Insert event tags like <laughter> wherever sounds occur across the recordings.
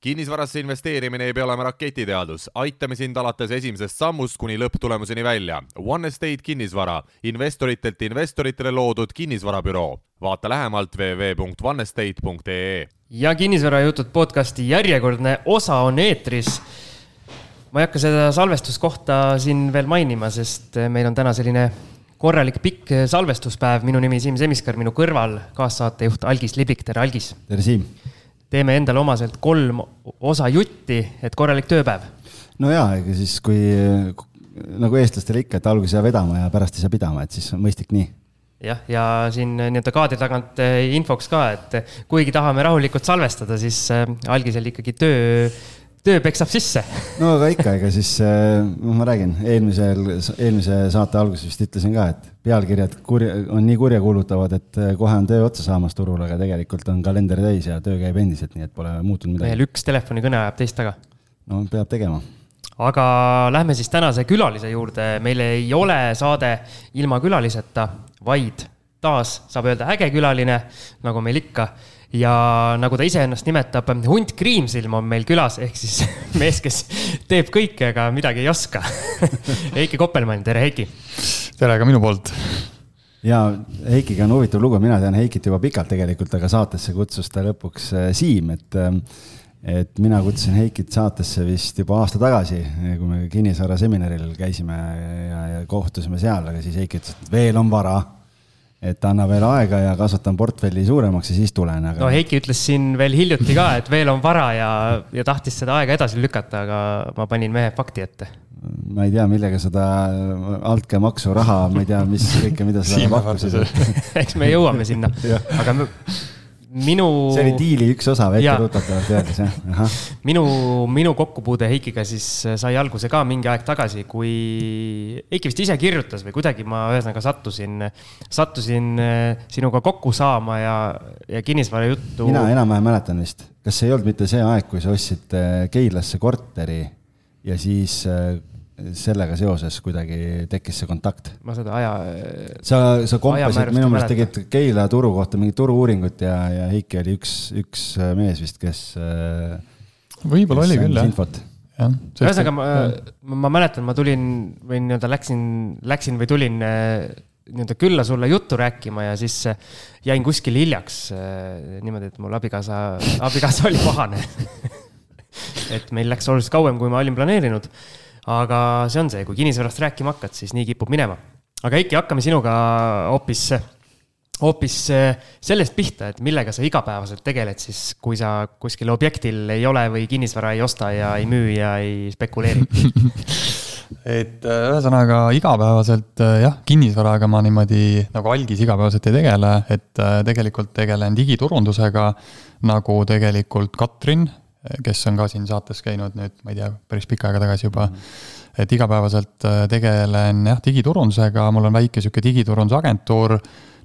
kinnisvarasse investeerimine ei pea olema raketiteadus, aitame sind alates esimesest sammust kuni lõpptulemuseni välja. One Estate kinnisvara, investoritelt investoritele loodud kinnisvarabüroo. vaata lähemalt www.onestate.ee. ja kinnisvarajutud podcasti järjekordne osa on eetris. ma ei hakka seda salvestuskohta siin veel mainima, sest meil on täna selline korralik pikk salvestuspäev, minu nimi Siim Semiskar, minu kõrval kaassaatejuht Algis Liblik, tere Algis. tere Siim teeme endale omaselt kolm osa jutti, et korralik tööpäev. no ja, ega siis kui nagu eestlastele ikka, et alguses saa vedama ja pärast ei saa pidama, et siis on mõistlik nii jah, ja siin nii-öelda kaadri tagant eh, infoks ka, et kuigi tahame rahulikult salvestada, siis eh, algisel ikkagi töö töö peksab sisse. no aga ikka, ega siis, noh, ma räägin, eelmisel, eelmise saate alguses vist ütlesin ka, et pealkirjad kurja, on nii kurjakuulutavad, et äh, kohe on töö otsa saamas turul, aga tegelikult on kalender täis ja töö käib endiselt, nii et pole muutunud midagi. mehel üks telefonikõne ajab teist taga. no peab tegema aga lähme siis tänase külalise juurde, meil ei ole saade ilma külaliseta, vaid taas saab öelda äge külaline, nagu meil ikka ja nagu ta iseennast nimetab, hunt Kriimsilm on meil külas, ehk siis <laughs> mees, kes teeb kõike, aga midagi ei oska <laughs> Heiki Koppelmann, tere Heiki. tere ka minu poolt. ja Heikiga on huvitav lugu, mina tean Heikit juba pikalt tegelikult, aga saatesse kutsus ta lõpuks äh, Siim, et äh, et mina kutsusin Heikit saatesse vist juba aasta tagasi, kui me Kinnisvara seminaril käisime ja, ja kohtusime seal, aga siis Heiki ütles, et veel on vara et anna veel aega ja kasvatan portfelli suuremaks ja siis tulen, aga. no Heiki ütles siin veel hiljuti ka, et veel on vara ja, ja tahtis seda aega edasi lükata, aga ma panin mehe fakti ette. ma ei tea, millega seda altkäemaksu raha, ma ei tea, mis kõike, mida sa pakkusid <laughs> eks me jõuame sinna <laughs> aga minu. see oli diili üks osa, etterutatavalt öeldes jah. minu, minu kokkupuude Heikiga siis sai alguse ka mingi aeg tagasi, kui Heiki vist ise kirjutas või kuidagi ma ühesõnaga sattusin, sattusin äh, sinuga kokku saama ja, ja kinnisvara juttu. mina enam-vähem mäletan vist, kas see ei olnud mitte see aeg, kui sa ostsid äh, Keilasse korteri ja siis äh, sellega seoses kuidagi tekkis see kontakt? ma seda aja. sa, sa kompasid, minu meelest tegid Keila turu kohta mingit turu-uuringut ja, ja Heiki oli üks, üks mees vist, kes. võib-olla oli küll, jah. ühesõnaga ma, ma mäletan, ma tulin või nii-öelda läksin, läksin või tulin nii-öelda külla sulle juttu rääkima ja siis jäin kuskil hiljaks. niimoodi, et mul abikaasa, abikaasa oli pahane <laughs> et meil läks oluliselt kauem, kui ma olin planeerinud aga see on see, kui kinnisvarast rääkima hakkad, siis nii kipub minema. aga Heiki, hakkame sinuga hoopis, hoopis eh, sellest pihta, et millega sa igapäevaselt tegeled siis, kui sa kuskil objektil ei ole või kinnisvara ei osta ja ei müü ja ei spekuleeri <laughs> et eh, ühesõnaga igapäevaselt eh, jah, kinnisvaraga ma niimoodi nagu algis igapäevaselt ei tegele, et tegelikult tegelen digiturundusega nagu tegelikult Katrin kes on ka siin saates käinud nüüd, ma ei tea, päris pikka aega tagasi juba mm. et igapäevaselt äh, tegelen jah, digiturundusega, mul on väike sihuke digiturondusagentuur.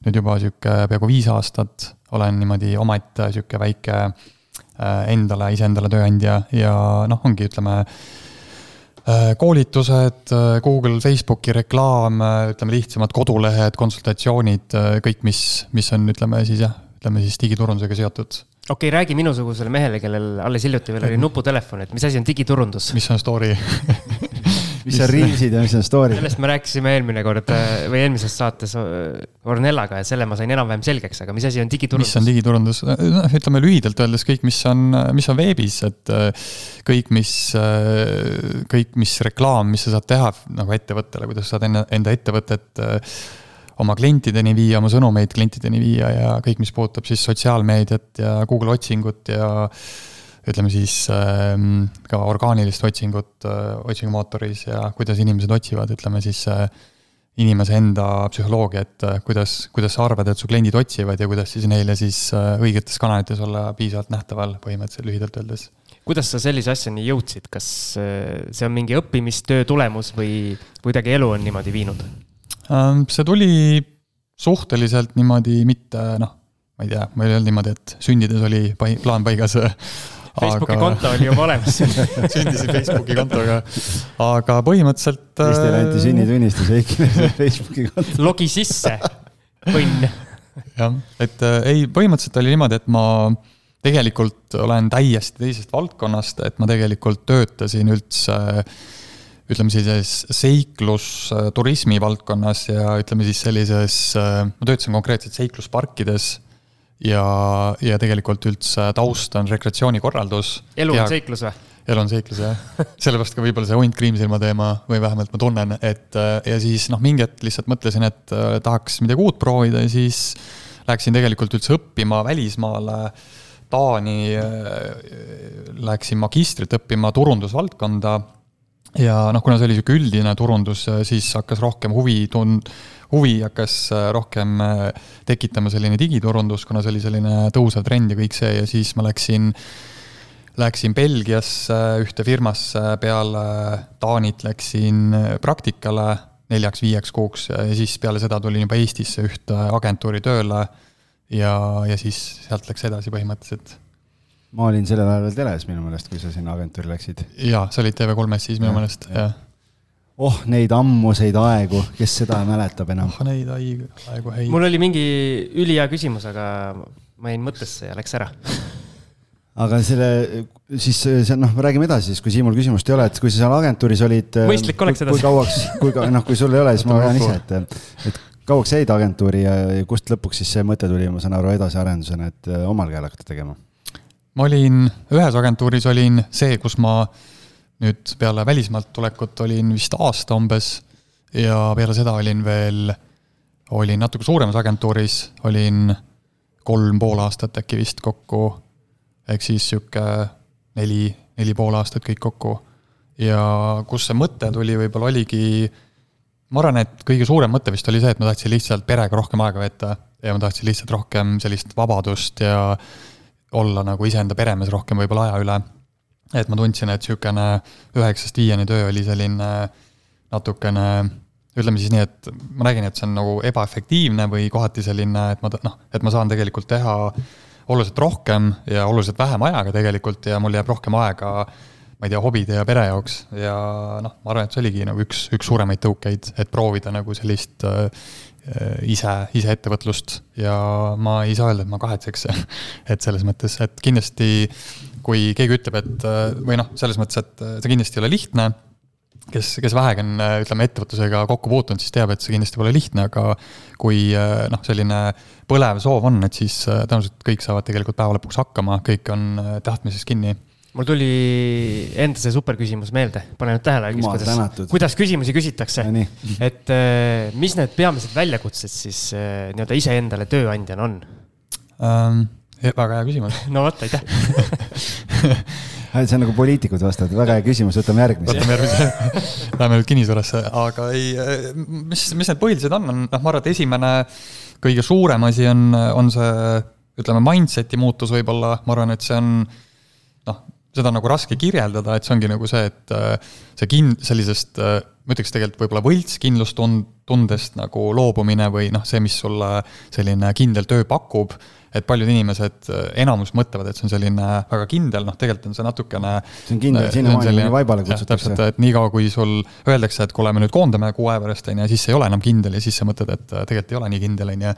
nüüd juba sihuke peaaegu viis aastat olen niimoodi omaette sihuke väike äh, endale, iseendale tööandja ja noh, ongi, ütleme äh, koolitused, Google, Facebooki reklaam, ütleme lihtsamad kodulehed, konsultatsioonid, kõik, mis, mis on, ütleme siis jah, ütleme siis digiturundusega seotud okei okay,, räägi minusugusele mehele, kellel alles hiljuti veel oli nuputelefon, et mis asi on digiturundus? mis on story <laughs> mis on reelsid ja mis on story? sellest me rääkisime eelmine kord äh, või eelmises saates äh, Ornellaga ja selle ma sain enam-vähem selgeks, aga mis asi on digiturundus? mis on digiturundus, noh, ütleme lühidalt öeldes kõik, mis on, mis on veebis, et äh, kõik, mis, kõik, mis reklaam, mis sa saad teha nagu ettevõttele, kuidas sa saad enda, enda ettevõtet oma klientideni viia, oma sõnumeid klientideni viia ja kõik, mis puudutab siis sotsiaalmeediat ja Google otsingut ja ütleme siis äh, ka orgaanilist otsingut äh, otsingumootoris ja kuidas inimesed otsivad, ütleme siis äh, inimese enda psühholoogia, et äh, kuidas, kuidas sa arvad, et su kliendid otsivad ja kuidas siis neile siis õigetes kanalites olla piisavalt nähtaval, põhimõtteliselt lühidalt öeldes kuidas sa sellise asjani jõudsid, kas see on mingi õppimistöö tulemus või kuidagi elu on niimoodi viinud? Ähm, see tuli suhteliselt niimoodi mitte noh, ma ei tea, ma ei öelnud niimoodi, et sündides oli pai-, plaan paigas. Facebooki aga... konto oli juba olemas <laughs> sündisin Facebooki kontoga, aga põhimõtteliselt. Anti äh, sünnitunnistus Heikile <laughs> Facebooki konto. logi sisse, õnn. jah, et äh, ei, põhimõtteliselt oli niimoodi, et ma tegelikult olen täiesti teisest valdkonnast, et ma tegelikult töötasin üldse ütleme sellises seiklusturismi valdkonnas ja ütleme siis sellises, ma töötasin konkreetselt seiklusparkides ja, ja tegelikult üldse taust on rekreatsioonikorraldus. elu on seiklus või? elu on seiklus jah, <laughs> sellepärast ka võib-olla see hunt Kriimsilma teema või vähemalt ma tunnen, et ja siis noh, mingi hetk lihtsalt mõtlesin, et tahaks midagi uut proovida ja siis läksin tegelikult üldse õppima välismaale Taani äh, läksin magistrit õppima turundusvaldkonda ja noh, kuna see oli niisugune üldine turundus, siis hakkas rohkem huvi tund-, huvi hakkas äh, rohkem äh, tekitama selline digiturundus, kuna see oli selline tõusev trend ja kõik see ja siis ma läksin, läksin Belgiasse ühte firmasse, peale Taanit läksin praktikale neljaks-viieks kuuks ja siis peale seda tulin juba Eestisse ühte agentuuri tööle ja, ja siis sealt läks edasi põhimõtteliselt. Ma olin sellel ajal veel teles minu meelest, kui sa sinna agentuuri läksid. jaa, sa olid TV3-s siis minu meelest, jah. oh, neid ammuseid aegu, kes seda mäletab enam? oh, neid aegu häid. mul oli mingi ülihea küsimus, aga ma jäin mõttesse ja läks ära aga selle, siis see noh, räägime edasi siis, kui Siimul küsimust ei ole, et kui sa seal agentuuris olid. mõistlik oleks edasi. kui kauaks, kui noh, kui sul ei ole, siis ma vean ise, et, et kauaks jäid agentuuri ja, ja kust lõpuks siis see mõte tuli, ma saan aru, edasiarendusena, et äh, omal käel hakata tegema? Ma olin, ühes agentuuris olin see, kus ma nüüd peale välismaalt tulekut olin vist aasta umbes. Ja peale seda olin veel, olin natuke suuremas agentuuris, olin kolm pool aastat äkki vist kokku, ehk siis sihuke neli, neli pool aastat kõik kokku. ja kus see mõte tuli, võib-olla oligi ma arvan, et kõige suurem mõte vist oli see, et ma tahtsin lihtsalt perega rohkem aega veeta. Ja ma tahtsin lihtsalt rohkem sellist vabadust ja olla nagu iseenda peremees rohkem võib-olla aja üle. et ma tundsin, et niisugune üheksast viieni töö oli selline natukene ütleme siis nii, et ma nägin, et see on nagu ebaefektiivne või kohati selline, et ma noh, et ma saan tegelikult teha oluliselt rohkem ja oluliselt vähem ajaga tegelikult ja mul jääb rohkem aega ma ei tea, hobide ja pere jaoks ja noh, ma arvan, et see oligi nagu üks, üks suuremaid tõukeid, et proovida nagu sellist ise, ise ettevõtlust ja ma ei saa öelda, et ma kahetseks <laughs> et selles mõttes, et kindlasti kui keegi ütleb, et äh, või noh, selles mõttes, et see kindlasti ei ole lihtne, kes, kes vähegi on, ütleme, ettevõtlusega kokku puutunud, siis teab, et see kindlasti pole lihtne, aga kui äh, noh, selline põlev soov on, et siis äh, tõenäoliselt kõik saavad tegelikult päeva lõpuks hakkama, kõik on tahtmises kinni mul tuli enda see super küsimus meelde, pane nüüd tähele, kuidas, kuidas küsimusi küsitakse. et äh, mis need peamised väljakutsed siis äh, nii-öelda iseendale tööandjana on? Um,? väga hea küsimus. <laughs> No vot, aitäh. <laughs> See on nagu poliitikud vastavad, väga hea küsimus, võtame järgmise. võtame järgmise. <laughs> Läheme nüüd kinnisvarasse, aga ei, äh, mis, mis need põhilised on, on noh, ma arvan, et esimene kõige suurem asi on, on see ütleme, mindset'i muutus võib-olla, ma arvan, et see on noh, seda on nagu raske kirjeldada, et see ongi nagu see, et äh, see kin-, sellisest, äh, ma ütleks tegelikult võib-olla võltskindlustundest nagu loobumine või noh, see, mis sulle selline kindel töö pakub, et paljud inimesed, äh, enamus mõtlevad, et see on selline väga kindel, noh, tegelikult on see natukene see on kindel, sinnamaani kuni vaibale kutsutakse. täpselt, et niikaua, kui sul öeldakse, et kuule, me nüüd koondame kuu aja pärast, on ju, siis ei ole enam kindel ja siis sa mõtled, et tegelikult ei ole nii kindel, on ju.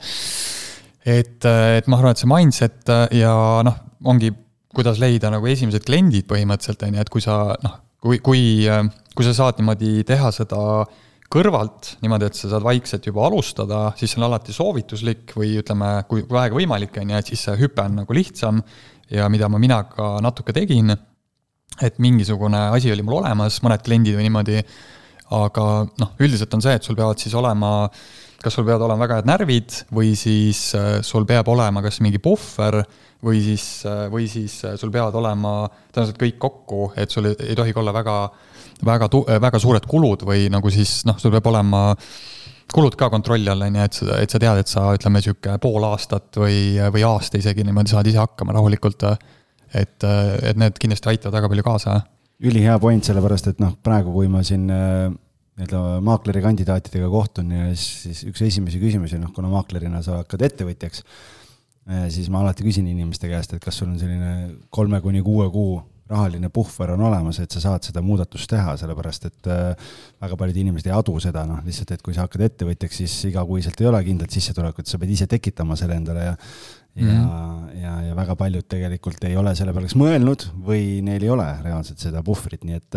et, et ma arvan, et see mindset ja noh, ongi kuidas leida nagu esimesed kliendid põhimõtteliselt, on ju, et kui sa noh, kui, kui, kui sa saad niimoodi teha seda kõrvalt, niimoodi, et sa saad vaikselt juba alustada, siis see on alati soovituslik või ütleme, kui vähegi võimalik, on ju, et siis see hüpe on nagu lihtsam ja mida ma mina ka natuke tegin, et mingisugune asi oli mul olemas, mõned kliendid või niimoodi, aga noh, üldiselt on see, et sul peavad siis olema kas sul peavad olema väga head närvid või siis äh, sul peab olema kas mingi puhver või siis, või siis sul peavad olema tõenäoliselt kõik kokku, et sul ei, ei tohigi olla väga, väga, väga suured kulud või nagu siis noh, sul peab olema kulud ka kontrolli all, on ju, et sa, et sa tead, et sa ütleme, niisugune pool aastat või, või aasta isegi niimoodi saad ise hakkama rahulikult. et, et need kindlasti aitavad väga palju kaasa. ülihea point, sellepärast et noh, praegu, kui ma siin nii-öelda maakleri kandidaatidega kohtun ja siis, üks esimesi küsimusi, noh, kuna maaklerina sa hakkad ettevõtjaks Äh, siis ma alati küsin inimeste käest, et kas sul on selline kolme kuni kuue kuu rahaline puhver on olemas, et sa saad seda muudatust teha, sellepärast et äh, väga paljud inimesed ei adu seda, noh, lihtsalt, et kui sa hakkad ettevõtjaks, siis igakuiselt ei ole kindlat sissetulekut, sa pead ise tekitama selle endale ja ja mm, -hmm. ja, ja väga paljud tegelikult ei ole selle peale kas mõelnud või neil ei ole reaalselt seda puhvrit, nii et,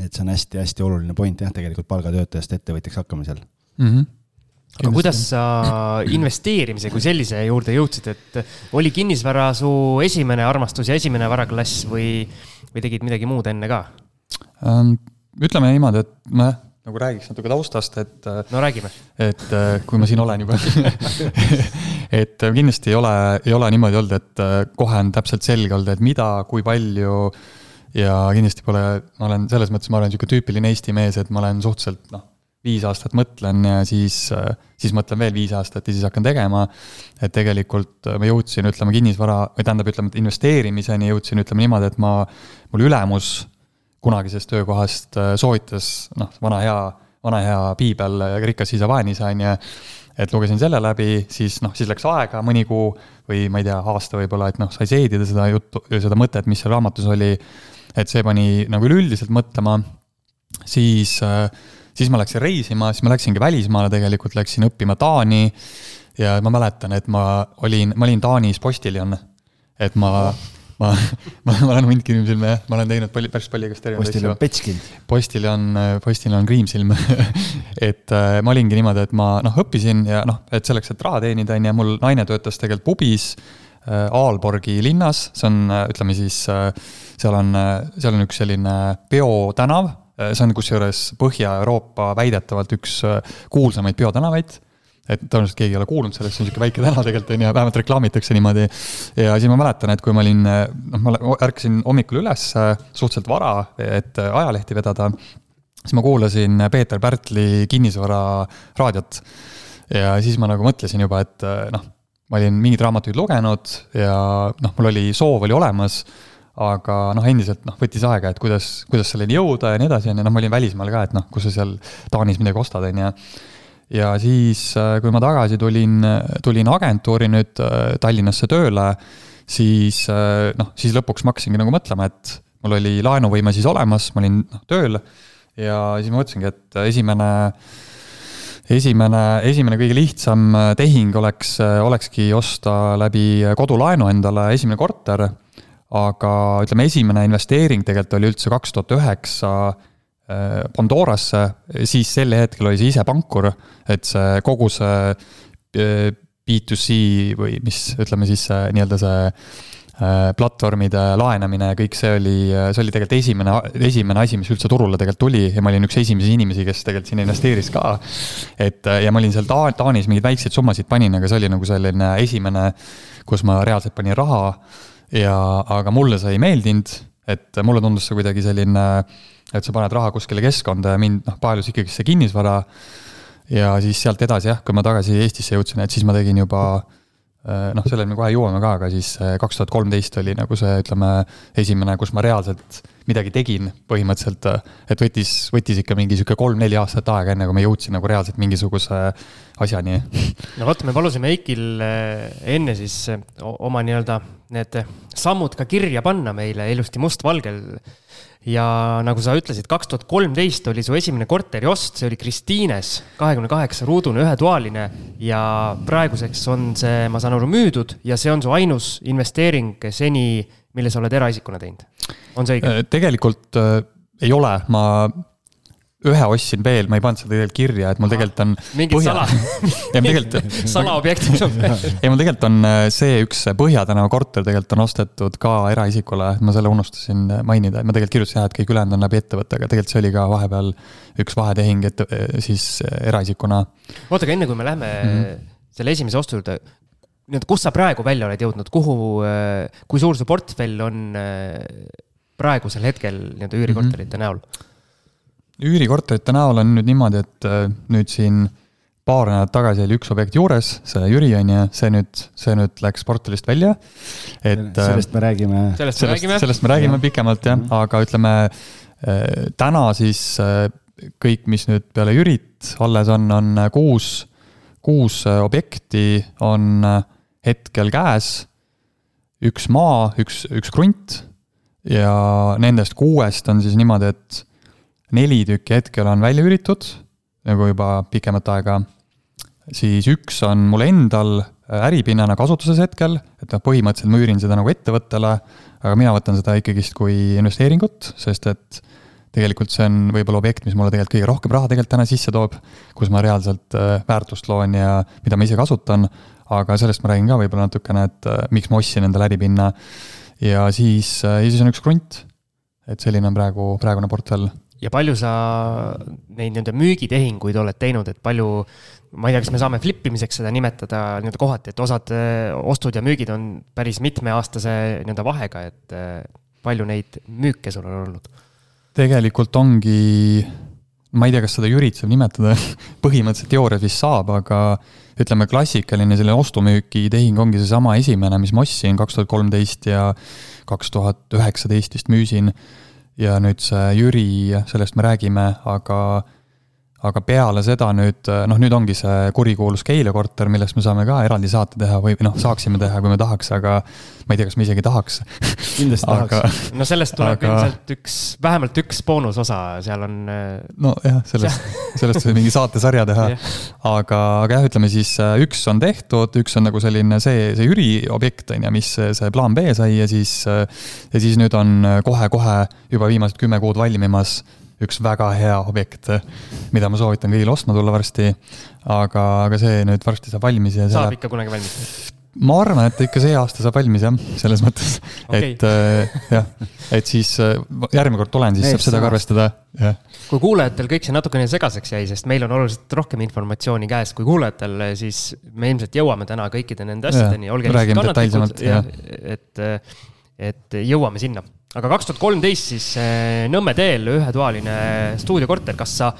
et see on hästi-hästi oluline point jah, tegelikult palgatöötajast ettevõtjaks hakkamisel mm. -hmm aga kuidas sa <clears throat> investeerimise kui sellise juurde jõudsid, et oli kinnisvara su esimene armastus ja esimene varaklass või, või tegid midagi muud enne ka? Ähm, ütleme niimoodi, et ma nagu räägiks natuke taustast, et. no räägime. et äh, kui ma siin olen juba <laughs> et kindlasti ei ole, ei ole niimoodi olnud, et äh, kohe on täpselt selge olnud, et mida, kui palju. ja kindlasti pole, ma olen selles mõttes, ma olen sihuke tüüpiline Eesti mees, et ma olen suhteliselt noh viis aastat mõtlen ja siis, siis mõtlen veel viis aastat ja siis hakkan tegema. et tegelikult ma jõudsin, ütleme, kinnisvara või tähendab, ütleme, investeerimiseni jõudsin, ütleme niimoodi, et ma, mul ülemus kunagisest töökohast soovitas, noh, vana hea, vana hea piibel, rikas isa, vaene isa, on ju. et lugesin selle läbi, siis noh, siis läks aega mõni kuu või ma ei tea, aasta võib-olla, et noh, sai seedida seda juttu, seda mõtet, mis seal raamatus oli. et see pani nagu üleüldiselt mõtlema, siis äh, siis ma läksin reisima, siis ma läksingi välismaale tegelikult, läksin õppima Taani. ja ma mäletan, et ma olin, ma olin Taanis postiljon. et ma, ma, ma, ma olen hundki inimsilme jah, ma olen teinud palju, päris palju igast erinevaid asju. postiljon Petškin. postiljon, postiljon Kriimsilm <laughs> et äh, ma olingi niimoodi, et ma noh, õppisin ja noh, et selleks, et raha teenida, on ju, mul naine töötas tegelikult pubis äh, Aalborgi linnas, see on, ütleme siis äh, seal on, seal on üks selline peotänav Äh, see on kusjuures Põhja-Euroopa väidetavalt üks äh, kuulsamaid peotänavaid et tõenäoliselt keegi ei ole kuulnud sellest, see on niisugune väike tänav tegelikult on ju, vähemalt reklaamitakse niimoodi. ja siis ma mäletan, et kui ma olin, noh, ma ärkasin hommikul üles suhteliselt vara, et ajalehti vedada, siis ma kuulasin Peeter Pärtli kinnisvara raadiot. ja siis ma nagu mõtlesin juba, et noh, ma olin mingeid raamatuid lugenud ja noh, mul oli soov oli olemas aga noh, endiselt noh, võttis aega, et kuidas, kuidas selleni jõuda ja nii edasi, on ju, noh, ma olin välismaal ka, et noh, kus sa seal Taanis midagi ostad, on ju. ja siis, äh, kui ma tagasi tulin, tulin agentuuri nüüd äh, Tallinnasse tööle, siis äh, noh, siis lõpuks ma hakkasingi nagu mõtlema, et mul oli laenuvõime siis olemas, ma olin noh, tööl. Ja siis ma mõtlesingi, et esimene esimene, esimene kõige lihtsam tehing oleks, olekski osta läbi kodulaenu endale esimene korter aga ütleme, esimene investeering tegelikult oli üldse kaks tuhat üheksa äh, Pandorasse, siis sel hetkel oli see ise pankur, et see kogu see äh, B2C või mis, ütleme siis nii-öelda see äh, platvormide laenamine ja kõik see oli, see oli tegelikult esimene, esimene asi, mis üldse turule tegelikult tuli. Ja ma olin üks esimesi inimesi, kes tegelikult sinna investeeris ka. et ja ma olin seal Ta-, Taanis mingeid väikseid summasid panin, aga see oli nagu selline esimene, kus ma reaalselt panin raha ja, aga mulle see ei meeldinud, et mulle tundus see kuidagi selline, et sa paned raha kuskile keskkonda ja mind noh, paelus ikkagi see kinnisvara. ja siis sealt edasi jah, kui ma tagasi Eestisse jõudsin, et siis ma tegin juba eh, noh, selleni me kohe jõuame ka, aga siis eh, kaks tuhat kolmteist oli nagu see, ütleme, esimene, kus ma reaalselt midagi tegin põhimõtteliselt, et võttis, võttis ikka mingi sihuke kolm-neli aastat aega, enne kui ma jõudsin nagu reaalselt mingisuguse asjani. no vot, me palusime Eikil eh, enne siis oma nii-öelda need sammud ka kirja panna meile ilusti mustvalgel. ja nagu sa ütlesid, kaks tuhat kolmteist oli su esimene korteriost, see oli Kristiines, kahekümne kaheksa ruudune, ühetoaline ja praeguseks on see, ma saan aru, müüdud ja see on su ainus investeering seni, mille sa oled eraisikuna teinud. on see õige? Äh, tegelikult äh, ei ole, ma ühe ostsin veel, ma ei pannud seda tegelikult kirja, et mul tegelikult on. mingid põhja... sala <laughs> ei, mul tegelikult <laughs> salaobjektid on <laughs> ei, mul tegelikult on äh, see üks Põhja tänava korter tegelikult on ostetud ka eraisikule, ma selle unustasin mainida, et ma tegelikult kirjutasin jah, et kõik ülejäänud on läbi ettevõtte, aga tegelikult see oli ka vahepeal üks vahetehing, et äh, siis eraisikuna. oota, aga enne kui me läheme mm -hmm. selle esimese ostu juurde, nii-öelda, kus sa praegu välja oled jõudnud, kuhu, kui suur su portfell on praegusel hetkel nii-öelda üürikorterite mm -hmm. näol? üürikorterite näol on nüüd niimoodi, et äh, nüüd siin paar nädalat tagasi oli üks objekt juures, see Jüri on ju, see nüüd, see nüüd läks portfellist välja. et. Äh, sellest me räägime. sellest me räägime. sellest me räägime ja. pikemalt jah, aga ütleme äh, täna siis kõik, mis nüüd peale Jürit alles on, on kuus, kuus objekti on hetkel käes. üks maa, üks, üks krunt ja nendest kuuest on siis niimoodi, et neli tükki hetkel on välja üüritud, nagu juba pikemat aega. siis üks on mul endal äripinnana kasutuses hetkel, et noh, põhimõtteliselt ma üürin seda nagu ettevõttele, aga mina võtan seda ikkagist kui investeeringut, sest et tegelikult see on võib-olla objekt, mis mulle tegelikult kõige rohkem raha tegelikult täna sisse toob, kus ma reaalselt äh, väärtust loon ja mida ma ise kasutan, aga sellest ma räägin ka võib-olla natukene, et äh, miks ma ostsin endale äripinna. ja siis, ja siis on üks krunt. et selline on praegu, praegune portfell ja palju sa neid nii-öelda müügitehinguid oled teinud, et palju, ma ei tea, kas me saame flip imiseks seda nimetada nii-öelda kohati, et osad äh, ostud ja müügid on päris mitmeaastase nii-öelda vahega, et äh, palju neid müüke sul on olnud? tegelikult ongi, ma ei tea, kas seda Jürit saab nimetada <laughs> põhimõtteliselt teoorias vist saab, aga ütleme, klassikaline selline ostu-müüki tehing ongi seesama esimene, mis ma ostsin kaks tuhat kolmteist ja kaks tuhat üheksateist vist müüsin. Ja nüüd see Jüri, sellest me räägime, aga aga peale seda nüüd, noh, nüüd ongi see kurikuulus Keila korter, millest me saame ka eraldi saate teha või noh, saaksime teha, kui me tahaks, aga ma ei tea, kas me isegi tahaks. kindlasti <laughs> aga, tahaks. no sellest tuleb aga... ilmselt üks, vähemalt üks boonusosa, seal on. Äh, nojah, sellest, <laughs> sellest võib mingi saatesarja teha yeah.. aga, aga jah, ütleme siis äh, üks on tehtud, üks on nagu selline see, see Jüri objekt on ju, mis see plaan B sai ja siis, äh, ja siis nüüd on kohe-kohe juba viimased kümme kuud valmimas üks väga hea objekt, mida ma soovitan kõigil ostma tulla varsti. aga, aga see nüüd varsti saab valmis ja. saab ikka kunagi valmis? ma arvan, et ikka see aasta saab valmis jah, selles mõttes okay., et äh, jah, et siis äh, järgmine kord tulen, siis Neist saab seda ka arvestada, jah. kui kuulajatel kõik see natukene segaseks jäi, sest meil on oluliselt rohkem informatsiooni käes kui kuulajatel, siis me ilmselt jõuame täna kõikide nende asjadeni, olge lihtsalt kannatlikud, et, et jõuame sinna aga kaks tuhat kolmteist siis eh, Nõmme teel ühetoaline stuudiokorter, kas sa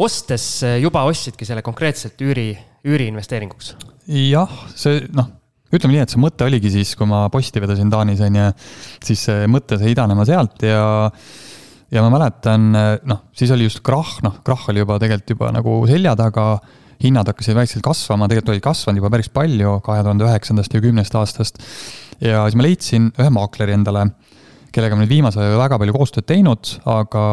ostes eh, juba ostsidki selle konkreetselt üüri, üüriinvesteeringuks? jah, see noh, ütleme nii, et see mõte oligi siis, kui ma posti vedasin Taanis on ju, siis see mõte sai idanema sealt ja ja ma mäletan, noh, siis oli just krahh, noh, krahh oli juba tegelikult juba nagu selja taga, hinnad hakkasid vaikselt kasvama, tegelikult olid kasvanud juba päris palju kahe tuhande üheksandast ja kümnest aastast. ja siis ma leidsin ühe maakleri endale kellega ma nüüd viimasel ajal väga palju koostööd teinud, aga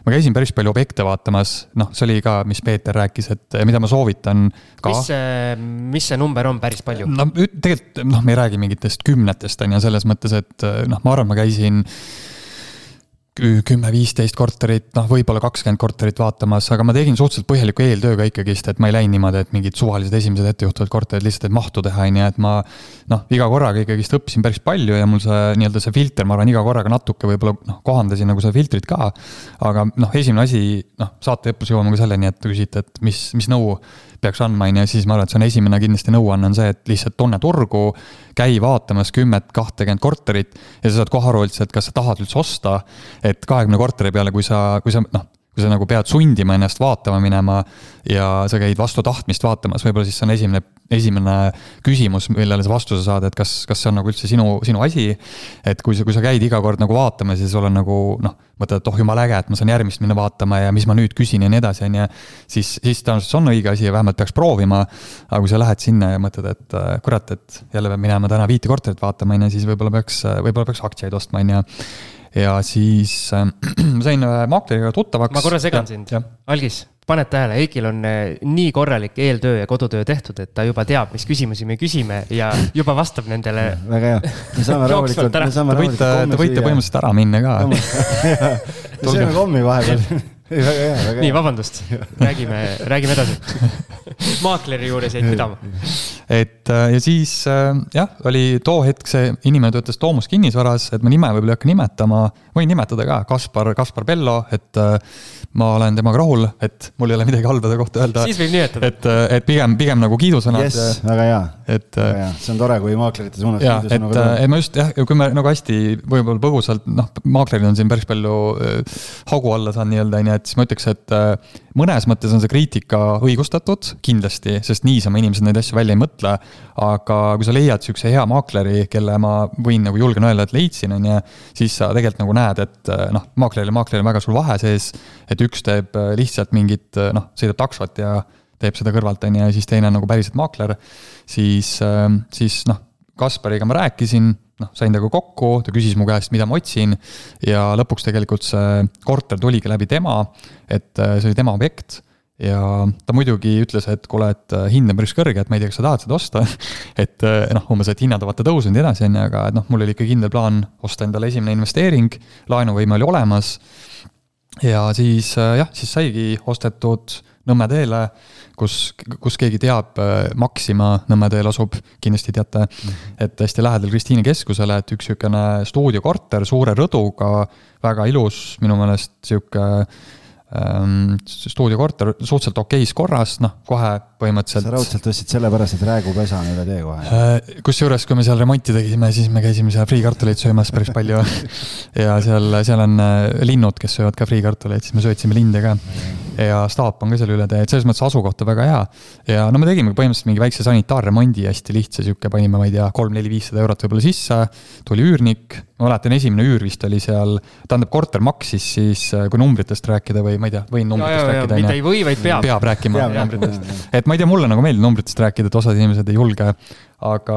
ma käisin päris palju objekte vaatamas, noh, see oli ka, mis Peeter rääkis, et mida ma soovitan ka. mis see, mis see number on, päris palju? no tegelikult noh, me ei räägi mingitest kümnetest, on ju, selles mõttes, et noh, ma arvan, ma käisin kümme-viisteist korterit, noh, võib-olla kakskümmend korterit vaatamas, aga ma tegin suhteliselt põhjaliku eeltöö ka ikkagist, et ma ei läinud niimoodi, et mingid suvalised esimesed ettejuhtuvad korterid lihtsalt, et mahtu teha, on ju, et ma noh, iga korraga ikkagist õppisin päris palju ja mul see nii-öelda see filter, ma arvan, iga korraga natuke võib-olla noh, kohandasin nagu seda filtrit ka. aga noh, esimene asi, noh, saate lõpus jõuame ka selleni, et te küsite, et mis, mis nõu peaks andma, on ju, siis ma arvan, et see on esimene kindlasti nõuanne on see, et lihtsalt tunne turgu, käi vaatamas kümmet, kahtekümmet korterit ja sa saad kohe aru üldse, et kas sa tahad üldse osta. et kahekümne korteri peale, kui sa, kui sa noh, kui sa nagu pead sundima ennast vaatama minema ja sa käid vastu tahtmist vaatamas, võib-olla siis see on esimene, esimene küsimus, millele sa vastuse saad, et kas, kas see on nagu üldse sinu, sinu asi. et kui sa, kui sa käid iga kord nagu vaatamas ja sul on nagu noh, mõtled, et oh jumala äge, et ma saan järgmist minna vaatama ja mis ma nüüd küsin ja nii edasi, on ju. siis, siis tõenäoliselt see on õige asi ja vähemalt peaks proovima. aga kui sa lähed sinna ja mõtled, et kurat, et jälle peab minema täna viite korterit vaatama, on ju, siis võib-olla peaks, võib-olla peaks aktsiaid ostma, on ju ja siis äh, <clears throat> ma sain ühe maakleriga tuttavaks. ma korra segan ja, sind, Algis, paned tähele, Heikil on äh, nii korralik eeltöö ja kodutöö tehtud, et ta juba teab, mis küsimusi me küsime ja juba vastab nendele. <laughs> väga hea, me saame rahulikult, me saame rahulikult. Te võite põhimõtteliselt ära minna ka. <laughs> me sööme kommi vahepeal <laughs> ei, väga hea, väga hea. nii, vabandust, räägime, räägime edasi. maakleri juures jäid pidama. Et äh, ja siis äh, jah, oli too hetk see inimene töötas Toomus kinnisvaras, et ma nime võib-olla ei hakka nimetama, võin nimetada ka, Kaspar, Kaspar Bello, et äh, ma olen temaga rahul, et mul ei ole midagi halba ta kohta öelda. siis võib nimetada. et, et pigem, pigem nagu kiidusõnad yes,. väga hea, väga hea, see on tore, kui maaklerite suunas kiidusõnu tuleb. et ma just jah, kui me nagu hästi võib-olla põgusalt, noh, maaklerid on siin päris palju äh, haugu alla saanud nii-öelda, on ju, et siis ma ütleks, et äh, mõnes mõttes on see kriitika õigustatud, kindlasti, sest niisama inimesed neid asju välja ei mõtle. aga kui sa leiad sihukese hea maakleri, kelle ma võin nagu julgen öelda, et leidsin, on ju, siis sa tegelikult nagu näed, et äh, noh, maakleril ja maakleril on väga suur vahe sees et üks teeb äh, lihtsalt mingit äh, noh, sõidab taksot ja teeb seda kõrvalt, on ju, ja siis teine on nagu päriselt maakler, siis, siis noh, Kaspariga ma rääkisin, noh, sain temaga kokku, ta küsis mu käest, mida ma otsin ja lõpuks tegelikult see korter tuligi läbi tema, et äh, see oli tema objekt ja ta muidugi ütles, et kuule, et äh, hind on päris kõrge, et ma ei tea, kas sa tahad seda osta <laughs> et äh, noh, umbes, et hinnad on vaata tõusnud ja nii edasi, on ju, aga et noh, mul oli ikka kindel plaan osta endale esimene investeering, laenuvõime oli olemas. ja siis jah, siis saigi ostetud Nõmme teele, kus, kus keegi teab, Maxima Nõmme teel asub, kindlasti teate -hmm. et hästi lähedal Kristiine keskusele, et üks niisugune stuudiokorter suure rõduga, väga ilus, minu meelest niisugune ähm, stuudiokorter suhteliselt okeis korras, noh, kohe põhimõtteliselt. sa raudselt ostsid sellepärast, et räägupesa on üle tee kohe äh,? kusjuures, kui me seal remonti tegime, siis me käisime seal friikartuleid söömas päris palju <laughs> ja seal, seal on äh, linnud, kes söövad ka friikartuleid, siis me söötsime linde ka. ja staap on ka seal üle tee, et selles mõttes asukoht on väga hea. ja no me tegime põhimõtteliselt mingi väikse sanitaarremondi, hästi lihtsa sihuke, panime, ma ei tea, kolm-neli-viissada eurot võib-olla sisse, tuli üürnik ma mäletan, esimene üür vist oli seal, tähendab, korter maksis siis, äh, kui numbritest rääkida või ma ei tea, võin numbritest ja, rääkida. mitte ei või, vaid peab. peab rääkima numbritest. et ma ei tea, mulle nagu meeldib numbritest rääkida, et osad inimesed ei julge. aga,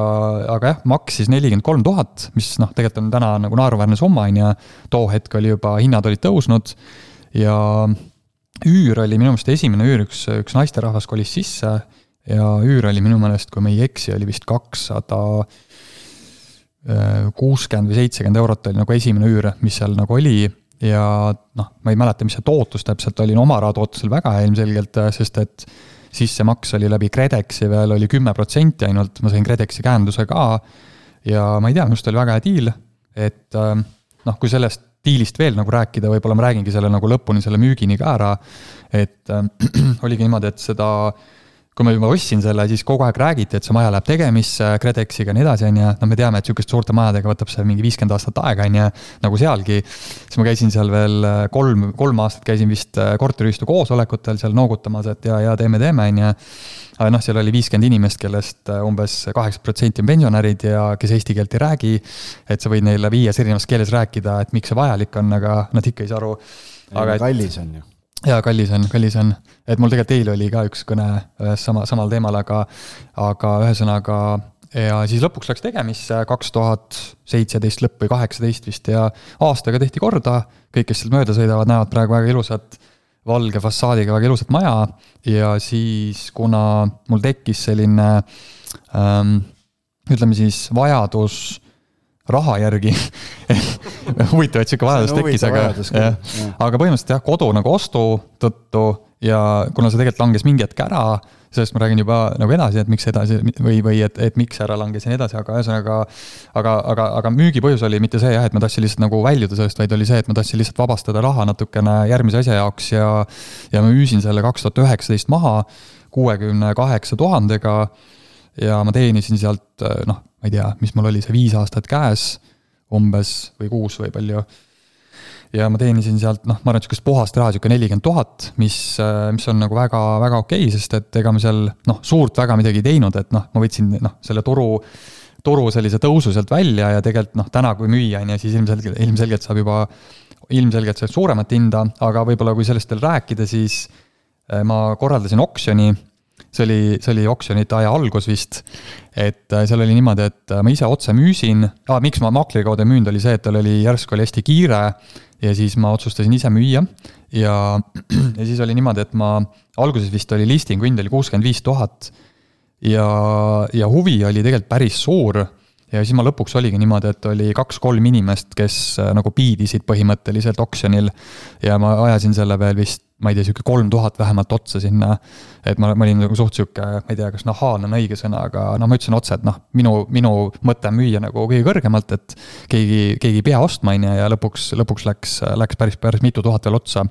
aga jah, maksis nelikümmend kolm tuhat, mis noh, tegelikult on täna nagu naeruväärne summa, on ju. too hetk oli juba, hinnad olid tõusnud ja üür oli minu meelest esimene üür, üks, üks naisterahvas kolis sisse ja üür oli minu meelest, kui ma ei eksi, oli vist kakssada 200 kuuskümmend või seitsekümmend eurot oli nagu esimene üür, mis seal nagu oli ja noh, ma ei mäleta, mis see tootlus täpselt oli, no oma raha tootlusel väga ilmselgelt, sest et sissemaks oli läbi KredExi veel oli kümme protsenti ainult, ma sain KredExi käenduse ka. ja ma ei tea, minu arust oli väga hea diil, et noh, kui sellest diilist veel nagu rääkida, võib-olla ma räägingi selle nagu lõpuni, selle müügini ka ära. et äh, <clears throat> oligi niimoodi, et seda äh, kui ma juba ostsin selle, siis kogu aeg räägiti, et see maja läheb tegemisse KredExiga ja nii edasi, on ju, no me teame, et sihukeste suurte majadega võtab see mingi viiskümmend aastat aega, on ju, nagu sealgi. siis ma käisin seal veel äh, kolm, kolm aastat käisin vist äh, korteriühistu koosolekutel seal noogutamas, et ja, ja teeme, teeme, on ju. aga noh, seal oli viiskümmend inimest, kellest äh, umbes kaheksakümmend protsenti on pensionärid ja kes eesti keelt ei räägi. et sa võid neile viies erinevas keeles rääkida, et miks see vajalik on, aga nad ikka ei saa aru. aga kallis on ju jaa, kallis on, kallis on. et mul tegelikult eile oli ka üks kõne ühes sama, samal teemal, aga, aga ühesõnaga ja siis lõpuks läks tegemisse kaks tuhat seitseteist lõpp või kaheksateist vist ja aastaga tehti korda. kõik, kes sealt mööda sõidavad, näevad praegu väga ilusat valge fassaadiga väga ilusat maja ja siis, kuna mul tekkis selline ähm, ütleme siis vajadus raha järgi huvitav, et sihuke vajadus tekkis, aga, jah, aga põhimõtteliselt jah, kodu nagu ostu tõttu ja kuna see tegelikult langes mingi hetk ära, sellest ma räägin juba nagu edasi, et miks edasi või, või et, et miks ära langes ja nii edasi, aga ühesõnaga. aga, aga, aga müügipõhjus oli mitte see jah, et ma tahtsin lihtsalt nagu väljuda sellest, vaid oli see, et ma tahtsin lihtsalt vabastada raha natukene järgmise asja jaoks ja. ja ma müüsin selle kaks tuhat üheksateist maha kuuekümne kaheksa tuhandega. Ja ma teenisin sealt noh ma ei tea, mis mul oli see viis aastat käes umbes või kuus või palju. ja ma teenisin sealt noh, ma arvan, sihukest puhast raha, sihuke nelikümmend tuhat, mis, mis on nagu väga, väga okei okay,, sest et ega me seal noh, suurt väga midagi ei teinud, et noh, ma võtsin noh, selle turu turu sellise tõusu sealt välja ja tegelikult noh, täna kui müüa, on ju, siis ilmselgelt, ilmselgelt saab juba, ilmselgelt saab suuremat hinda, aga võib-olla kui sellest veel rääkida, siis eh, ma korraldasin oksjoni see oli, see oli oksjonite aja algus vist. et äh, seal oli niimoodi, et äh, ma ise otse müüsin ah,, miks ma makleri kaudu ei müünud, oli see, et tal oli järsku oli hästi kiire. ja siis ma otsustasin ise müüa ja, <clears throat> ja siis oli niimoodi, et ma, alguses vist oli listingu hind oli kuuskümmend viis tuhat. ja, ja huvi oli tegelikult päris suur ja siis ma lõpuks oligi niimoodi, et oli kaks-kolm inimest, kes äh, nagu biidisid põhimõtteliselt oksjonil. ja ma ajasin selle veel vist, ma ei tea, sihuke kolm tuhat vähemalt otsa sinna. et ma, ma olin nagu suht sihuke, ma ei tea, kas nahaalne on õige sõna, aga noh, ma ütlesin otse, et noh, minu, minu mõte on müüa nagu kõige kõrgemalt, et. keegi, keegi ei pea ostma, on ju, ja lõpuks, lõpuks läks, läks päris, päris mitu tuhat veel otsa.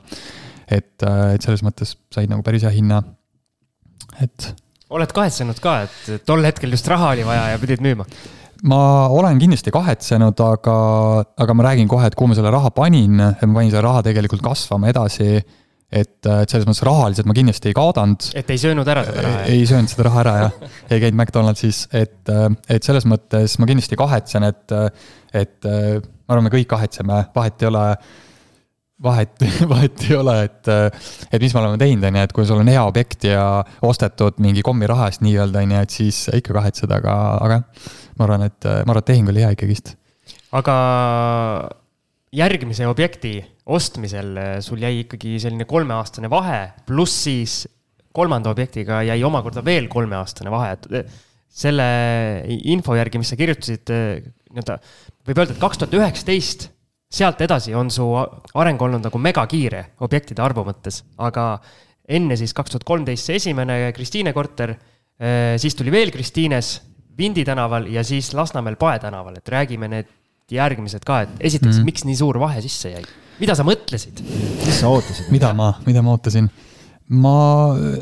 et, et selles mõttes said nagu päris hea hinna, et oled kahetsenud ka, et tol hetkel just raha oli vaja ja pidid müüma? ma olen kindlasti kahetsenud, aga, aga ma räägin kohe, et kuhu ma selle raha panin, et ma panin selle raha tegelikult kasvama edasi. Et, et selles mõttes rahaliselt ma kindlasti ei kaadanud. et ei söönud ära seda raha? ei söönud seda raha ära jah, ei käinud McDonaldsis, et, et selles mõttes ma kindlasti kahetsen, et, et ma arvan, me kõik kahetseme, vahet ei ole vahet, <laughs> vahet ei ole, et, et mis me oleme teinud, on ju, et kui sul on hea objekt ja ostetud mingi kommiraha eest nii-öelda, on ju, et siis ikka kahetsed, aga, aga ma arvan, et, ma arvan, et tehing oli hea ikkagist. aga järgmise objekti ostmisel sul jäi ikkagi selline kolmeaastane vahe, pluss siis kolmanda objektiga jäi omakorda veel kolmeaastane vahe, et selle info järgi, mis sa kirjutasid, nii-öelda võib öelda, et kaks tuhat üheksateist, sealt edasi on su areng olnud nagu megakiire objektide arvu mõttes, aga enne siis kaks tuhat kolmteist see esimene Kristiine korter, siis tuli veel Kristiines Vindi tänaval ja siis Lasnamäel Pae tänaval, et räägime need järgmised ka, et esiteks mm, miks nii suur vahe sisse jäi? mida sa mõtlesid? mis sa ootasid? mida ma, mida ma ootasin? ma,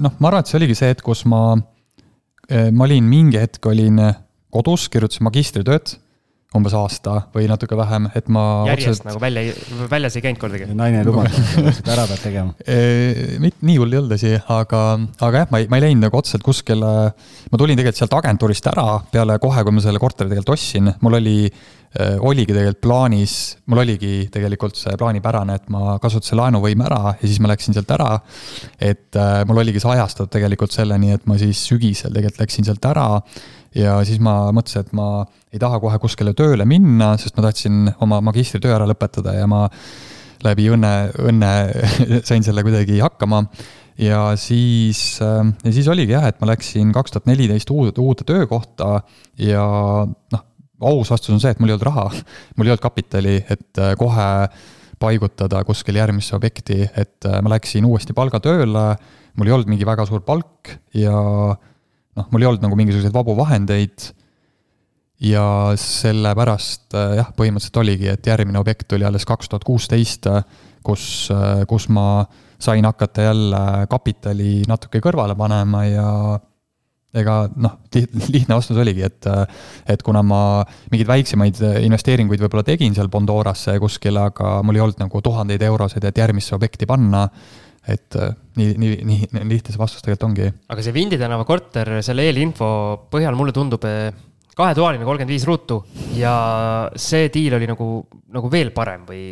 noh, ma arvan, et see oligi see hetk, kus ma, eh, ma olin mingi hetk olin kodus, kirjutasin magistritööd umbes aasta või natuke vähem, et ma. järjest otseselt... nagu välja, väljas ei käinud kordagi? naine ei lubanud, et ära pead tegema <laughs> mitte nii hull ei olnud asi, aga, aga jah, ma ei, ma ei läinud nagu otseselt kuskile. ma tulin tegelikult sealt agentuurist ära peale kohe, kui ma selle korteri tegelikult ostsin, mul oli e,, oligi tegelikult plaanis, mul oligi tegelikult see plaanipärane, et ma kasutasin laenuvõime ära ja siis ma läksin sealt ära. et e, mul oligi see ajastatud tegelikult selleni, et ma siis sügisel tegelikult läksin sealt ära ja siis ma mõtlesin, et ma ei taha kohe kuskile tööle minna, sest ma tahtsin oma magistritöö ära lõpetada ja ma läbi õnne, õnne <laughs> sain selle kuidagi hakkama. ja siis, ja siis oligi jah, et ma läksin kaks tuhat neliteist uude, uude töökohta ja noh, aus vastus on see, et mul ei olnud raha, mul ei olnud kapitali, et kohe paigutada kuskile järgmisse objekti, et ma läksin uuesti palgatööle, mul ei olnud mingi väga suur palk ja noh, mul ei olnud nagu mingisuguseid vabu vahendeid. ja sellepärast äh, jah, põhimõtteliselt oligi, et järgmine objekt tuli alles kaks tuhat kuusteist, kus, äh, kus ma sain hakata jälle kapitali natuke kõrvale panema ja ega noh, lihtne vastus oligi, et, et kuna ma mingeid väiksemaid investeeringuid võib-olla tegin seal Bondorasse kuskile, aga mul ei olnud nagu tuhandeid eurosid, et järgmisse objekti panna et äh, nii, nii, nii, nii lihtne see vastus tegelikult ongi. aga see Vindi tänava korter, selle eelinfo põhjal mulle tundub äh, kahetoaline, kolmkümmend viis ruutu ja see diil oli nagu, nagu veel parem või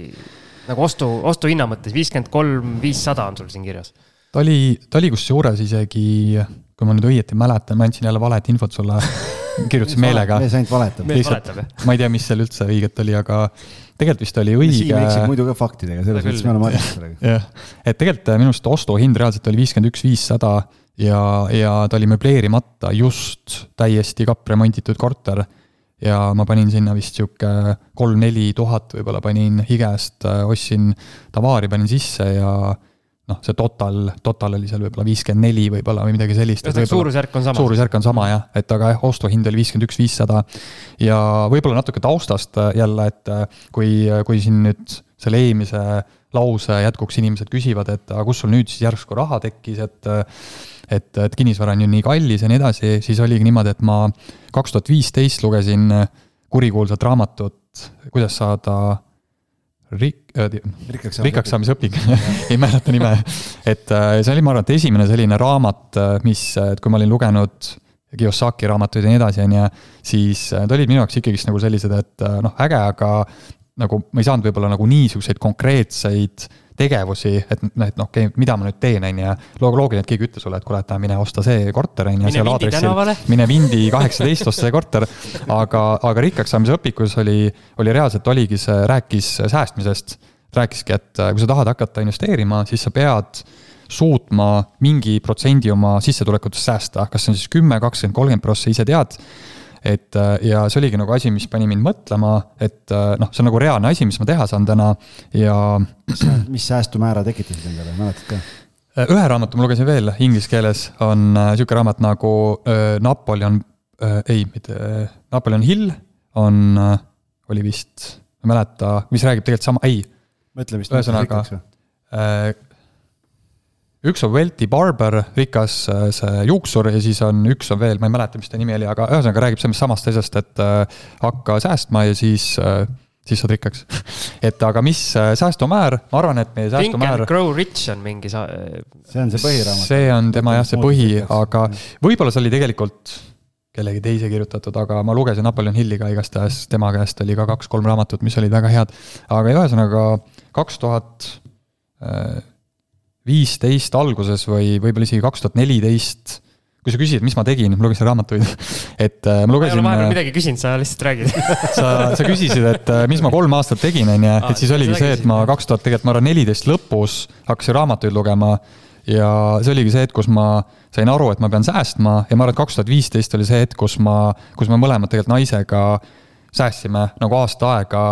nagu ostu, ostuhinna mõttes viiskümmend kolm, viissada on sul siin kirjas. ta oli, ta oli kusjuures isegi, kui ma nüüd õieti mäletan, ma andsin jälle valet infot sulle kirjutasin meelega. mees ainult valetab. mees valetab, jah. ma ei tea, mis seal üldse õiget oli, aga tegelikult vist oli õige. Siim eksib muidu ka faktidega, selles mõttes me oleme asjas sellega. jah, et tegelikult äh, minu arust ostuhind reaalselt oli viiskümmend üks, viissada ja, ja ta oli möbleerimata, just täiesti kappremonditud korter. ja ma panin sinna vist sihuke kolm-neli tuhat võib-olla panin higest, äh, ostsin tavaari, panin sisse ja noh, see total, total oli seal võib-olla viiskümmend neli võib-olla või midagi sellist. suurusjärk on sama. suurusjärk on sama jah, et aga jah, ostuhind oli viiskümmend üks, viissada. ja võib-olla natuke taustast äh, jälle, et äh, kui, kui siin nüüd selle eelmise lause jätkuks inimesed küsivad, et aga kus sul nüüd siis järsku raha tekkis, et et, et kinnisvara on ju nii kallis ja nii edasi, siis oligi niimoodi, et ma kaks tuhat viisteist lugesin kurikuulsat raamatut Kuidas saada rik- äh,, rikkaks, rikkaks saamise õping <laughs> ei mäleta nime. et äh, see oli, ma arvan, et esimene selline raamat, äh, mis, et kui ma olin lugenud Kiyosaki raamatuid ja nii edasi, on ju, siis ta olid minu jaoks ikkagist nagu sellised, et noh, äge, aga nagu ma ei saanud võib-olla nagu niisuguseid konkreetseid tegevusi, et noh, et noh, mida ma nüüd teen, on ju. loogiline, et keegi ütles sulle, et kuule, et mine osta see korter, on ju, seal aadressil. mine Vindi kaheksateist, osta see korter. aga, aga rikkaks saamise õpikus oli, oli reaalselt oligi see, rääkis säästmisest. rääkiski, et kui sa tahad hakata investeerima, siis sa pead suutma mingi protsendi oma sissetulekutest säästa, kas see on siis kümme, kakskümmend, kolmkümmend prossa, ise tead et äh, ja see oligi nagu asi, mis pani mind mõtlema, et äh, noh, see on nagu reaalne asi, mis ma teha saan täna ja. mis säästumäära tekitasid endale, mäletad ka? Äh, ühe raamatu ma lugesin veel inglise keeles, on sihuke raamat nagu Napoleon, ei, mitte Napoleon Hill on, oli vist, ma ei mäleta, mis räägib tegelikult sama, ei. ühesõnaga üks on Welty Barber, rikas äh, see juuksur ja siis on üks on veel, ma ei mäleta, mis ta nimi oli, aga ühesõnaga räägib sellest samast asjast, et äh, hakka säästma ja siis äh, siis saad rikkaks <laughs> et aga mis säästumäär, ma arvan, et meie säästumäär. Think and grow rich on mingi sa-. see on see põhiraamat. see on tema jah, see põhi, aga võib-olla see oli tegelikult kellegi teise kirjutatud, aga ma lugesin Napoleon Hilli ka igastahes, tema käest oli ka kaks-kolm raamatut, mis olid väga head. aga ühesõnaga kaks tuhat viisteist alguses või võib-olla isegi kaks tuhat neliteist. Kui sa küsid, mis ma tegin, ma lugesin raamatuid, <laughs> et äh, ma lugesin. ma ei ole vahepeal äh, midagi küsinud, sa lihtsalt räägid. <laughs> Sa, sa küsisid, et äh, mis ma kolm aastat tegin, on ju, et siis oligi see, et ma kaks tuhat, tegelikult ma arvan, neliteist lõpus hakkasin raamatuid lugema. Ja see oligi see hetk, kus ma sain aru, et ma pean säästma. Ja ma arvan, et kaks tuhat viisteist oli see hetk, kus ma, kus me mõlemad tegelikult naisega säästsime nagu aasta aega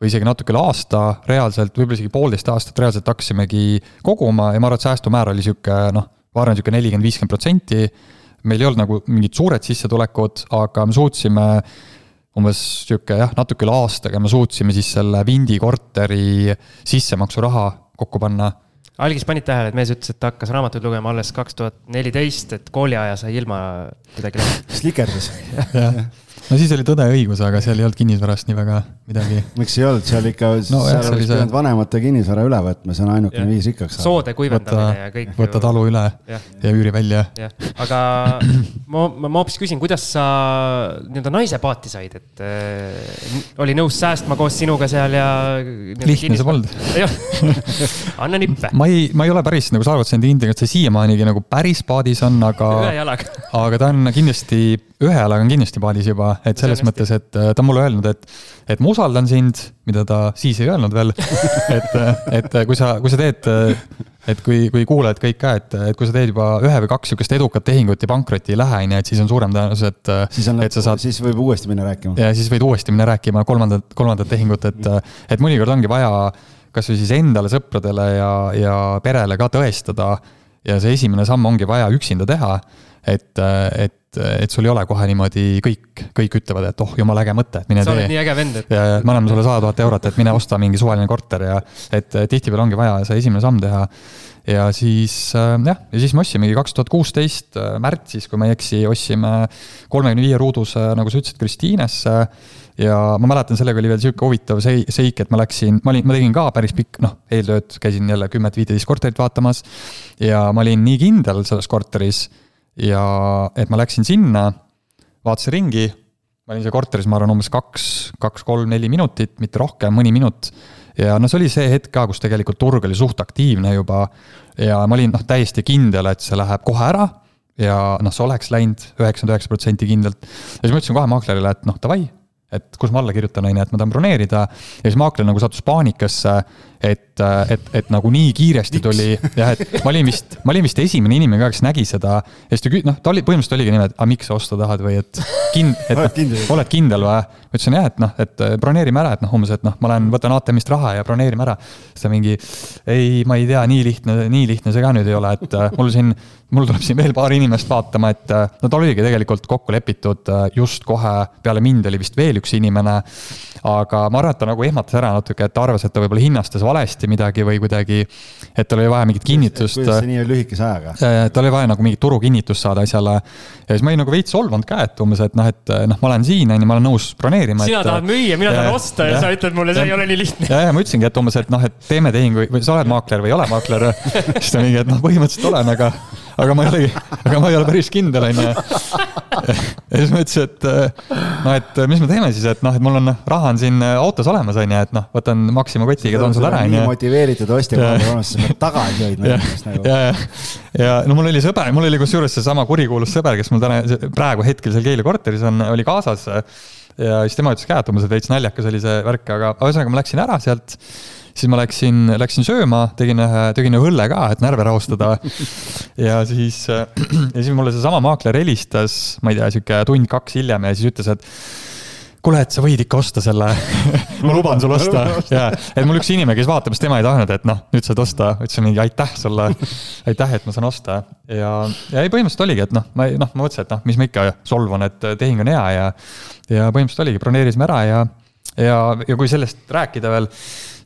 või isegi natuke üle aasta reaalselt, võib-olla isegi poolteist aastat reaalselt hakkasimegi koguma ja ma arvan, et säästumäär oli sihuke noh, ma arvan, sihuke nelikümmend, viiskümmend protsenti. meil ei olnud nagu mingid suured sissetulekud, aga me suutsime umbes sihuke jah, natuke üle aastaga me suutsime siis selle Vindi korteri sissemaksuraha kokku panna algis panid tähele, et mees ütles, et ta hakkas raamatuid lugema alles kaks tuhat neliteist, et kooliaja sai ilma kuidagi <laughs> läbi. slikerdas. <laughs> no siis oli Tõde ja õigus, aga seal ei olnud kinnisvarast nii väga midagi. <laughs> miks ei olnud, seal ikka no,, seal oleks pidanud vanemate kinnisvara üle võtma, see on ainukene viis rikkaks saada. soode kuivendamine võtta, ja kõik. võtta talu üle ja, ja üüri välja. aga <clears throat> ma, ma, ma hoopis küsin, kuidas sa nii-öelda naise paati said, et äh, oli nõus säästma koos sinuga seal ja. lihtne see polnud. <laughs> anna nippe. ma ei, ma ei ole päris nagu sada protsenti kindel, et see siiamaanigi nagu päris paadis on, aga. <laughs> ühe jalaga. aga ta on kindlasti ühe jalaga on kindlasti paadis juba, et selles mõttes, et äh, ta on mulle öelnud, et, et ma usaldan sind, mida ta siis ei öelnud veel. <laughs> et, et kui sa, kui sa teed, et kui, kui kuulajad kõik ka, et, et kui sa teed juba ühe või kaks sihukest edukat tehingut ja pankrotti ei lähe, on ju, et siis on suurem tõenäosus, et. siis on, saad... siis võib uuesti minna rääkima. ja siis võid uuesti minna rääkima kolmandat, kolmandat tehingut, et, et mõnikord ongi vaja kasvõi siis endale, sõpradele ja, ja perele ka tõestada. ja see esimene samm ongi vaja üksinda teha et, et et, et sul ei ole kohe niimoodi kõik, kõik ütlevad, et oh, jumala äge mõte, et mine sa tee. sa oled nii äge vend, et. ja, ja me anname sulle sada tuhat eurot, et mine osta mingi suvaline korter ja et tihtipeale ongi vaja see esimene samm teha. ja siis äh, jah, ja siis me ossimegi kaks tuhat kuusteist äh, märtsis, kui ma ei eksi, ostsime kolmekümne viie ruuduse, nagu sa ütlesid, Kristiinesse ja ma mäletan, sellega oli veel sihuke huvitav seik, et ma läksin, ma olin, ma tegin ka päris pikk, noh, eeltööd, käisin jälle kümmet-viiteist korterit vaatamas. ja ma olin nii kindel selles korteris ja et ma läksin sinna, vaatasin ringi, ma olin seal korteris, ma arvan, umbes kaks, kaks, kolm, neli minutit, mitte rohkem, mõni minut. ja no see oli see hetk ka, kus tegelikult turg oli suht aktiivne juba ja ma olin noh, täiesti kindel, et see läheb kohe ära ja noh, see oleks läinud üheksakümmend üheksa protsenti kindlalt. ja siis ma ütlesin kohe maaklerile, et noh, davai, et kus ma alla kirjutan, on ju, et ma tahan broneerida. ja siis maakler nagu sattus paanikasse, et, et, et nagu nii kiiresti tuli, jah, et ma olin vist, ma olin vist esimene inimene ka, kes nägi seda. ja siis ta kü-, noh, ta oli, põhimõtteliselt oligi niimoodi, et aga miks sa osta tahad või et kind-, et oled kindel, oled kindel või? ma ütlesin jah, et noh, et broneerime ära, et noh, umbes, et noh, ma lähen, võtan ATM-ist raha ja broneerime ära. siis ta mingi, ei, ma ei tea, nii lihtne, nii lihtne see ka nüüd ei ole, et mul siin, mul tuleb siin veel paar inimest vaatama, et no tal oligi tegelikult kokku lepitud just kohe peale mind oli vist veel üks inimene. aga ma arvan, et ta nagu ehmatas ära natuke, et ta arvas, et ta võib-olla hinnastas valesti midagi või kuidagi, et tal oli vaja mingit kinnitust. kuidas see nii lühikese ajaga? tal oli vaja nagu mingit turukinnitust saada asjale. ja siis ma olin nagu veits solvunud ka, et umbes, et noh, et noh, ma olen siin, on ju, ma olen nõus broneerima. sina et, tahad müüa, mina tahan osta ja, ja sa ütled mulle, see ja, ei ole nii lihtne. ja, ja ma ütlesingi, et umbes, et noh, et teeme tehingu või sa oled maakler või ei ole maakler. <laughs> siis ta mingi, et noh, põhimõtteliselt olen, aga aga ma ei olegi, aga ma ei ole päris kindel, on ju. ja siis ma ütlesin, et noh, et mis me teeme siis, et noh, et mul on raha on siin autos olemas, on ju, et noh, võtan Maxima kotiga, toon sulle ära, on ju. nii motiveeritud ostja kohe olemas, sa pead tagasi hoidma inimest nagu. ja, ja, ja no mul oli sõber, mul oli kusjuures seesama kurikuulus sõber, kes mul täna, praegu hetkel seal Keila korteris on, oli kaasas. ja siis tema ütles ka, et umbes, et veits naljakas oli see värk, aga ühesõnaga ma läksin ära sealt siis ma läksin, läksin sööma, tegin ühe, tegin ühe õlle ka, et närve rahustada. ja siis, <clears throat> ja siis mulle seesama maakler helistas, ma ei tea, sihuke tund-kaks hiljem ja siis ütles, et kuule, et sa võid ikka osta selle <laughs> ma luban sulle osta. ja, et mul üks inimene, kes vaatab, siis tema ei tahtnud, et noh, nüüd saad osta. ütlesin mingi aitäh sulle, aitäh, et ma saan osta. ja, ja ei, põhimõtteliselt oligi, et noh, ma noh, ma mõtlesin, et noh, mis ma ikka solvun, et tehing on hea ja, ja põhimõtteliselt oligi, broneerisime ära ja, ja, ja kui sellest rääkida veel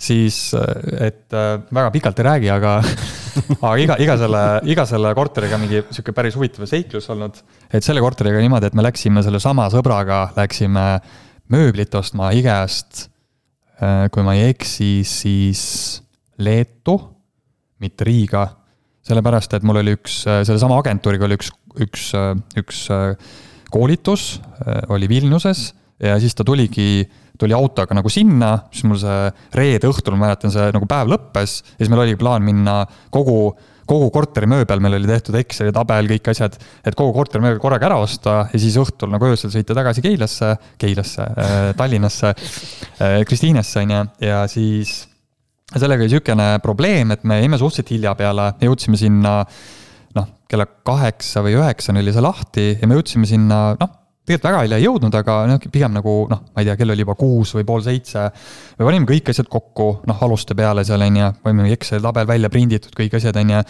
siis et äh, väga pikalt ei räägi, aga, <laughs> aga iga, iga selle, iga selle korteriga mingi sihuke päris huvitav seiklus olnud. et selle korteriga niimoodi, et me läksime sellesama sõbraga, läksime mööblit ostma IKEA-st. Äh, kui ma ei eksi, siis Leetu, mitte Riiga. sellepärast, et mul oli üks, sellesama agentuuriga oli üks, üks, üks koolitus, oli Vilniuses ja siis ta tuligi tuli autoga nagu sinna, siis mul see reede õhtul, ma mäletan, see nagu päev lõppes ja siis meil oli plaan minna kogu, kogu korteri mööbel, meil oli tehtud Exceli tabel, kõik asjad, et kogu korteri mööbel korraga ära osta ja siis õhtul nagu öösel sõita tagasi Keilasse, Keilasse äh,, Tallinnasse äh,, Kristiinesse on ju, ja siis sellega oli niisugune probleem, et me jäime suhteliselt hilja peale, jõudsime sinna noh, kella kaheksa või üheksani oli see lahti ja me jõudsime sinna noh, tegelikult väga hilja ei jõudnud, aga noh, pigem nagu noh, ma ei tea, kell oli juba kuus või pool seitse. me panime kõik asjad kokku, noh, aluste peale seal on ju, panime Exceli tabel välja prinditud, kõik asjad on ju.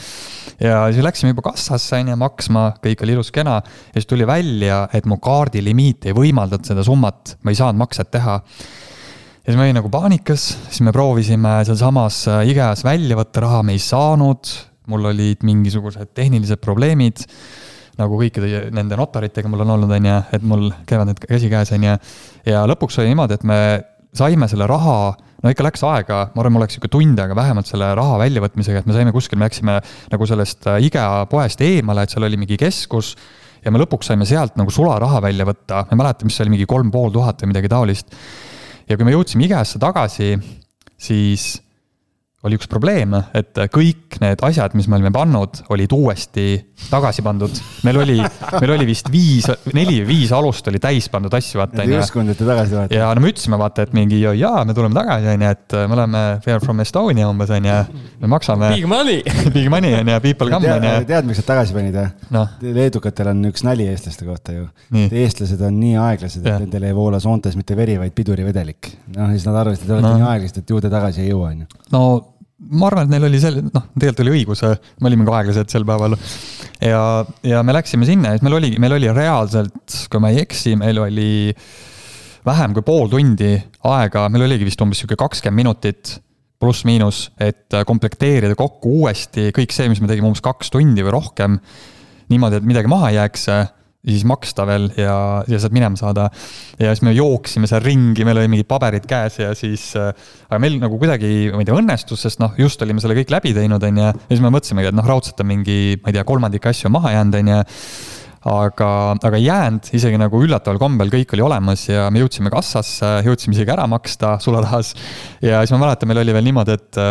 ja siis läksime juba kassasse on ju maksma, kõik oli ilus-kena ja siis tuli välja, et mu kaardilimiit ei võimaldanud seda summat, ma ei saanud makset teha ja siis ma olin nagu paanikas, siis me proovisime sealsamas äh, IKEA-s välja võtta raha, me ei saanud, mul olid mingisugused tehnilised probleemid nagu kõikide nende notaritega mul on olnud, on ju, et mul käivad need käsikäes, on ju. ja lõpuks oli niimoodi, et me saime selle raha, no ikka läks aega, ma arvan, mul läks sihuke tund aega vähemalt selle raha väljavõtmisega, et me saime kuskil, me läksime nagu sellest IKEA poest eemale, et seal oli mingi keskus ja me lõpuks saime sealt nagu sularaha välja võtta, ma ei mäleta, mis see oli, mingi kolm pool tuhat või midagi taolist. ja kui me jõudsime IKEA-sse tagasi, siis oli üks probleem, et kõik need asjad, mis me olime pannud, olid uuesti tagasi pandud. meil oli, meil oli vist viis, neli või viis alust oli täis pandud asju, vaata on ju. ükskond, et te tagasi tulete. ja no me ütlesime, vaata, et mingi jaa, me tuleme tagasi, on ju, et me oleme Fair from Estonia umbes, on ju. me maksame. Big money <laughs> Big money on ju, people come on ju. tead, miks nad tagasi panid või no.? leedukatel on üks nali eestlaste kohta ju. eestlased on nii aeglased, et nendel ei voola soontes mitte veri, vaid pidurivedelik. noh, ja siis nad arvasid, et te olete no. nii aeglased, et ju te tagasi ei jõua, on ju. no ma arvan, et neil oli selle, noh, tegelikult oli õigus, me olime ka aeglased sel päeval. ja, ja me läksime sinna ja siis meil oli, meil oli reaalselt, kui ma ei eksi, meil oli vähem kui pool tundi aega, meil oligi vist umbes sihuke kakskümmend minutit pluss-miinus, et komplekteerida kokku uuesti kõik see, mis me tegime umbes kaks tundi või rohkem. niimoodi, et midagi maha ei jääks ja siis maksta veel ja, ja sealt minema saada. ja siis me jooksime seal ringi, meil oli mingid paberid käes ja siis, äh, aga meil nagu kuidagi, ma ei tea, õnnestus, sest noh, just olime selle kõik läbi teinud, on ju. ja siis me mõtlesimegi, et noh, raudselt on mingi, ma ei tea, kolmandik asju maha jäänud, on ju. aga, aga jäänud, isegi nagu üllataval kombel kõik oli olemas ja me jõudsime kassasse, jõudsime isegi ära maksta sularahas. ja siis ma mäletan, meil oli veel niimoodi, et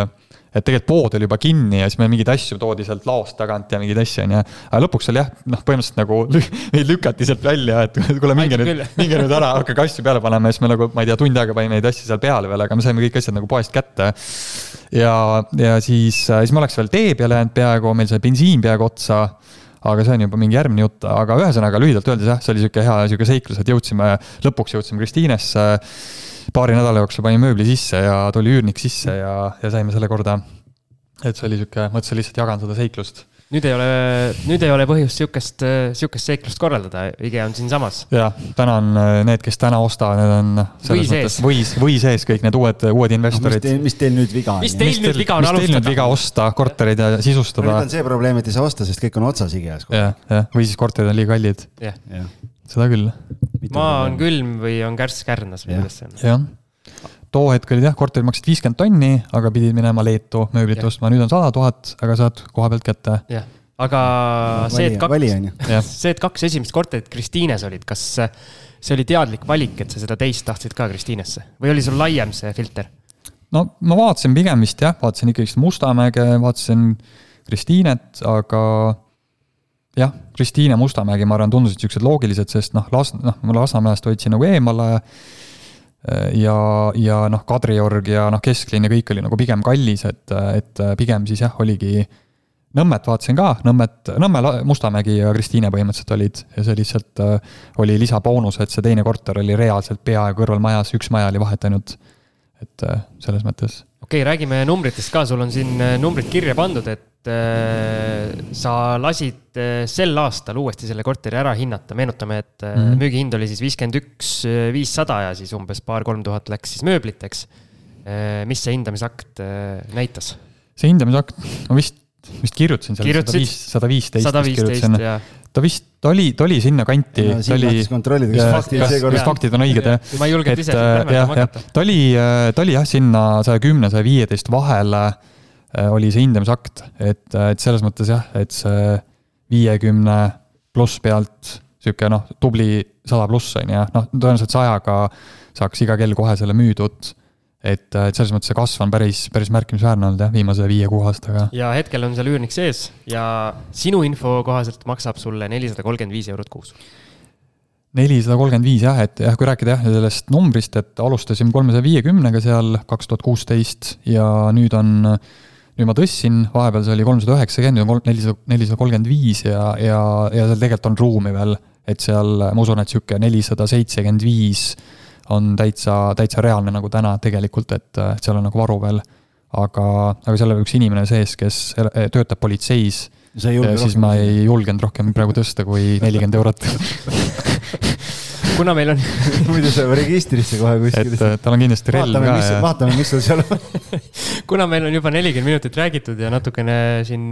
et tegelikult pood oli juba kinni ja siis meil mingeid asju toodi sealt laost tagant ja mingeid asju, on ju. aga lõpuks oli jah, noh, põhimõtteliselt nagu meid lükati sealt välja, et <laughs> kuule, minge nüüd, minge nüüd ära, hakake asju peale panema ja siis me nagu, ma ei tea, tund aega panime neid asju seal peale veel, aga me saime kõik asjad nagu poest kätte. ja, ja siis, siis me oleks veel tee peale jäänud peaaegu, meil sai bensiin peaaegu otsa aga see on juba mingi järgmine jutt, aga ühesõnaga lühidalt öeldes jah, see oli sihuke hea sihuke seiklus, et jõudsime, lõpuks jõudsime Kristiinesse paari nädala jooksul panin mööbli sisse ja tuli üürnik sisse ja, ja saime selle korda. et see oli sihuke, mõtlesin lihtsalt jagan seda seiklust nüüd ei ole, nüüd ei ole põhjust sihukest, sihukest seiklust korraldada, IKEA on siinsamas. jah, tänan need, kes täna ostavad, need on või sees, või, või sees kõik need uued, uued investorid no,. mis teil nüüd viga on? mis teil nüüd viga on alustada? mis teil nüüd viga osta korterid ja sisustada? nüüd on see probleem, et ei saa osta, sest kõik on otsas IKEA-s. jah, jah, või siis korterid on liiga kallid. seda küll. Maa on külm või on kärss kärnas või kuidas see on? jah. Too hetk olid jah, korterid maksid viiskümmend tonni, aga pidid minema Leetu mööblit ostma, nüüd on sada tuhat, aga saad koha pealt kätte. jah, aga no, see, et kaks, <laughs> see, et kaks esimest korterit Kristiines olid, kas see oli teadlik valik, et sa seda teist tahtsid ka Kristiinesse? Või oli sul laiem see filter? no ma vaatasin pigem vist jah, vaatasin ikkagist Mustamäge, vaatasin Kristiinet, aga jah, Kristiine, Mustamägi, ma arvan, tundusid siuksed loogilised, sest noh, Las-, noh, Lasnamäest hoidsin nagu eemale ja, ja noh, Kadriorg ja noh, kesklinn ja kõik oli nagu pigem kallis, et, et pigem siis jah, oligi Nõmmet vaatasin ka, Nõmmet, Nõmme, Mustamägi ja Kristiine põhimõtteliselt olid ja see lihtsalt äh, oli lisaboonus, et see teine korter oli reaalselt peaaegu kõrvalmajas, üks maja oli vahet ainult. et äh, selles mõttes. okei okay,, räägime numbritest ka, sul on siin numbrid kirja pandud, et äh, sa lasid äh, sel aastal uuesti selle korteri ära hinnata, meenutame, et äh, mm -hmm. müügihind oli siis viiskümmend üks, äh, viissada ja siis umbes paar-kolm tuhat läks siis mööbliteks äh,. mis see hindamisakt äh, näitas? see hindamisakt, ma vist, vist kirjutasin seal sada viisteist. sada viisteist, jah ta vist, ta oli, ta oli sinnakanti no,. ta oli, kas faktid on õiged, jah. ma ei julgenud ise seda hakata. ta oli, äh, ta oli jah, sinna saja kümne, saja viieteist vahele Äh, oli see hindamisakt, et, äh, et selles mõttes jah, et see viiekümne pluss pealt sihuke noh, tubli sada pluss on ju, noh, tõenäoliselt sajaga saaks iga kell kohe selle müüdud. et, äh, et selles mõttes see kasv on päris, päris märkimisväärne olnud jah, viimase viie-kuue aastaga. ja hetkel on seal üürnik sees ja sinu info kohaselt maksab sulle nelisada kolmkümmend viis eurot kuus nelisada kolmkümmend viis jah, et jah, kui rääkida jah sellest numbrist, et alustasime kolmesaja viiekümnega seal kaks tuhat kuusteist ja nüüd on, nüüd ma tõstsin, vahepeal see oli kolmsada üheksakümmend, nüüd on nelisada, nelisada kolmkümmend viis ja, ja, ja seal tegelikult on ruumi veel, et seal ma usun, et sihuke nelisada seitsekümmend viis on täitsa, täitsa reaalne nagu täna tegelikult, et, et seal on nagu varu veel. aga, aga seal oli üks inimene sees, kes töötab politseis siis ma ei julgenud rohkem praegu tõsta kui nelikümmend eurot <laughs> kuna meil on <laughs> muidu see registrisse kohe kuskil. et tal on kindlasti relv ka ja. vaatame, mis sul seal on <laughs> kuna meil on juba nelikümmend minutit räägitud ja natukene siin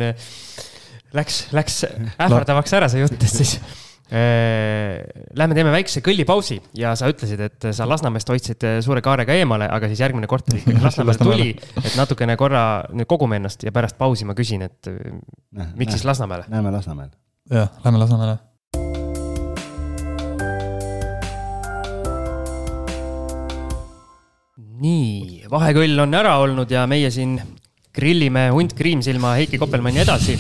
läks, läks ähvardavaks ära see jutt, et siis Äh, lähme teeme väikse kõllipausi ja sa ütlesid, et sa Lasnamäest hoidsid äh, suure kaarega eemale, aga siis järgmine korter ikkagi <laughs> Lasnamäele tuli, et natukene korra nüüd kogume ennast ja pärast pausi ma küsin, et Näh, miks näh, siis Lasnamäele? Läheme Lasnamäele. jah, lähme Lasnamäele. nii, vahekõll on ära olnud ja meie siin grillime hunt Kriimsilma Heiki Koppelmanni edasi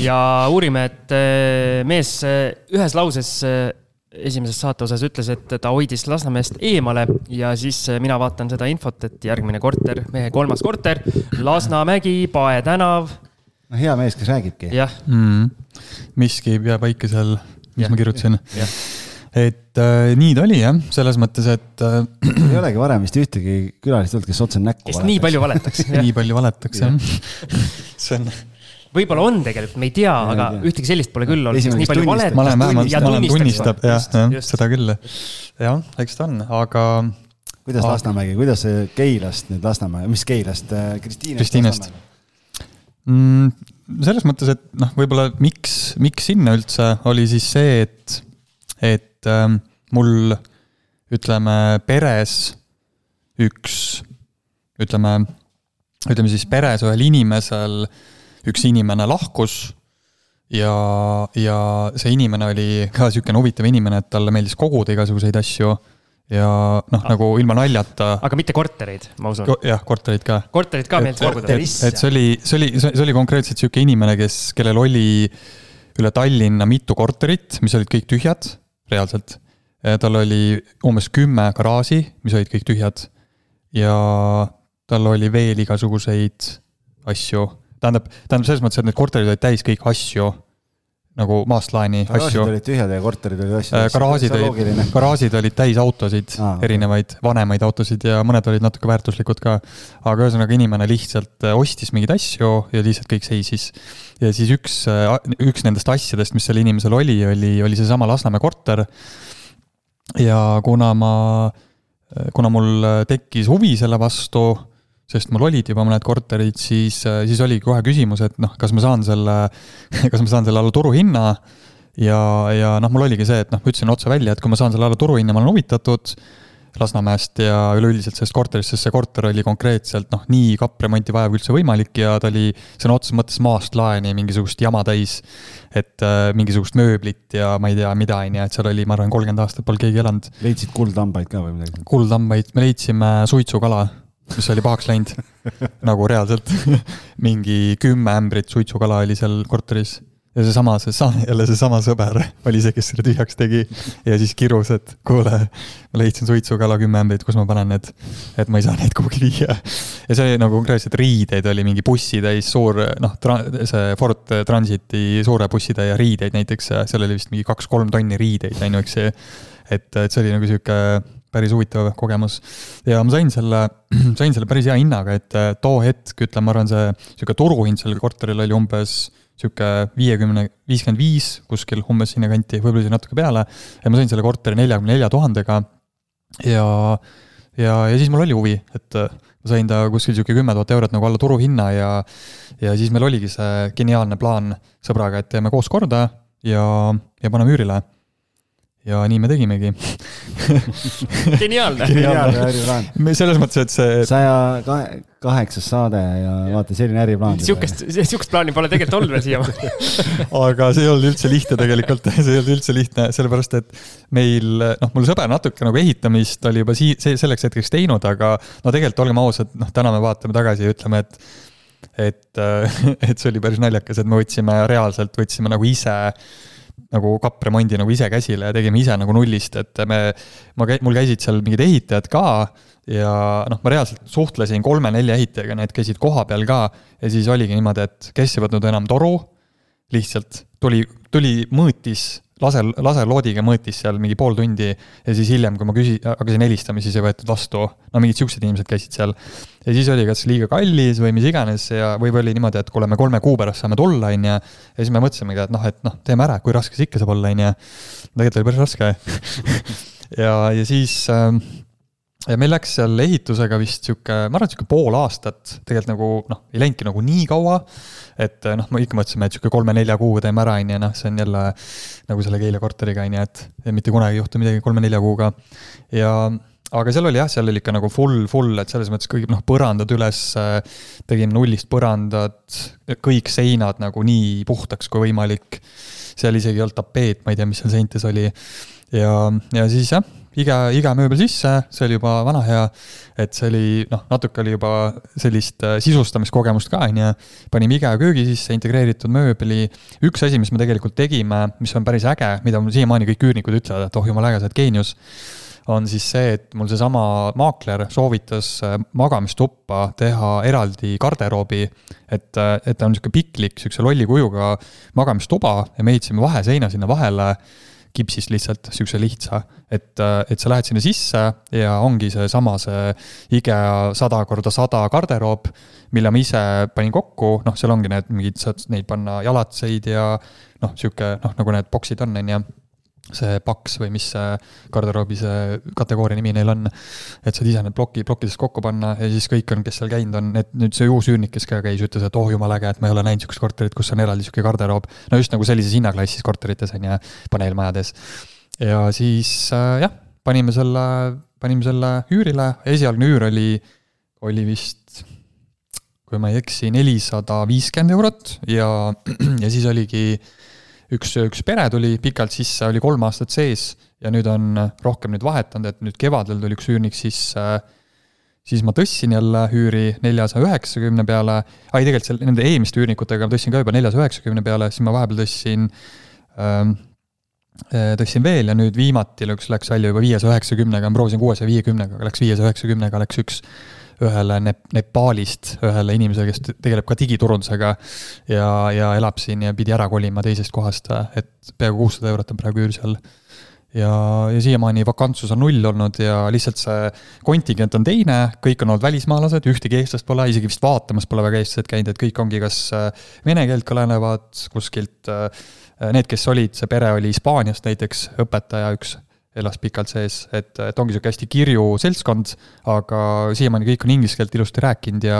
ja uurime, et eh, mees eh, ühes lauses eh, esimeses saate osas ütles, et ta hoidis Lasnamäest eemale ja siis mina vaatan seda infot, et järgmine korter, mehe kolmas korter, Lasnamägi, Pae tänav. no hea mees, kes räägibki. jah. Mm.. miski ei pea paika seal, mis ja, ma kirjutasin et äh, nii ta oli jah, selles mõttes, et äh,. ei olegi varem vist ühtegi külalist olnud, kes otse näkku kes nii palju valetaks <laughs> nii palju valetaks jah <laughs> see on võib-olla on tegelikult, me ei tea, aga tea. ühtegi sellist pole küll olnud, kes nii palju valetab. ma olen vähemalt, ma olen tunnistab jah, jah, seda küll. jah, eks ta on, aga. kuidas aga... Lasnamägi, kuidas see Keilast nüüd Lasnamäe, mis Keilast, äh, Kristiinest? Kristiinest. Mm, selles mõttes, et noh, võib-olla miks, miks sinna üldse, oli siis see, et, et et äh, mul ütleme peres üks, ütleme, ütleme siis peres ühel inimesel üks inimene lahkus ja, ja see inimene oli ka niisugune huvitav inimene, et talle meeldis koguda igasuguseid asju ja noh, nagu ilma naljata. aga mitte kortereid, ma usun. jah, korterid ka. korterid ka meeldis koguda. et see oli, see oli, see oli konkreetselt niisugune inimene, kes, kellel oli üle Tallinna mitu korterit, mis olid kõik tühjad reaalselt. tal oli umbes kümme garaaži, mis olid kõik tühjad. ja tal oli veel igasuguseid asju, tähendab, tähendab selles mõttes, et need korterid olid täis kõik asju nagu maast laeni asju. garaažid olid tühjad ja korterid olid asju. Äh, garaažid olid, garaažid olid täis autosid ah,, erinevaid vanemaid autosid ja mõned olid natuke väärtuslikud ka. aga ühesõnaga inimene lihtsalt äh, ostis mingeid asju ja lihtsalt kõik seisis. ja siis üks, äh, üks nendest asjadest, mis sel inimesel oli, oli, oli seesama Lasnamäe korter. ja kuna ma, kuna mul tekkis huvi selle vastu sest mul olid juba mõned korterid, siis, siis oli kohe küsimus, et noh, kas ma saan selle, <laughs> kas ma saan selle alla turuhinna. ja, ja noh, mul oligi see, et noh, ma ütlesin otse välja, et kui ma saan selle alla turuhinna, ma olen huvitatud. Lasnamäest ja üleüldiselt sellest korterist, sest see korter oli konkreetselt noh, nii kappremonti vajav kui üldse võimalik ja ta oli sõna otseses mõttes maast laeni mingisugust jama täis. et äh, mingisugust mööblit ja ma ei tea, mida, on ju, et seal oli, ma arvan, kolmkümmend aastat polnud keegi elanud. leidsid kuldhambaid ka või midagi? kuldhambaid, me leidsime suitsukala mis oli pahaks läinud <laughs> nagu reaalselt <laughs> mingi kümme ämbrit suitsukala oli seal korteris. ja seesama, see sa-, jälle seesama sõber oli see, kes selle tühjaks tegi ja siis kirus, et kuule, ma leidsin suitsukala kümme ämbrit, kus ma panen need, et ma ei saa neid kuhugi viia. ja see oli nagu konkreetselt riideid oli mingi bussitäis, suur noh, see Ford Transiti suure bussitäie riideid näiteks, seal oli vist mingi kaks-kolm tonni riideid, ainuüksi. et, et see oli nagu sihuke päris huvitav kogemus. ja ma sain selle, <clears throat> sain selle päris hea hinnaga, et äh, too hetk, ütleme, ma arvan, see sihuke turuhind sellel korteril oli umbes sihuke viiekümne, viiskümmend viis kuskil umbes sinnakanti, võib-olla isegi natuke peale. ja ma sain selle korteri neljakümne nelja tuhandega. ja, ja, ja siis mul oli huvi, et äh, ma sain ta kuskil sihuke kümme tuhat eurot nagu alla turuhinna ja, ja siis meil oligi see geniaalne plaan sõbraga, et teeme koos korda ja, ja paneme üürile ja nii me tegimegi <laughs> geniaalne. geniaalne äriplaan. selles mõttes, et see. saja kaheksas saade ja vaata, selline äriplaan. sihukest, sihukest plaani pole tegelikult olnud veel siiamaani <laughs> aga see ei olnud üldse lihtne tegelikult, see ei olnud üldse lihtne, sellepärast et meil, noh, mul sõber natuke nagu ehitamist oli juba sii-, see selleks hetkeks teinud, aga no tegelikult olgem ausad, noh, täna me vaatame tagasi ja ütleme, et et, <laughs> et see oli päris naljakas, et me võtsime reaalselt, võtsime nagu ise nagu kappremondi nagu ise käsile ja tegime ise nagu nullist, et me, ma, mul käisid seal mingid ehitajad ka ja noh, ma reaalselt suhtlesin kolme-nelja ehitajaga, need käisid kohapeal ka ja siis oligi niimoodi, et kes ei võtnud enam toru, lihtsalt tuli, tuli, mõõtis laser, laserloodiga mõõtis seal mingi pool tundi ja siis hiljem, kui ma küsi-, hakkasin helistama, siis ei võetud vastu. no mingid siuksed inimesed käisid seal. ja siis oli kas liiga kallis või mis iganes ja, või oli niimoodi, et kuule, me kolme kuu pärast saame tulla, on ju. ja siis me mõtlesimegi, et noh, et noh, teeme ära, kui raske see ikka saab olla, on ju. tegelikult oli päris raske <laughs> ja, ja siis äh, ja meil läks seal ehitusega vist sihuke, ma arvan, et sihuke pool aastat, tegelikult nagu noh, ei läinudki nagu nii kaua. et noh, me ikka mõtlesime, et sihuke kolme-nelja kuuga teeme ära, on ju, noh, see on jälle nagu selle Keila korteriga, on ju, et mitte kunagi ei juhtu midagi kolme-nelja kuuga. ja aga seal oli jah, seal oli ikka nagu full, full, et selles mõttes kõik noh, põrandad üles, tegime nullist põrandad, kõik seinad nagu nii puhtaks kui võimalik. seal isegi ei olnud tapeet, ma ei tea, mis seal seintes oli. ja, ja siis jah iga, iga mööbel sisse, see oli juba vana hea. et see oli noh, natuke oli juba sellist äh, sisustamiskogemust ka, on ju. panime IKEA köögi sisse, integreeritud mööbli. üks asi, mis me tegelikult tegime, mis on päris äge, mida mul siiamaani kõik üürnikud ütlevad, et oh jumala äge, sa oled geenius on siis see, et mul seesama maakler soovitas äh, magamistuppa teha eraldi garderoobi. et, äh, et ta on niisugune piklik, niisuguse lolli kujuga magamistuba ja me ehitasime vaheseina sinna vahele kipsist lihtsalt, sihukese lihtsa. et, et sa lähed sinna sisse ja ongi seesama see IKEA sada korda sada garderoob, mille ma ise panin kokku, noh, seal ongi need mingid, saad neid panna jalatseid ja noh, sihuke noh, nagu need boksid on, on ju see paks või mis see garderoobi see kategooria nimi neil on. et saad ise need ploki, plokkidest kokku panna ja siis kõik on, kes seal käinud on, et nüüd see uus üürnik, kes ka käis, ütles, et oh jumala äge, et ma ei ole näinud sihukest korterit, kus on eraldi sihuke garderoob. no just nagu sellises hinnaklassis korterites on ju, paneelmajades. ja siis äh, jah, panime selle, panime selle üürile, esialgne üür oli, oli vist kui ma ei eksi, nelisada viiskümmend eurot ja, <clears throat> ja siis oligi äh, üks, üks pere tuli pikalt sisse, oli kolm aastat sees ja nüüd on rohkem nüüd vahetanud, et nüüd kevadel tuli üks üürnik sisse, siis ma tõstsin jälle üüri neljasaja üheksakümne peale, ai tegelikult seal nende eelmiste üürnikutega ma tõstsin ka juba neljasaja üheksakümne peale, siis ma vahepeal tõstsin ähm, tõstsin veel ja nüüd viimati läks, läks välja juba viiesaja üheksakümnega, ma proovisin kuuesaja viiekümnega, aga läks viiesaja üheksakümnega, läks üks ühele Nep-, Nepaalist, ühele inimesele, kes tegeleb ka digiturundusega ja, ja elab siin ja pidi ära kolima teisest kohast, et peaaegu kuussada eurot on praegu üür seal. ja, ja siiamaani vakantsus on null olnud ja lihtsalt see kontingent on teine, kõik on olnud välismaalased, ühtegi eestlast pole, isegi vist vaatamas pole väga eestlased käinud, et kõik ongi kas äh, vene keelt kõnelevad kuskilt, äh, need, kes olid, see pere oli Hispaaniast näiteks, õpetaja üks elas pikalt sees, et, et ongi sihuke hästi kirju seltskond, aga siiamaani kõik on inglise keelt ilusti rääkinud ja,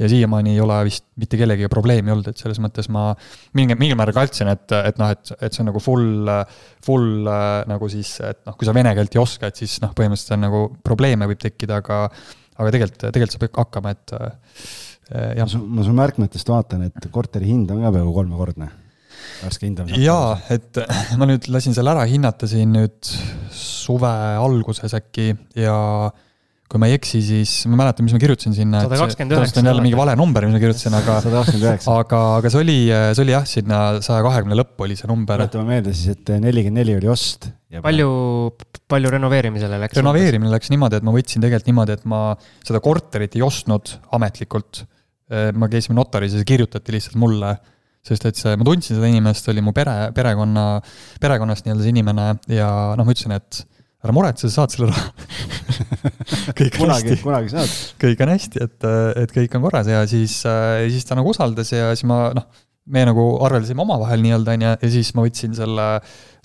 ja siiamaani ei ole vist mitte kellegagi probleemi olnud, et selles mõttes ma mingil, mingil määral kartsin, et, et noh, et, et see on nagu full, full nagu siis, et noh, kui sa vene keelt ei oska, et siis noh, põhimõtteliselt on nagu probleeme võib tekkida, aga, aga tegelikult, tegelikult saab ikka hakkama, et jah. ma su märkmetest vaatan, et korteri hind on ka peaaegu kolmekordne värske hindamine? jaa, et <clears throat> ma nüüd lasin selle ära hinnata siin nüüd suve alguses äkki ja kui ma ei eksi, siis ma mäletan, mis ma kirjutasin sinna. sada kakskümmend üheksa. on jälle mingi vale number, mis ma kirjutasin, aga. aga, aga see oli, see oli jah, sinna saja kahekümne lõppu oli see number. tuletame meelde siis, et nelikümmend neli oli ost. palju, palju renoveerimisele läks? renoveerimine läks niimoodi, et ma võtsin tegelikult niimoodi, et ma seda korterit ei ostnud ametlikult. ma käisime notaris ja see kirjutati lihtsalt mulle sest et see, ma tundsin seda inimest, oli mu pere, perekonna, perekonnast nii-öelda see inimene ja noh, ma ütlesin, et ära muretse, sa saad selle raha <laughs> kõik on kunagi, hästi. kunagi saad. kõik on hästi, et, et kõik on korras ja siis, siis ta nagu usaldas ja siis ma noh, me nagu arveldasime omavahel nii-öelda, on ju, ja siis ma võtsin selle,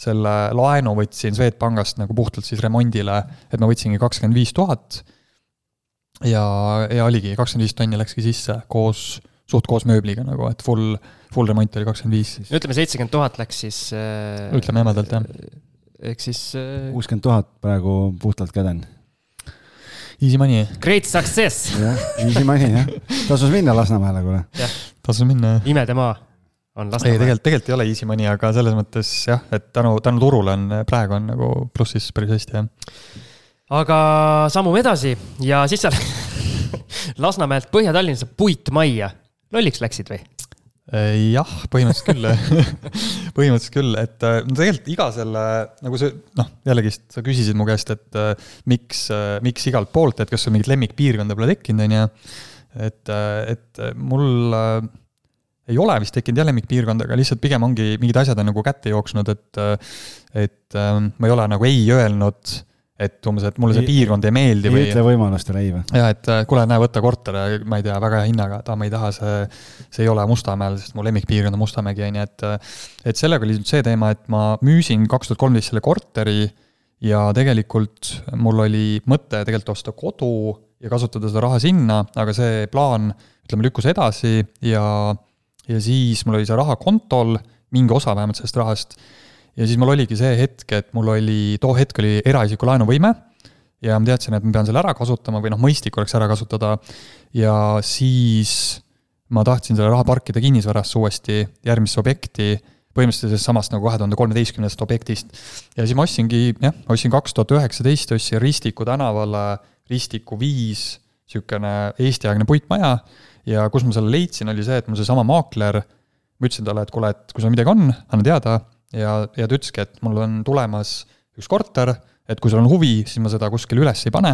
selle laenu võtsin Swedbankist nagu puhtalt siis remondile, et ma võtsingi kakskümmend viis tuhat. ja, ja oligi, kakskümmend viis tonni läkski sisse koos, suht koos mööbliga nagu, et full full remont oli kakskümmend viis siis. ütleme, seitsekümmend tuhat läks siis äh,. ütleme jämedalt, jah. ehk siis äh,. kuuskümmend tuhat praegu puhtalt käden. Easy money. Great success. jah, easy money jah, tasus minna Lasnamäele, kuule. tasus minna, jah. imedemaa on Lasnamäe. ei, tegelikult, tegelikult ei ole easy money, aga selles mõttes jah, et tänu, tänu turule on, praegu on nagu plussis päris hästi, jah. aga sammume edasi ja siis sa <laughs> Lasnamäelt Põhja-Tallinnasse puitmajja. Lolliks läksid või? jah, põhimõtteliselt küll <laughs> põhimõtteliselt küll, et no tegelikult iga selle, nagu see, noh, jällegist sa küsisid mu käest, et miks, miks igalt poolt, et kas sul mingit lemmikpiirkonda pole tekkinud, on ju. et, et mul ei ole vist tekkinud jah lemmikpiirkonda, aga lihtsalt pigem ongi mingid asjad on nagu kätte jooksnud, et et ma ei ole nagu ei öelnud et umbes, et mulle see piirkond ei meeldi või. ei ütle võimalustele ei või? jaa, et äh, kuule, näe, võta korter, ma ei tea, väga hea hinnaga, aa, ma ei taha, see, see ei ole Mustamäel, sest mu lemmikpiirkond on Mustamägi, on ju, et äh, et sellega oli nüüd see teema, et ma müüsin kaks tuhat kolmteist selle korteri ja tegelikult mul oli mõte tegelikult osta kodu ja kasutada seda raha sinna, aga see plaan, ütleme, lükkus edasi ja, ja siis mul oli see raha kontol, mingi osa vähemalt sellest rahast ja siis mul oligi see hetk, et mul oli, too hetk oli eraisiku laenuvõime ja ma teadsin, et ma pean selle ära kasutama või noh, mõistlik oleks ära kasutada. ja siis ma tahtsin selle raha parkida kinnisvarasse uuesti, järgmisse objekti, põhimõtteliselt sellest samast nagu kahe tuhande kolmeteistkümnendast objektist. ja siis ma ostsingi, jah, ostsin kaks tuhat üheksateist, ostsin Ristiku tänavale Ristiku viis, niisugune Eesti-aegne puitmaja ja kus ma selle leidsin, oli see, et mul seesama maakler, ma ütlesin talle, et kuule, et kui sul midagi on, anna teada ja, ja ta ütleski, et mul on tulemas üks korter, et kui sul on huvi, siis ma seda kuskile üles ei pane,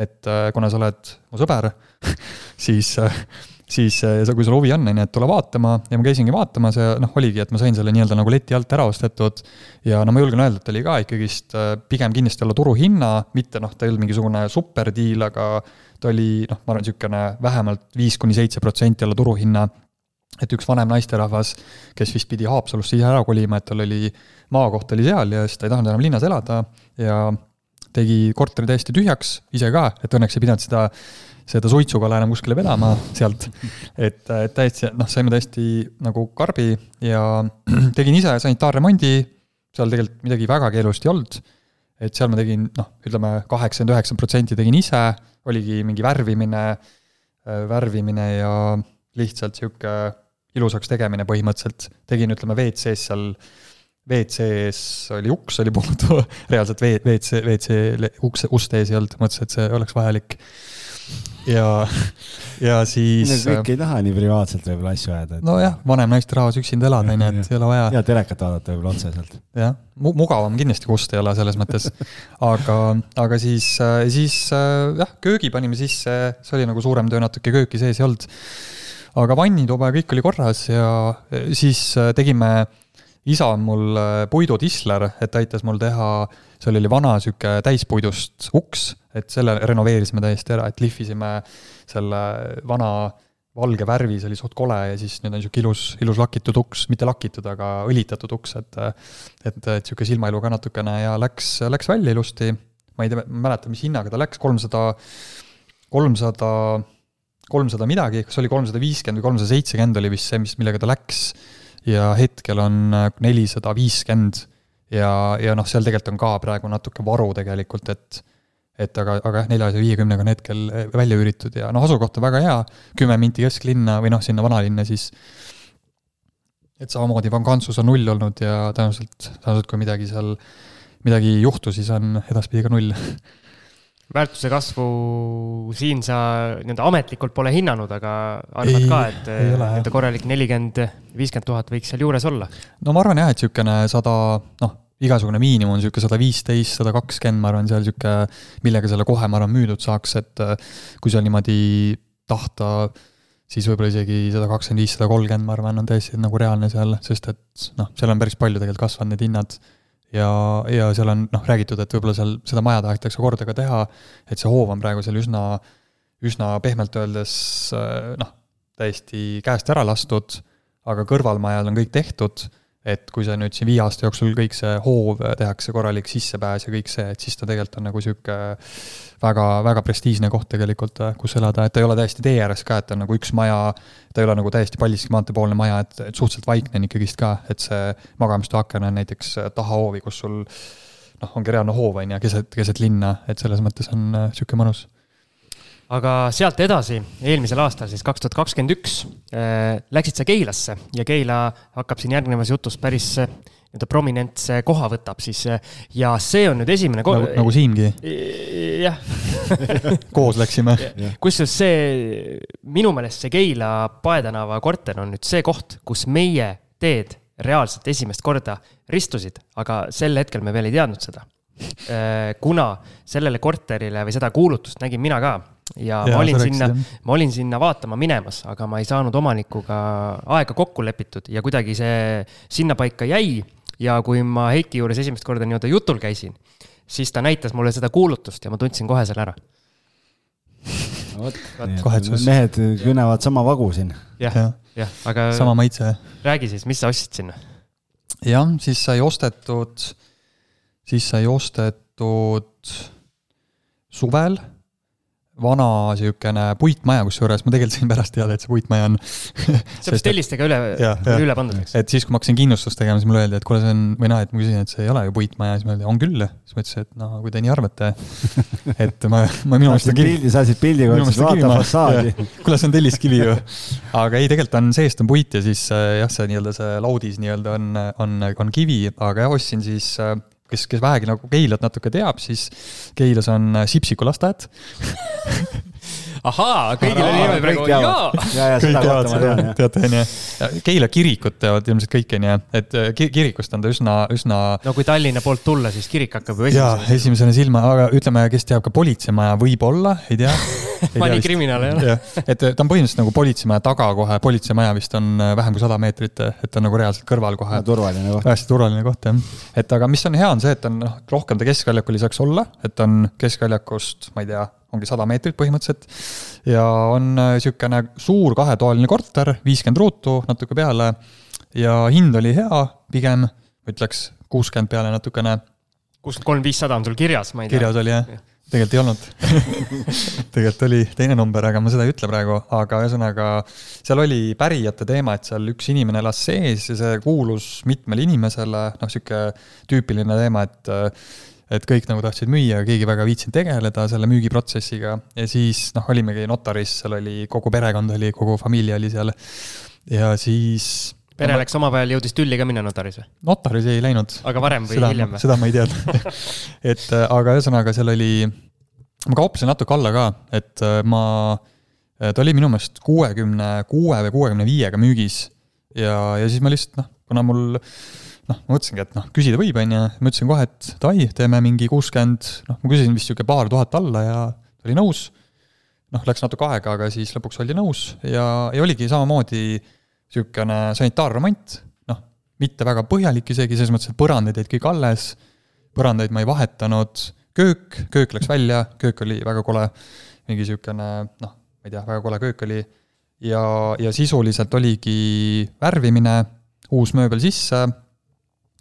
et äh, kuna sa oled mu sõber <laughs> siis, äh, siis äh, kui sul huvi on, on ju, et tule vaatama. Ja ma käisingi vaatamas ja noh, oligi, et ma sain selle nii-öelda nagu leti alt ära ostetud. ja no ma julgen öelda, et oli ka ikkagist pigem kindlasti alla turuhinna, mitte noh, ta ei olnud mingisugune superdiil, aga ta oli noh, ma arvan, niisugune vähemalt viis kuni seitse protsenti alla turuhinna et üks vanem naisterahvas, kes vist pidi Haapsalusse ise ära kolima, et tal oli, maakoht oli seal ja siis ta ei tahtnud enam linnas elada ja tegi korteri täiesti tühjaks, ise ka, et õnneks ei pidanud seda, seda suitsukala enam kuskile vedama sealt. et, et täiesti, noh, saime täiesti nagu karbi ja <clears throat> tegin ise sanitaarremondi, seal tegelikult midagi väga keerulist ei olnud. et seal ma tegin, noh, ütleme kaheksakümmend üheksa protsenti tegin ise, oligi mingi värvimine, värvimine ja lihtsalt sihuke ilusaks tegemine põhimõtteliselt, tegin, ütleme, WC-s seal, WC-s oli uks oli puudu <laughs> reaalselt WC, WC ukse, ust ees ei olnud, mõtlesin, et see oleks vajalik. ja, ja siis. kõik ei taha nii privaatselt võib-olla asju ajada et.... nojah, vanem naisterahvas üksinda elada, on ju, et <laughs> ei ole vaja. ja telekat vaadata võib-olla otseselt. jah, mugavam kindlasti, kui ust ei ole selles mõttes. aga, aga siis, siis jah, köögi panime sisse, see oli nagu suurem töö, natuke kööki sees ei olnud aga vannitobe kõik oli korras ja e, siis e, tegime, isa on mul e, puidutisler, et aitas mul teha, seal oli vana sihuke täispuidust uks, et selle renoveerisime täiesti ära, et lihvisime selle vana valge värvi, see oli suht kole ja siis nüüd on niisugune ilus, ilus lakitud uks, mitte lakitud, aga õlitatud uks, et et, et niisugune silmailu ka natukene ja läks, läks välja ilusti, ma ei tea, ma ei mäleta, mis hinnaga ta läks, kolmsada, kolmsada kolmsada midagi, kas oli kolmsada viiskümmend või kolmsada seitsekümmend oli vist see, mis, millega ta läks. ja hetkel on äh, nelisada viiskümmend ja, ja noh, seal tegelikult on ka praegu natuke varu tegelikult, et et aga, aga jah, neljasaja viiekümnega on hetkel äh, välja üüritud ja noh, asukoht on väga hea, kümme minti kesklinna või noh, sinna vanalinna siis. et samamoodi Vankantsus on null olnud ja tõenäoliselt, tõenäoliselt kui midagi seal, midagi ei juhtu, siis on edaspidi ka null <laughs> väärtuse kasvu siin sa nii-öelda ametlikult pole hinnanud, aga arvad ei, ka, et nii-öelda korralik nelikümmend, viiskümmend tuhat võiks seal juures olla? no ma arvan jah, et niisugune sada, noh, igasugune miinimum on niisugune sada viisteist, sada kakskümmend, ma arvan, seal niisugune, millega selle kohe, ma arvan, müüdud saaks, et äh, kui seal niimoodi tahta, siis võib-olla isegi sada kakskümmend viis, sada kolmkümmend, ma arvan, on täiesti nagu reaalne seal, sest et noh, seal on päris palju tegelikult kasvanud need hinnad ja, ja seal on noh, räägitud, et võib-olla seal seda maja tahetakse korda ka teha, et see hoov on praegu seal üsna, üsna pehmelt öeldes noh, täiesti käest ära lastud, aga kõrvalmajal on kõik tehtud et kui sa nüüd siin viie aasta jooksul kõik see hoov tehakse korralik sissepääs ja kõik see, et siis ta tegelikult on nagu sihuke väga, väga prestiižne koht tegelikult, kus elada, et ta ei ole täiesti tee ääres ka, et ta on nagu üks maja, ta ei ole nagu täiesti Paldiski maantee poolne maja, et, et suhteliselt vaikne on ikkagist ka, et see magamistoa aken on näiteks taha hoovi, kus sul noh, ongi reaalne hoov, on ju, keset, keset linna, et selles mõttes on niisugune mõnus aga sealt edasi, eelmisel aastal siis kaks tuhat kakskümmend üks, äh, läksid sa Keilasse ja Keila hakkab siin järgnevas jutus päris äh, nii-öelda prominentse koha võtab siis ja see on nüüd esimene ko-. nagu, nagu Siimgi? jah <laughs> koos läksime. kusjuures see, minu meelest see Keila Pae tänava korter on nüüd see koht, kus meie teed reaalselt esimest korda ristusid, aga sel hetkel me veel ei teadnud seda. kuna sellele korterile või seda kuulutust nägin mina ka ja, ja ma olin sinna, ma olin sinna vaatama minemas, aga ma ei saanud omanikuga aega kokku lepitud ja kuidagi see sinnapaika jäi. ja kui ma Heiki juures esimest korda nii-öelda jutul käisin, siis ta näitas mulle seda kuulutust ja ma tundsin kohe selle ära. vot, mehed kõnevad sama vagu siin. jah, jah, aga. sama maitse. räägi siis, mis sa ostsid sinna? jah, siis sai ostetud, siis sai ostetud suvel vana niisugune puitmaja, kusjuures ma tegelikult sain pärast teada, et see puitmaja on <laughs> see on stellistega üle, üle pandud, eks? et siis, kui ma hakkasin kindlustust tegema, siis mulle öeldi, et kuule, see on, või noh, et ma küsisin, et see ei ole ju puitmaja, siis mulle öeldi, on küll. siis ma ütlesin, et no kui te nii arvate, <laughs> et ma, ma minu meelest on pildi, sa andsid pildi, kuidas vaata fassaadi. kuule, see on telliskivi ju. aga ei, tegelikult on seest on puit ja siis jah, see nii-öelda see laudis nii-öelda on, on, on kivi, aga jah, ostsin siis kes, kes vähegi nagu Keilat natuke teab, siis Keilas on äh, Sipsiku lasteaed <laughs> ahaa, kõigil oli niimoodi praegu, jaa. ja, ja seda teate, onju. Keila kirikut teavad ilmselt kõik, onju, et äh, kirikust on ta üsna, üsna. no kui Tallinna poolt tulla, siis kirik hakkab ju esimesena. jaa, esimesena silma, aga ütleme, kes teab ka politseimaja, võib-olla, ei tea <laughs> ma nii kriminaal ei ole. et ta on põhimõtteliselt nagu politseimaja taga kohe, politseimaja vist on vähem kui sada meetrit, et ta on nagu reaalselt kõrval kohe. turvaline koht. hästi turvaline koht, jah. et aga mis on hea, on see, et on noh, rohkem ta keskväljakul ei saaks olla, et on keskväljakust, ma ei tea, ongi sada meetrit põhimõtteliselt. ja on niisugune suur kahetoaline korter, viiskümmend ruutu, natuke peale. ja hind oli hea, pigem ütleks kuuskümmend peale natukene. kuuskümmend kolm, viissada on sul kirjas, ma ei tea. kirjas oli jah ja tegelikult ei olnud <laughs> tegelikult oli teine number, aga ma seda ei ütle praegu, aga ühesõnaga seal oli pärijate teema, et seal üks inimene elas sees ja see kuulus mitmele inimesele, noh, sihuke tüüpiline teema, et et kõik nagu tahtsid müüa, keegi väga ei viitsinud tegeleda selle müügiprotsessiga ja siis noh, olimegi notaris, seal oli kogu perekond oli, kogu familia oli seal ja siis pere läks omal ajal, jõudis tülli ka minna notaris või? notaris ei läinud. aga varem või seda, hiljem või? seda ma ei teadnud <laughs> et äh, aga ühesõnaga, seal oli, ma kauplesin natuke alla ka, et äh, ma, ta oli minu meelest kuuekümne kuue või kuuekümne viiega müügis. ja, ja siis ma lihtsalt noh, kuna mul noh, ma mõtlesingi, et noh, küsida võib, on ju, ma ütlesin kohe, et davai, teeme mingi kuuskümmend, noh, ma küsisin vist niisugune paar tuhat alla ja ta oli nõus. noh, läks natuke aega, aga siis lõpuks oldi nõus ja, ja oligi samamoodi niisugune sanitaarremont, noh, mitte väga põhjalik isegi, selles mõttes, et põrandad jäid kõik alles, põrandaid ma ei vahetanud, köök, köök läks välja, köök oli väga kole, mingi niisugune noh, ma ei tea, väga kole köök oli, ja, ja sisuliselt oligi värvimine, uus mööbel sisse,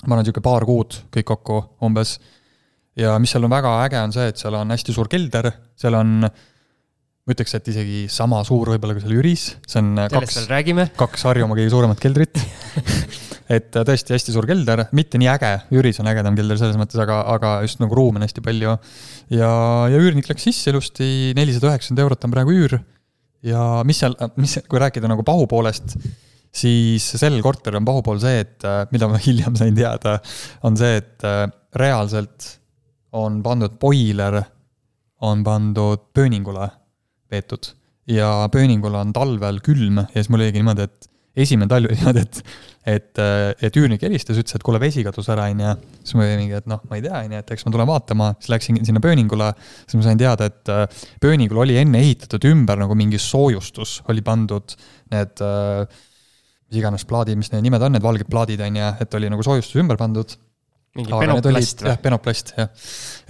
ma arvan, niisugune paar kuud kõik kokku umbes, ja mis seal on väga äge, on see, et seal on hästi suur kelder, seal on ma ütleks, et isegi sama suur võib-olla kui seal Jüris, see on Sellest kaks, kaks Harjumaa kõige suuremat keldrit <laughs> et tõesti hästi suur kelder, mitte nii äge, Jüris on ägedam kelder selles mõttes, aga, aga just nagu ruume on hästi palju. ja, ja üürnik läks sisse ilusti, nelisada üheksakümmend eurot on praegu üür. ja mis seal, mis, kui rääkida nagu pahupoolest, siis sel korteril on pahupool see, et äh, mida ma <laughs> hiljem sain teada, on see, et äh, reaalselt on pandud boiler, on pandud pööningule peetud. Ja pööningul on talvel külm ja siis mul oligi niimoodi, et esimene talv oli niimoodi, et, et, et üürnik helistas, ütles, et kuule, vesi kadus ära, on ju. siis ma olin mingi, et noh, ma ei tea, on ju, et eks ma tulen vaatama, siis läksin sinna pööningule, siis ma sain teada, et äh, pööningul oli enne ehitatud ümber nagu mingi soojustus, oli pandud need mis iganes plaadid, mis need nimed on, need valged plaadid, on ju, et oli nagu soojustus ümber pandud mingi penoplast või? jah, penoplast, jah.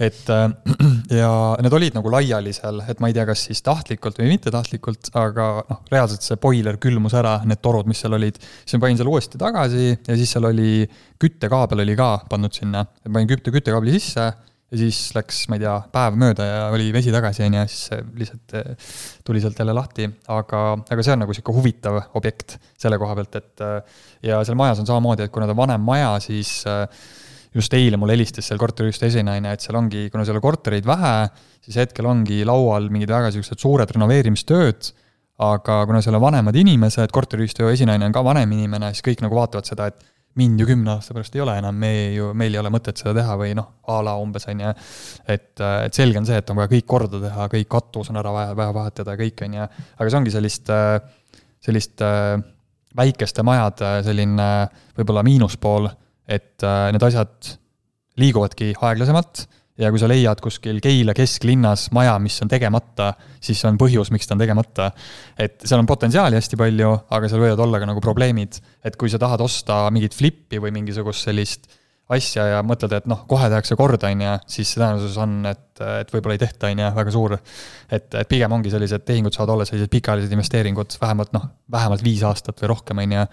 et äh, <clears throat> ja need olid nagu laiali seal, et ma ei tea, kas siis tahtlikult või mittetahtlikult, aga noh, reaalselt see boiler külmus ära, need torud, mis seal olid. siis ma panin selle uuesti tagasi ja siis seal oli, küttekaabel oli ka pandud sinna, panin kütte, küttekaabli sisse ja siis läks, ma ei tea, päev mööda ja oli vesi tagasi, on ju, siis lihtsalt äh, tuli sealt jälle lahti, aga, aga see on nagu sihuke huvitav objekt selle koha pealt, et äh, ja seal majas on samamoodi, et kuna ta on vanem maja, siis äh, just eile mulle helistas seal korteriühistu esinaine, et seal ongi, kuna seal on kortereid vähe, siis hetkel ongi laual mingid väga niisugused suured renoveerimistööd, aga kuna seal on vanemad inimesed, korteriühistu esinaine on ka vanem inimene, siis kõik nagu vaatavad seda, et mind ju kümne aasta pärast ei ole enam, me ju, meil ei ole mõtet seda teha või noh, a la umbes, on ju. et, et selge on see, et on vaja kõik korda teha, kõik katus on ära vaja, vaja vahetada ja kõik, on ju. aga see ongi sellist, sellist väikeste majade selline võib-olla miinuspool, et need asjad liiguvadki aeglasemalt ja kui sa leiad kuskil Keila kesklinnas maja, mis on tegemata, siis on põhjus, miks ta on tegemata. et seal on potentsiaali hästi palju, aga seal võivad olla ka nagu probleemid, et kui sa tahad osta mingit flippi või mingisugust sellist asja ja mõtled, et noh, kohe tehakse korda, on ju, siis see tõenäosus on, et, et võib-olla ei tehta, on ju, väga suur. et, et pigem ongi sellised tehingud saavad olla sellised pikaajalised investeeringud, vähemalt noh, vähemalt viis aastat või rohkem, on ju,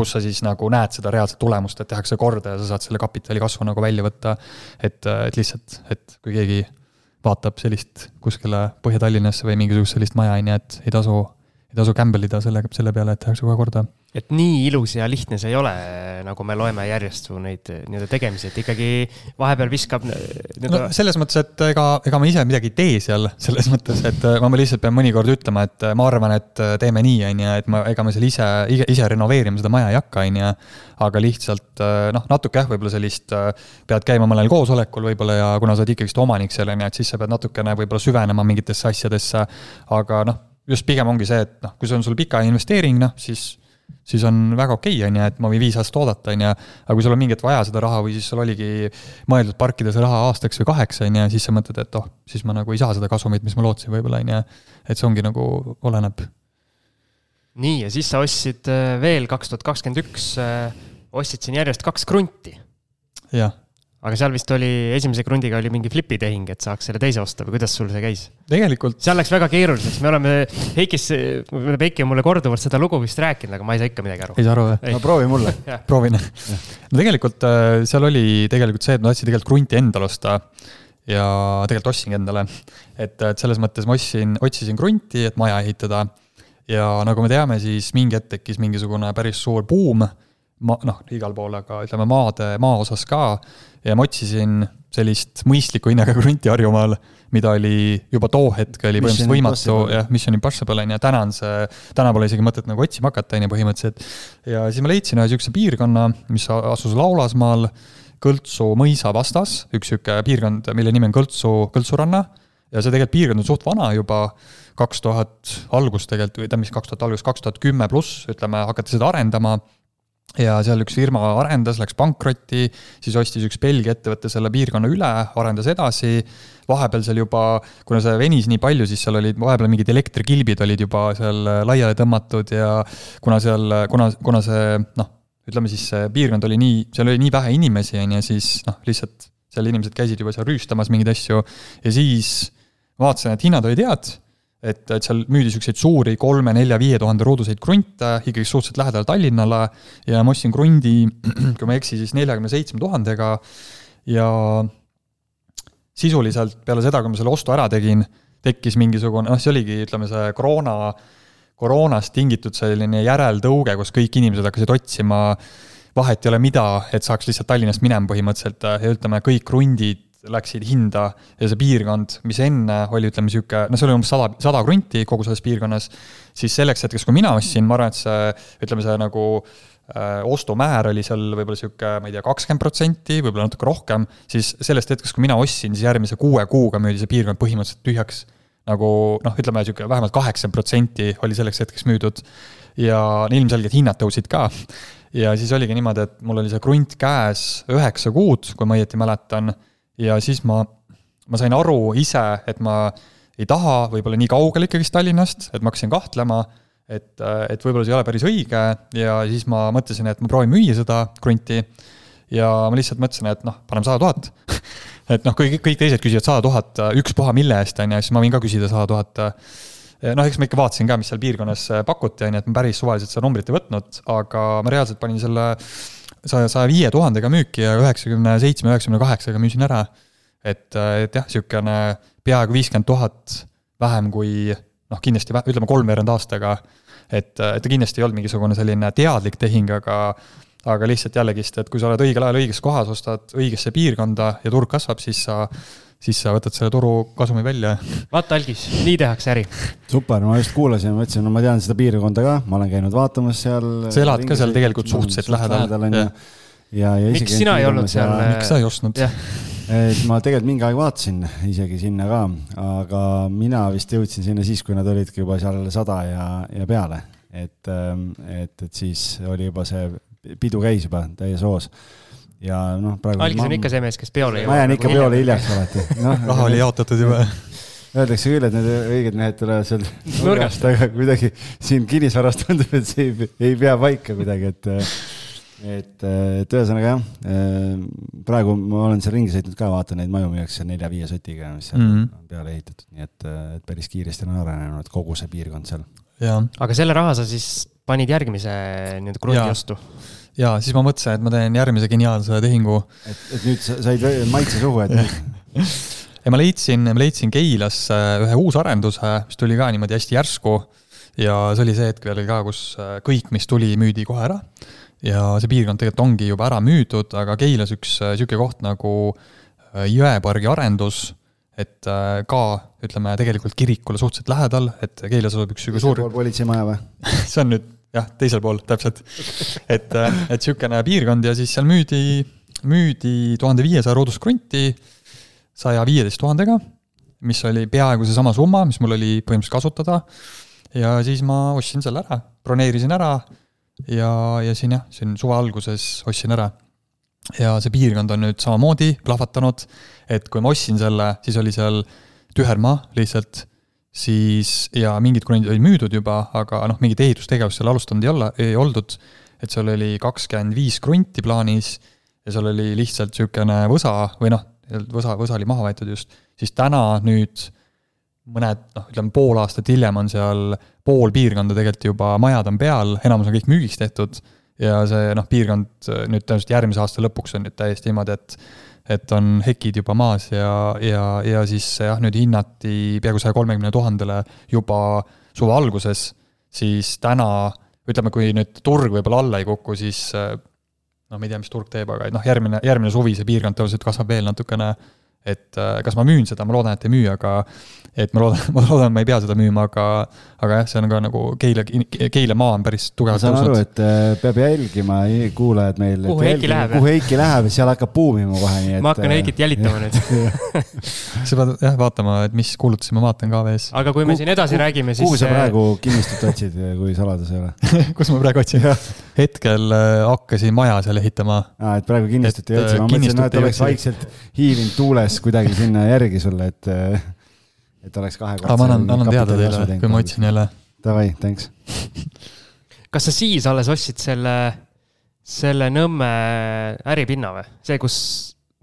kus sa siis nagu näed seda reaalset tulemust, et tehakse korda ja sa saad selle kapitali kasvu nagu välja võtta. et, et lihtsalt, et kui keegi vaatab sellist kuskile Põhja-Tallinnasse või mingisugust sellist maja, on ju, et ei tasu, ei tasu gamble ida selle, selle peale, et tehakse kohe korda et nii ilus ja lihtne see ei ole, nagu me loeme järjest su neid nii-öelda tegemisi, et ikkagi vahepeal viskab no selles mõttes, et ega, ega ma ise midagi ei tee seal, selles mõttes, et ma lihtsalt pean mõnikord ütlema, et ma arvan, et teeme nii, on ju, et ma, ega ma seal ise, ise renoveerima seda maja ei hakka, on ju. aga lihtsalt noh, natuke jah, võib-olla sellist, pead käima mõnel koosolekul võib-olla ja kuna sa oled ikkagist omanik seal, on ju, et siis sa pead natukene võib-olla süvenema mingitesse asjadesse. aga noh, just pigem ongi see, et noh, kui see on sul pikaajaline investeering, noh siis siis on väga okei okay,, on ju, et ma võin viis aastat oodata, on ju. aga kui sul on mingi hetk vaja seda raha või siis sul oligi mõeldud parkida see raha aastaks või kaheks, on ju, siis sa mõtled, et oh, siis ma nagu ei saa seda kasumit, mis ma lootsin võib-olla, on ju. et see ongi nagu, oleneb. nii, ja siis sa ostsid äh, veel kaks tuhat kakskümmend üks, äh, ostsid siin järjest kaks krunti. jah aga seal vist oli, esimese krundiga oli mingi flipi tehing, et saaks selle teise osta või kuidas sul see käis? tegelikult. seal läks väga keeruliseks, me oleme, Heikis, Heiki on mulle korduvalt seda lugu vist rääkinud, aga ma ei saa ikka midagi aru. ei saa aru või? no proovi mulle <laughs> proovin. no tegelikult äh, seal oli tegelikult see, et ma tahtsin tegelikult krunti endale osta ja tegelikult ostsingi endale. et, et selles mõttes ma ostsin, otsisin krunti, et maja ehitada. ja nagu me teame, siis mingi hetk tekkis mingisugune päris suur buum ma-, noh, igal pool, aga ütleme maade, maa osas ka, ja ma otsisin sellist mõistliku hinnaga krunti Harjumaal, mida oli juba too hetk oli põhimõtteliselt võimatu, jah, Mission Impossible on ju, täna on see, täna pole isegi mõtet nagu otsima hakata, on ju, põhimõtteliselt. ja siis ma leidsin ühe niisuguse piirkonna, mis asus Laulasmaal, Kõltsu mõisa vastas, üks niisugune piirkond, mille nimi on Kõltsu, Kõltsuranna, ja see tegelikult piirkond on suht vana juba, kaks tuhat algus tegelikult, või tähendab, mis kaks tuhat algus, kaks tuhat kümme pluss, ütleme, hakati seda arendama ja seal üks firma arendas, läks pankrotti, siis ostis üks Belgia ettevõte selle piirkonna üle, arendas edasi. vahepeal seal juba, kuna see venis nii palju, siis seal olid vahepeal mingid elektrikilbid olid juba seal laiali tõmmatud ja kuna seal, kuna, kuna see noh, ütleme siis see piirkond oli nii, seal oli nii vähe inimesi, on ju, siis noh, lihtsalt seal inimesed käisid juba seal rüüstamas mingeid asju ja siis vaatasin, et hinnad olid head et, et seal müüdi niisuguseid suuri kolme-nelja-viie tuhande ruuduseid krunte, ikkagi suhteliselt lähedal Tallinnale ja ma ostsin krundi, <clears throat> kui ma ei eksi, siis neljakümne seitsme tuhandega. Ja sisuliselt peale seda, kui ma selle ostu ära tegin, tekkis mingisugune, noh, see oligi, ütleme, see koroona, koroonast tingitud selline järeltõuge, kus kõik inimesed hakkasid otsima vahet ei ole mida, et saaks lihtsalt Tallinnast minema põhimõtteliselt ja ütleme, kõik krundid läksid hinda ja see piirkond, mis enne oli, ütleme niisugune, no see oli umbes sada, sada krunti kogu selles piirkonnas, siis selleks hetkeks, kui mina ostsin, ma arvan, et see, ütleme see nagu äh, ostumäär oli seal võib-olla niisugune, ma ei tea, kakskümmend protsenti, võib-olla natuke rohkem, siis sellest hetkest, kui mina ostsin, siis järgmise kuue kuuga müüdi see piirkond põhimõtteliselt tühjaks. nagu noh, ütleme niisugune vähemalt kaheksakümmend protsenti oli selleks hetkeks müüdud ja ilmselgelt hinnad tõusid ka ja siis oligi niimoodi, et mul oli see krunt käes üheksa kuud, kui ma õieti mäletan ja siis ma, ma sain aru ise, et ma ei taha võib-olla nii kaugel ikkagist Tallinnast, et ma hakkasin kahtlema, et, et võib-olla see ei ole päris õige. Ja siis ma mõtlesin, et ma proovin müüa seda krunti. Ja ma lihtsalt mõtlesin, et noh, paneme sada tuhat. <laughs> Et noh, kõik, kõik teised küsivad sada tuhat ükspuha mille eest, on ju, siis ma võin ka küsida sada tuhat. noh, eks ma ikka vaatasin ka, mis seal piirkonnas pakuti, on ju, et ma päris suvaliselt seda numbrit ei võtnud, aga ma reaalselt panin selle saja, saja viie tuhandega müüki ja üheksakümne seitsme, üheksakümne kaheksaga müüsin ära. et, et jah, niisugune peaaegu viiskümmend tuhat vähem kui noh, kindlasti ütleme kolmveerand aastaga. et, et ta kindlasti ei olnud mingisugune selline teadlik tehing, aga aga lihtsalt jällegist, et kui sa oled õigel ajal õiges kohas, ostad õigesse piirkonda ja turg kasvab, siis sa siis sa võtad selle turu kasumi välja. vaata, Algis, nii tehakse äri. super, ma just kuulasin, mõtlesin, no ma tean seda piirkonda ka, ma olen käinud vaatamas seal. sa elad ka seal tegelikult suhteliselt lähedal, ja, ja, ja miks sina ei olnud seal? miks sa ei ostnud? et ma tegelikult mingi aeg vaatasin isegi sinna ka, aga mina vist jõudsin sinna siis, kui nad olidki juba seal sada ja, ja peale. et, et, et siis oli juba see pidu käis juba täies hoos ja noh, praegu. algis on ikka see mees, kes peole ei jõua. ma jään ikka peole hiljaks alati no,. raha oli <laughs> jaotatud juba. Öeldakse küll, et need õiged mehed tulevad seal nurgast, aga kuidagi siin kinnisvaras tundub, et see ei, ei pea paika kuidagi, et et, et ühesõnaga jah, praegu ma olen seal ringi sõitnud ka, vaatan neid maju müüakse nelja-viie sotiga, mis seal mm -hmm. on peale ehitatud, nii et, et päris kiiresti on arenenud kogu see piirkond seal. aga selle raha sa siis panid järgmise nii-öelda krundi ostu? Ja siis ma mõtlesin, et ma teen järgmise geniaalse tehingu. et, et nüüd sa said maitse suhu, et ja ma leidsin, ma leidsin Keilas ühe uusarenduse, mis tuli ka niimoodi hästi järsku. ja see oli see hetk veel ka, kus äh, kõik, mis tuli, müüdi kohe ära. ja see piirkond tegelikult ongi juba ära müüdud, aga Keilas üks äh, sihuke koht nagu äh, Jõepargi arendus et ka ütleme tegelikult kirikule suhteliselt lähedal, et Keilas asub üks sihuke suur. politseimaja või <laughs> see on nüüd jah, teisel pool, täpselt. et, äh, et niisugune piirkond ja siis seal müüdi, müüdi tuhande viiesaja ruuduskrunti saja viieteist tuhandega, mis oli peaaegu seesama summa, mis mul oli põhimõtteliselt kasutada. ja siis ma ostsin selle ära, broneerisin ära ja, ja siin jah, siin suve alguses ostsin ära. ja see piirkond on nüüd samamoodi plahvatanud, et kui ma ostsin selle, siis oli seal tühermaa lihtsalt siis ja mingid krundid olid müüdud juba, aga noh, mingit ehitustegevust seal alustanud ei olla, ei oldud. et seal oli kakskümmend viis krunti plaanis ja seal oli lihtsalt niisugune võsa või noh, võsa, võsa oli maha võetud just, siis täna nüüd mõned noh, ütleme pool aastat hiljem on seal pool piirkonda tegelikult juba majad on peal, enamus on kõik müügiks tehtud ja see noh, piirkond nüüd tõenäoliselt järgmise aasta lõpuks on nüüd täiesti niimoodi, et et on hekid juba maas ja, ja, ja siis jah, nüüd hinnati peaaegu saja kolmekümne tuhandele juba suve alguses, siis täna, ütleme, kui nüüd turg võib-olla alla ei kuku, siis noh, ma ei tea, mis turg teeb, aga noh, järgmine, järgmine suvi see piirkond tõenäoliselt kasvab veel natukene et äh, kas ma müün seda, ma loodan, et ei müü, aga et ma loodan, <laughs> ma loodan, ma ei pea seda müüma, aga aga jah, see on ka nagu Keila, Keila maa on päris tugevalt tõusnud. ma saan aru, et äh, peab jälgima kuulajad meil. kuhu Heiki läheb. kuhu Heiki läheb, seal hakkab buumima kohe, nii et. ma hakkan Heikit äh, jälitama nüüd <laughs> sa pead jah vaatama, et mis kuulutusi ma vaatan KV-s. aga kui me siin edasi kuh, räägime, siis. kuhu sa praegu kinnistut otsid, kui saladus ei ole <laughs> kus ma praegu otsin? hetkel hakkasin maja seal ehitama. aa, et praegu kinnistut ei otsi, ma mõtlesin, et oleks vaikselt hiilinud tuules kuidagi sinna järgi sulle, et, et oleks kahekordse. ma annan, annan teada teile, kui ma otsin jälle. Davai, thanks. <laughs> kas sa siis alles ostsid selle, selle Nõmme äripinna või? see, kus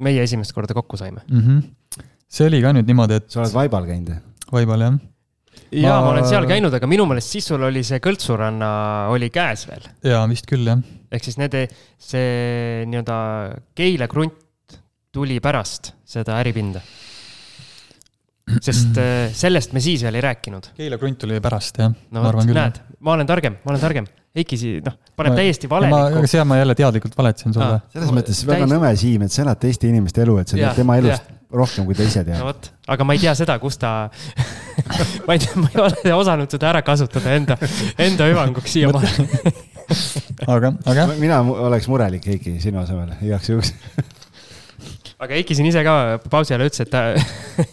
meie esimest korda kokku saime mm? -hmm. see oli ka nüüd niimoodi, et. sa oled Vaibal käinud? Vaibal, jah jaa ma..., ma olen seal käinud, aga minu meelest siis sul oli see kõltsuranna oli käes veel. jaa, vist küll, jah. ehk siis nende, see nii-öelda Keila krunt tuli pärast seda äripinda. sest äh, sellest me siis veel ei rääkinud. Keila krunt tuli pärast, jah. no vot, näed, ma olen targem, ma olen targem. Heiki siin, noh, paneb ma, täiesti valelikku. aga seal ma jälle teadlikult valetasin sulle. selles mõttes väga täiesti... nõme Siim, et sa elad teiste inimeste elu, et sa tead tema elust ja. rohkem, kui ta ise teab. no vot, aga ma ei tea seda, kus ta <laughs> ma ei tea, ma ei ole osanud seda ära kasutada enda, enda hüvanguks siiamaani aga, aga mina oleks murelik, Heiki, sinu asemel, igaks juhuks aga Heiki siin ise ka pausi ajal ütles, et ta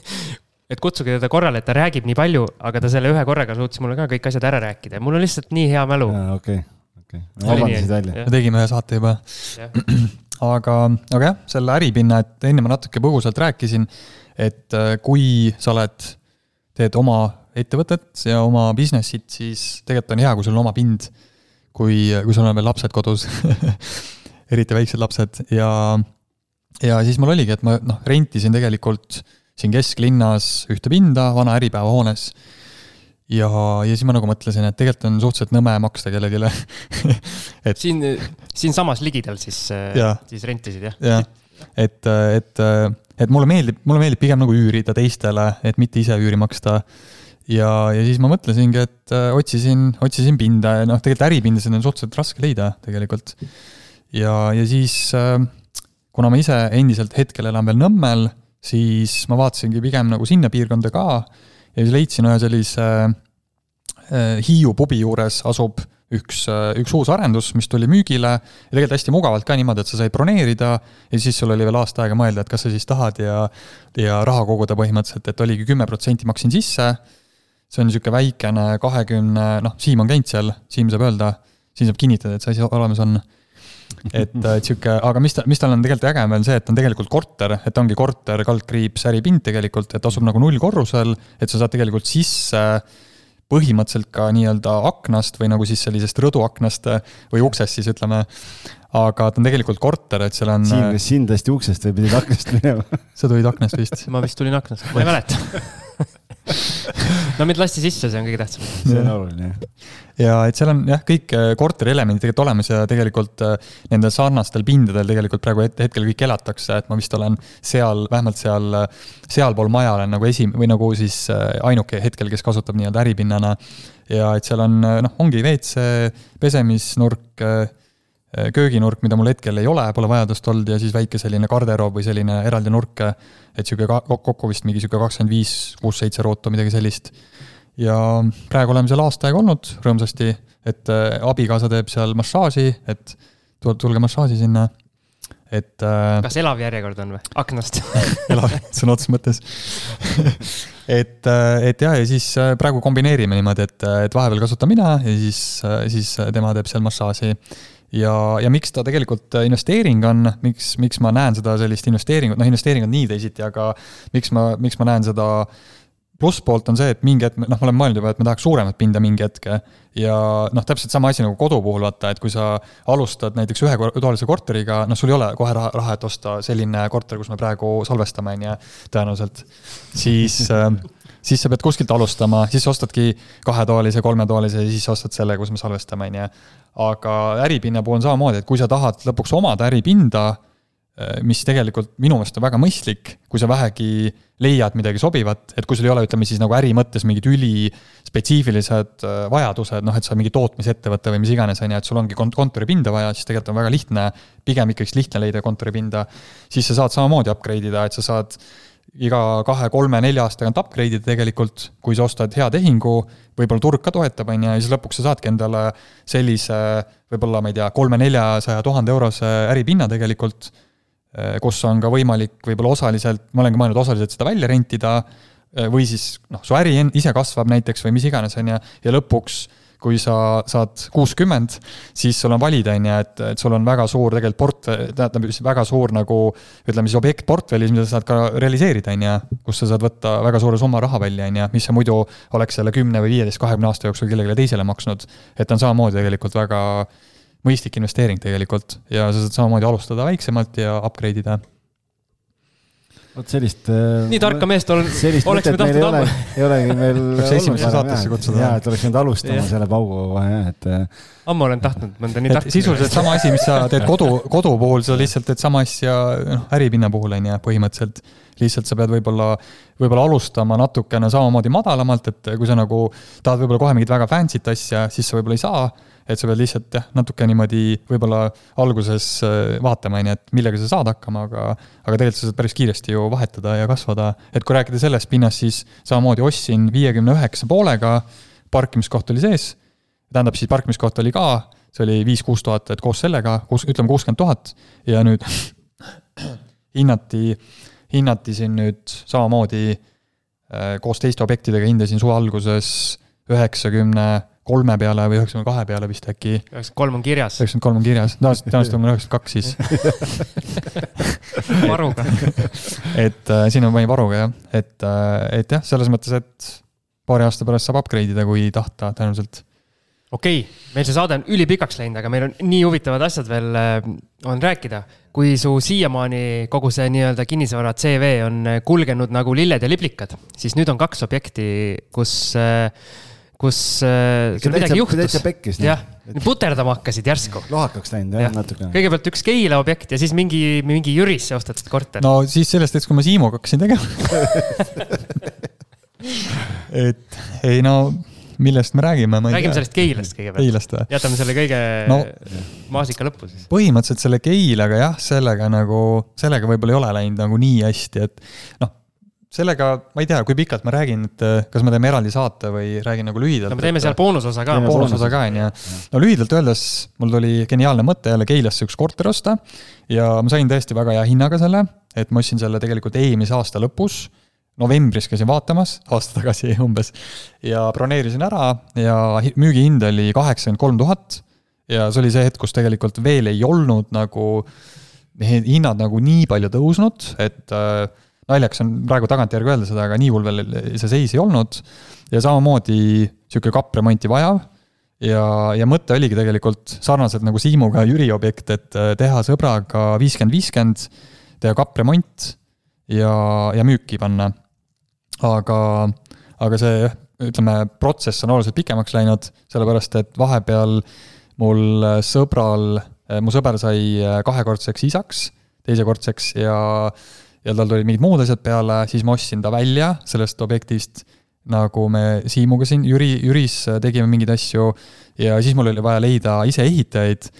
<laughs> et kutsuge teda korrale, et ta räägib nii palju, aga ta selle ühe korraga suutis mulle ka kõik asjad ära rääkida ja mul on lihtsalt nii hea mälu. okei, okei. vabandasid välja. me tegime ühe saate juba. <clears throat> aga, aga jah, selle äripinna, et enne ma natuke põgusalt rääkisin, et äh, kui sa oled, teed oma ettevõtet ja oma business'it, siis tegelikult on hea, kui sul on oma pind. kui, kui sul on veel lapsed kodus <laughs> eriti väiksed lapsed ja ja siis mul oligi, et ma noh, rentisin tegelikult siin kesklinnas ühte pinda vana Äripäeva hoones. ja, ja siis ma nagu mõtlesin, et tegelikult on suhteliselt nõme maksta kellelegi. <laughs> Et siin, siinsamas ligidal siis, siis rentisid, jah? jah, et, et, et mulle meeldib, mulle meeldib pigem nagu üürida teistele, et mitte ise üüri maksta. Ja, ja siis ma mõtlesingi, et otsisin, otsisin pinda. Ja noh, tegelikult äripindasid on suhteliselt raske leida tegelikult. Ja, ja siis kuna ma ise endiselt hetkel elan veel Nõmmel, siis ma vaatasingi pigem nagu sinna piirkonda ka ja siis leidsin ühe sellise Hiiu pubi juures asub üks, üks uus arendus, mis tuli müügile ja tegelikult hästi mugavalt ka niimoodi, et sa said broneerida ja siis sul oli veel aasta aega mõelda, et kas sa siis tahad ja, ja raha koguda põhimõtteliselt, et oligi kümme protsenti maksin sisse. see on niisugune väikene kahekümne, noh, Siim on käinud seal, Siim saab öelda, Siim saab kinnitada, et see asi olemas on et, et sihuke, aga mis ta, mis tal on tegelikult äge veel see, et on tegelikult korter, et ongi korter, kaldkriips, äripind tegelikult, et asub nagu nullkorrusel, et sa saad tegelikult sisse põhimõtteliselt ka nii-öelda aknast või nagu siis sellisest rõduaknast äh, või uksest siis ütleme. aga ta on tegelikult korter, et seal on. Siim, kas sind lasti uksest või pidid aknast minema sa tulid aknast vist? ma vist tulin aknast, ma ei mäleta <laughs> no mind lasti sisse, see on kõige tähtsam. see on oluline, jah. ja et seal on jah, kõik äh, korterielemendid tegelikult olemas ja tegelikult äh, nendel sarnastel pindadel tegelikult praegu hetkel kõik elatakse, et ma vist olen seal, vähemalt seal, äh, sealpool maja olen nagu esi- või nagu siis ainuke hetkel, kes kasutab nii-öelda äripinnana. ja et seal on noh, ongi WC, pesemisnurk kööginurk, mida mul hetkel ei ole, pole vajadust olnud ja siis väike selline garderoob või selline eraldi nurk. et sihuke kokku vist mingi sihuke kakskümmend viis, kuus-seitse ruutu, midagi sellist. ja praegu oleme seal aasta aega olnud rõõmsasti, et äh, abikaasa teeb seal massaaži, et tulge massaaži sinna et äh,. kas elav järjekord on või, aknast <laughs> elav, sõna otseses mõttes <laughs> et, äh, et jah, ja siis äh, praegu kombineerime niimoodi, et, et vahepeal kasutan mina ja siis, siis tema teeb seal massaaži ja, ja miks ta tegelikult investeering on, miks, miks ma näen seda sellist investeeringut, noh, investeering on nii teisiti, aga miks ma, miks ma näen seda plusspoolt on see, et mingi hetk, noh, ma olen mõelnud juba, et ma tahaks suuremat pinda mingi hetk ja noh, täpselt sama asi nagu kodu puhul, vaata, et kui sa alustad näiteks ühetoalise korteriga, noh, sul ei ole kohe raha, raha, et osta selline korter, kus me praegu salvestame, on ju, tõenäoliselt, siis äh, siis sa pead kuskilt alustama, siis ostadki kahetoalise, kolmetoalise ja siis ostad selle, kus me salvestame, on ju. aga äripinna puhul on samamoodi, et kui sa tahad lõpuks omada äripinda, eh, mis tegelikult minu meelest on väga mõistlik, kui sa vähegi leiad midagi sobivat, et kui sul ei ole, ütleme siis nagu äri mõttes mingid ülispetsiifilised eh, vajadused, noh, et sa mingi tootmisettevõte või mis iganes, on ju, et sul ongi kont-, kontoripinda vaja, siis tegelikult on väga lihtne, pigem ikkagist lihtne leida kontoripinda, siis sa saad samamoodi upgrade ida, et sa saad iga kahe-kolme-nelja aasta tagant upgrade ida tegelikult, kui sa ostad hea tehingu, võib-olla turg ka toetab, on ju, ja siis lõpuks sa saadki endale sellise võib-olla, ma ei tea, kolme-neljasaja tuhande eurose äripinna tegelikult, eh, kus on ka võimalik võib-olla osaliselt, ma olen ka mõelnud osaliselt seda välja rentida, eh, või siis noh, su äri ise kasvab näiteks või mis iganes, on ju, ja lõpuks kui sa saad kuuskümmend, siis sul on valida, on ju, et, et sul on väga suur tegelikult port-, tähendab, väga suur nagu ütleme siis objekt portfellis, mida sa saad ka realiseerida, on ju, kus sa saad võtta väga suure summa raha välja, on ju, mis sa muidu oleks selle kümne või viieteist, kahekümne aasta jooksul kellelegi teisele maksnud. et on samamoodi tegelikult väga mõistlik investeering tegelikult ja sa saad samamoodi alustada väiksemalt ja upgrade ida vot sellist. Äh, nii tarka meest olen, oleksime tahtnud ammu. ei olegi meil. <laughs> peaks esimesse saatesse kutsuda. jaa, et oleks pidanud alustama ja. selle pauguga jah, et. Äh, ammu olen tahtnud mõnda nii tarka. sisuliselt sama asi, mis sa teed kodu, kodu puhul, sa lihtsalt teed sama asja, noh, äripinna puhul on ju, põhimõtteliselt. lihtsalt sa pead võib-olla, võib-olla alustama natukene samamoodi madalamalt, et kui sa nagu tahad võib-olla kohe mingit väga fancy't asja, siis sa võib-olla ei saa et sa pead lihtsalt jah, natuke niimoodi võib-olla alguses äh, vaatama, on ju, et millega sa saad hakkama, aga aga tegelikult sa saad päris kiiresti ju vahetada ja kasvada. et kui rääkida sellest pinnast, siis samamoodi ostsin viiekümne üheksa poolega, parkimiskoht oli sees, tähendab siis parkimiskoht oli ka, see oli viis-kuus tuhat, et koos sellega, kuus, ütleme kuuskümmend tuhat ja nüüd <clears throat> hinnati, hinnati siin nüüd samamoodi äh, koos teiste objektidega hindasin suve alguses üheksakümne kolme peale või üheksakümne kahe peale vist äkki. üheksakümmend kolm on kirjas. üheksakümmend kolm on kirjas, tõenäoliselt, tõenäoliselt on üheksakümmend kaks siis <laughs> varuga et äh, siin on pani varuga jah, et äh,, et jah, selles mõttes, et paari aasta pärast saab upgrade ida, kui tahta tõenäoliselt. okei okay., meil see saade on ülipikaks läinud, aga meil on nii huvitavad asjad veel äh, on rääkida. kui su siiamaani kogu see nii-öelda kinnisvara CV on kulgenud nagu lilled ja liblikad, siis nüüd on kaks objekti, kus äh, kus äh, sul midagi juhtus. täitsa pekkis. jah, puterdama hakkasid järsku. lohakaks läinud jah ja. natukene. kõigepealt üks Keila objekt ja siis mingi, mingi Jürisse ostetud korter. no siis sellest hetkest, kui ma Siimuga hakkasin tegema <laughs> et ei no millest me räägime? räägime sellest Keilast kõigepealt. Keilast või? jätame selle kõige no, maasika lõppu siis. põhimõtteliselt selle Keilaga jah, sellega nagu, sellega võib-olla ei ole läinud nagu nii hästi, et noh, sellega, ma ei tea, kui pikalt ma räägin, et eh, kas me teeme eraldi saate või räägin nagu lühidalt. no me teeme seal boonusosa ka. boonusosa ka, on ju. no lühidalt öeldes, mul tuli geniaalne mõte jälle Keilasse üks korter osta ja ma sain tõesti väga hea hinnaga selle, et ma ostsin selle tegelikult eelmise aasta lõpus novembris käisin vaatamas, aasta tagasi <laughs> umbes, ja broneerisin ära ja müügihind oli kaheksakümmend kolm tuhat. ja see oli see hetk, kus tegelikult veel ei olnud nagu hinnad nagu nii palju tõusnud, et äh, naljakas on praegu tagantjärgi öelda seda, aga nii hull veel see seis ei olnud. ja samamoodi sihuke kappremonti vajav. ja, ja mõte oligi tegelikult sarnaselt nagu Siimuga Jüri objekt, et äh, teha sõbraga viiskümmend, viiskümmend, teha kappremont ja, ja müüki panna aga, aga see ütleme, protsess on oluliselt pikemaks läinud, sellepärast et vahepeal mul sõbral, mu sõber sai kahekordseks isaks, teisekordseks ja ja tal tulid mingid muud asjad peale, siis ma ostsin ta välja sellest objektist, nagu me Siimuga siin, Jüri, Jüris tegime mingeid asju. Ja siis mul oli vaja leida ise ehitajaid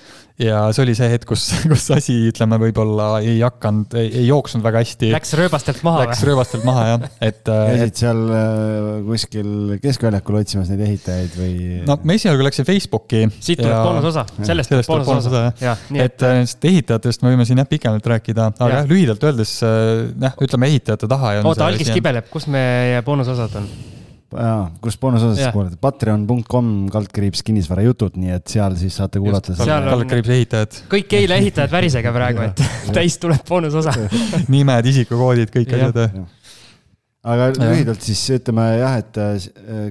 ja see oli see hetk, kus, <laughs> kus asi, ütleme, võib-olla ei hakanud, ei jooksnud väga hästi. Läks rööbastelt maha või? Läks rööbastelt maha jah, et. <laughs> käisid seal äh, kuskil keskväljakul otsimas neid ehitajaid või? no ma esialgu läksin Facebooki. siit tuleb ja... boonusosa, sellest tuleb boonusosa jah. et nendest ehitajatest me võime siin jah pikemalt rääkida, aga jah, lühidalt öeldes äh, jah, ütleme ehitajate taha. oota, algis kibeleb, kus meie boonusosad on? Jaa, kus boonusosas kuulata, patreon.com kaldkriips kinnisvarajutud, nii et seal siis saate kuulata. kaldkriips ehitajad. kõik eile ehitajad värisege praegu, et <laughs> täis tuleb boonusosa <laughs> nimed, isikukoodid, kõik asjad. aga ja. lühidalt siis ütleme jah, et äh,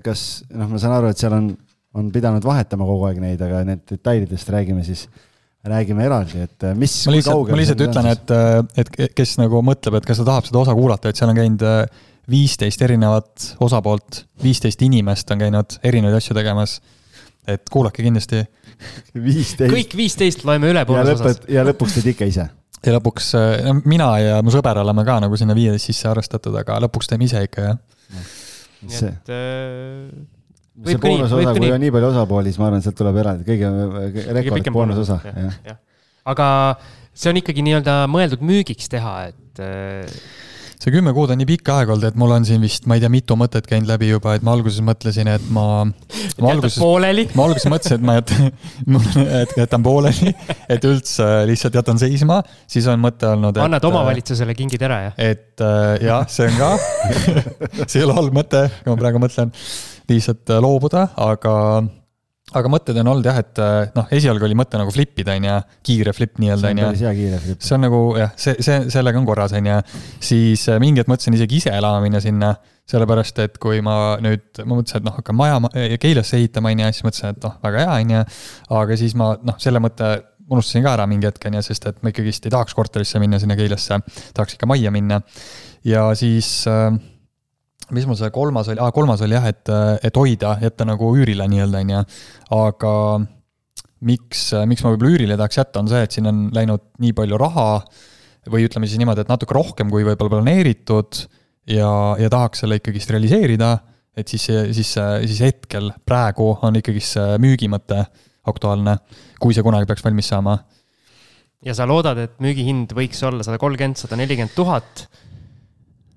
kas noh, ma saan aru, et seal on, on pidanud vahetama kogu aeg neid, aga need detailidest räägime siis räägime eraldi, et äh, mis. ma lihtsalt, ma lihtsalt ütlen, et, äh, et kes nagu mõtleb, et kas ta tahab seda osa kuulata, et seal on käinud viisteist erinevat osapoolt, viisteist inimest on käinud erinevaid asju tegemas. et kuulake kindlasti. kõik viisteist loeme üle pooles osas. ja lõpuks teed ikka ise? ja lõpuks, no mina ja mu sõber oleme ka nagu sinna viieteist sisse arvestatud, aga lõpuks teeme ise ikka, jah. nii et äh, see boonusosa, kui on nii palju osapooli, siis ma arvan, sealt tuleb eraldi kõige, rekord boonusosa, jah. aga see on ikkagi nii-öelda mõeldud müügiks teha, et äh, see kümme kuud on nii pikk aeg olnud, et mul on siin vist, ma ei tea, mitu mõtet käinud läbi juba, et ma alguses mõtlesin, et ma. ma alguses, ma alguses mõtlesin, et ma jätan, <laughs> et jätan pooleli, et üldse lihtsalt jätan seisma, siis on mõte olnud. annad omavalitsusele kingid ära, jah? et äh, jah, see on ka <laughs> see ei ole halb mõte, kui ma praegu mõtlen, lihtsalt äh, loobuda, aga aga mõtted on olnud jah, et äh, noh, esialgu oli mõte nagu flip ida, on ju, kiire flip nii-öelda, on ju. päris hea kiire flip. see on nagu jah, see, see, sellega on korras, on ju. siis äh, mingi hetk mõtlesin isegi ise elama minna sinna, sellepärast et kui ma nüüd, ma mõtlesin, et noh, hakkan maja Keilasse ehitama, on ju, siis mõtlesin, et noh, väga hea, on ju. aga siis ma noh, selle mõtte unustasin ka ära mingi hetk, on ju, sest et ma ikkagist ei tahaks korterisse minna sinna Keilasse, tahaks ikka majja minna. ja siis äh, mis mul see kolmas oli ah,, kolmas oli jah, et, et hoida, jätta nagu üürile nii-öelda, on ju. aga miks, miks ma võib-olla üürile tahaks jätta, on see, et siin on läinud nii palju raha või ütleme siis niimoodi, et natuke rohkem kui võib-olla planeeritud ja, ja tahaks selle ikkagist realiseerida, et siis, siis, siis hetkel, praegu on ikkagi see müügimõte aktuaalne, kui see kunagi peaks valmis saama. ja sa loodad, et müügihind võiks olla sada kolmkümmend, sada nelikümmend tuhat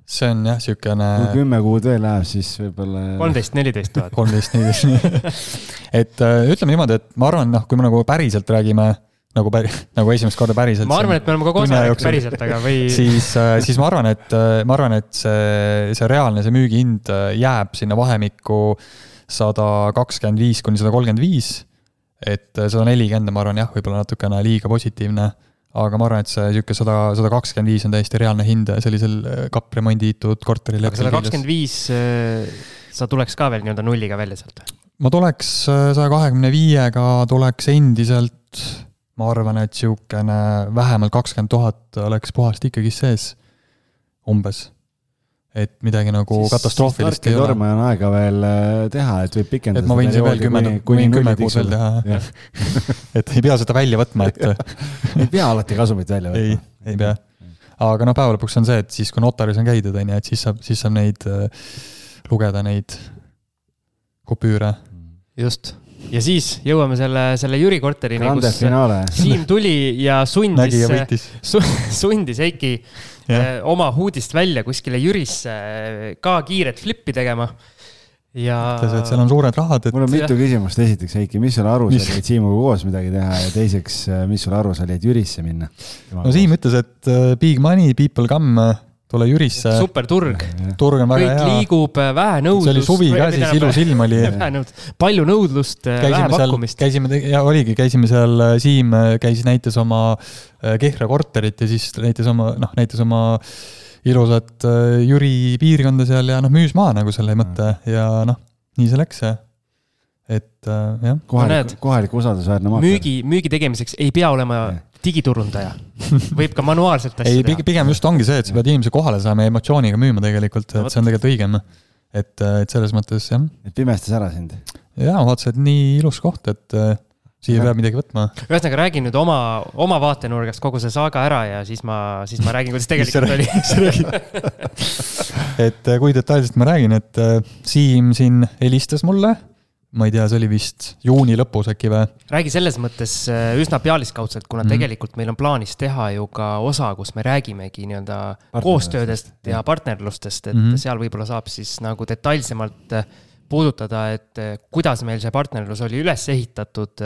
see on jah, niisugune. kui kümme kuud veel läheb, siis võib-olla. kolmteist, neliteist tuhat. kolmteist, neliteist <laughs> et äh, ütleme niimoodi, et ma arvan, noh, kui me nagu päriselt räägime nagu päri-, <laughs> nagu esimest korda päriselt. ma arvan, et me oleme kogu aeg rääkinud päriselt, aga või. <laughs> siis, äh, siis ma arvan, et, äh, ma arvan, et see, see reaalne, see müügihind jääb sinna vahemikku sada kakskümmend viis kuni sada kolmkümmend viis. et sada nelikümmend, ma arvan jah, võib-olla natukene liiga positiivne aga ma arvan, et see niisugune sada, sada kakskümmend viis on täiesti reaalne hind sellisel äh, kapremonditud korteril. aga sada kakskümmend viis, äh, sa tuleks ka veel nii-öelda nulliga välja sealt? ma tuleks äh, saja kahekümne viiega, tuleks endiselt, ma arvan, et niisugune vähemalt kakskümmend tuhat oleks puhast ikkagi sees, umbes et midagi nagu siis, katastroofilist ei ole. torme on aega veel äh, teha, et võib pikendada. et ma võin siin veel kümme, võin kümme kuud veel teha, <laughs> et ei pea seda välja võtma, et ei pea alati kasumit välja võtma. ei, ei pea. aga noh, päeva lõpuks on see, et siis, kui notaris on käidud, on ju, et siis saab, siis saab neid äh, lugeda neid kupüüre. just, ja siis jõuame selle, selle Jüri korterini, kus finaale. Siim tuli ja sundis su, <laughs> sundis Heiki Eh, oma huudist välja kuskile Jürisse eh, ka kiiret flippi tegema. ja. ütles, et seal on suured rahad, et. mul on mitu küsimust, esiteks Heiki, mis sulle arus Mis? oli, et Siimuga koos midagi teha ja teiseks, mis sulle arus oli, et Jürisse minna? no Siim ütles, et äh, big money, people come, tule Jürisse. superturg, turg on väga kõik hea. liigub, äh, vähe nõudlust. see oli suvi ka siis, ilus ilm oli. <laughs> vähe nõudlust, palju nõudlust, vähe käisime seal, pakkumist. käisime, ja oligi, käisime seal, Siim äh, käis, näitas oma äh, Kehra korterit ja siis näitas oma, noh, näitas oma ilusat äh, Jüri piirkonda seal ja noh, müüs maha nagu selle mõtte ja noh, nii see läks. Et äh, jah. kohalik, kohalik usaldusväärne maakler. müügi, müügi tegemiseks ei pea olema digiturundaja, <laughs> võib ka manuaalselt ei, asju teha. pigem just ongi see, et sa pead inimese kohale saama ja emotsiooniga müüma tegelikult, et see on tegelikult õigem. et, et selles mõttes jah. et pimestas ära sind? jaa, vaatasin, et nii ilus koht, et äh, siia peab midagi võtma. ühesõnaga räägi nüüd oma, oma vaatenurgast kogu see saaga ära ja siis ma, siis ma räägin, kuidas tegelikult oli. <laughs> et äh, kui detailselt ma räägin, et äh, Siim siin helistas mulle, ma ei tea, see oli vist juuni lõpus äkki või? räägi selles mõttes äh, üsna pealiskaudselt, kuna mm. -hmm. tegelikult meil on plaanis teha ju ka osa, kus me räägimegi nii-öelda koostöödest ja partnerlustest, et mm. -hmm. seal võib-olla saab siis nagu detailsemalt äh, puudutada, et äh, kuidas meil see partnerlus oli üles ehitatud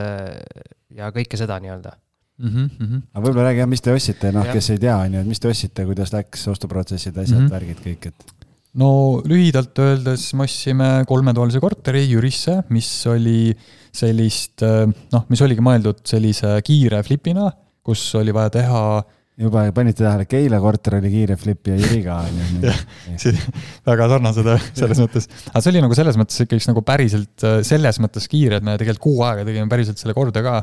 ja kõike seda nii-öelda. mm. -hmm. aga võib-olla räägi jah, mis te ostsite, noh, kes ei tea, on ju, et mis te ostsite, kuidas läks ostuprotsessid, asjad mm. -hmm. värgid kõik, et. No lühidalt öeldes me ostsime kolmetoalise korteri Jürisse, mis oli sellist, noh, mis oligi mõeldud sellise kiire flipina, kus oli vaja teha juba panite tähele, Keila korter oli kiire flip ja Jüri ka, on <laughs> ju. väga sarnased selles mõttes, aga see oli nagu selles mõttes ikkagist nagu päriselt selles mõttes kiire, et me tegelikult kuu aega tegime päriselt selle korda ka.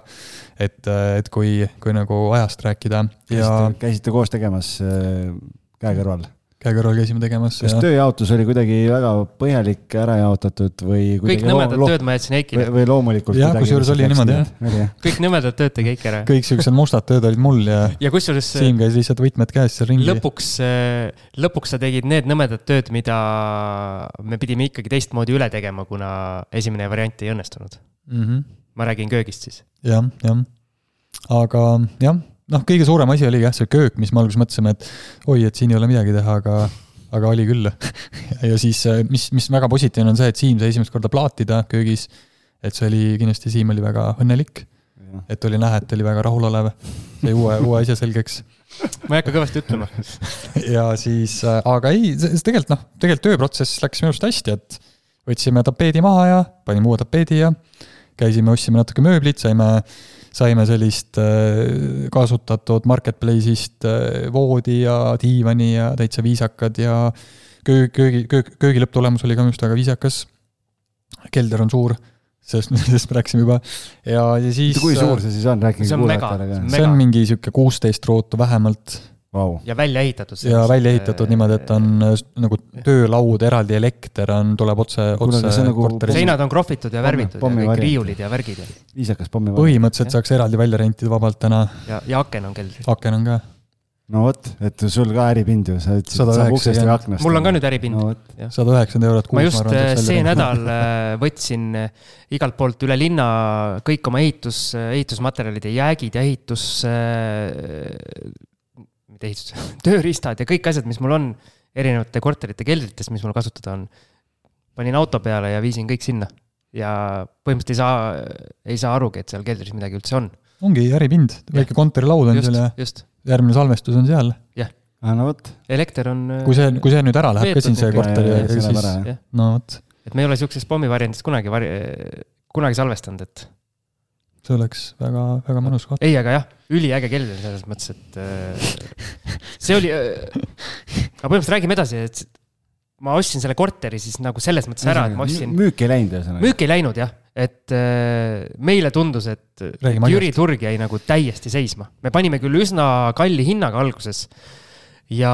et, et kui, kui nagu ajast rääkida ja. käisite, käisite koos tegemas äh, käe kõrval? Käe kõrval käisime tegemas. kas ja. tööjaotus oli kuidagi väga põhjalik, ära jaotatud või? kõik nõmedad tööd ma jätsin Heikile. või loomulikult? jah, kusjuures oli niimoodi jah. kõik nõmedad tööd tegi Heiki ära. kõik siuksed mustad tööd olid mul ja. ja kusjuures. Siim käis lihtsalt võtmed käes seal ringi. lõpuks, lõpuks sa tegid need nõmedad tööd, mida me pidime ikkagi teistmoodi üle tegema, kuna esimene variant ei õnnestunud mm. -hmm. ma räägin köögist siis. jah, jah. aga jah noh, kõige suurem asi oligi jah, see köök, mis me alguses mõtlesime, et oi, et siin ei ole midagi teha, aga, aga oli küll <laughs> ja siis, mis, mis väga positiivne on see, et Siim sai esimest korda plaatida köögis. et see oli kindlasti, Siim oli väga õnnelik. et oli näha, et oli väga rahulolev, sai uue, uue asja selgeks. ma ei hakka kõvasti ütlema <laughs> ja siis, aga ei, tegelikult noh, tegelikult tööprotsess läks minu arust hästi, et võtsime tapeedi maha ja panime uue tapeedi ja käisime, ostsime natuke mööblit, saime saime sellist kasutatud marketplace'ist voodi ja diivani ja täitsa viisakad ja köö-, köögi, köö-, köögi lõpptulemus oli ka minu arust väga viisakas. kelder on suur, sellest, <laughs> sellest me rääkisime juba ja, ja siis. kui suur see siis on, rääkige kuulajatele ka. see on mingi sihuke kuusteist ruutu vähemalt wow.. ja välja ehitatud. ja välja ehitatud niimoodi, et on nagu töölaud, eraldi elekter on, tuleb otse, otse nagu korteri. seinad on krohvitud ja värvitud pommi, ja kõik riiulid ja värgid ja. viisakas pommi. põhimõtteliselt saaks eraldi välja rentida vabalt täna. ja, ja aken on keldris. aken on ka no vot, et sul ka äripind ju, sa ütlesid, et saab uksest või aknast. mul on ka nüüd äripind sada üheksakümmend eurot kuus. ma just ma see nädal võtsin igalt poolt üle linna kõik oma ehitus, ehitusmaterjalid ja jäägid ja ehitus mitte ehitus, <laughs> tööriistad ja kõik asjad, mis mul on erinevate korterite keldrites, mis mul kasutada on. panin auto peale ja viisin kõik sinna ja põhimõtteliselt ei saa, ei saa arugi, et seal keldris midagi üldse on. ongi äripind, väike kontorilaud on seal ja just. järgmine salvestus on seal. jah. no vot. elekter on. kui see, kui see nüüd ära läheb ka siin see korter ja siis, no vot. et me ei ole sihukesest pommivariandist kunagi vari-, kunagi salvestanud, et see oleks väga, väga mõnus koht. ei, aga jah, üliäge kelder selles mõttes, et äh, see oli äh,, aga põhimõtteliselt räägime edasi, et ma ostsin selle korteri siis nagu selles mõttes ära, et ma ostsin. müük ei läinud ühesõnaga. müük ei läinud jah, et äh, meile tundus, et Räägime Jüri turg jäi nagu täiesti seisma. me panime küll üsna kalli hinnaga alguses ja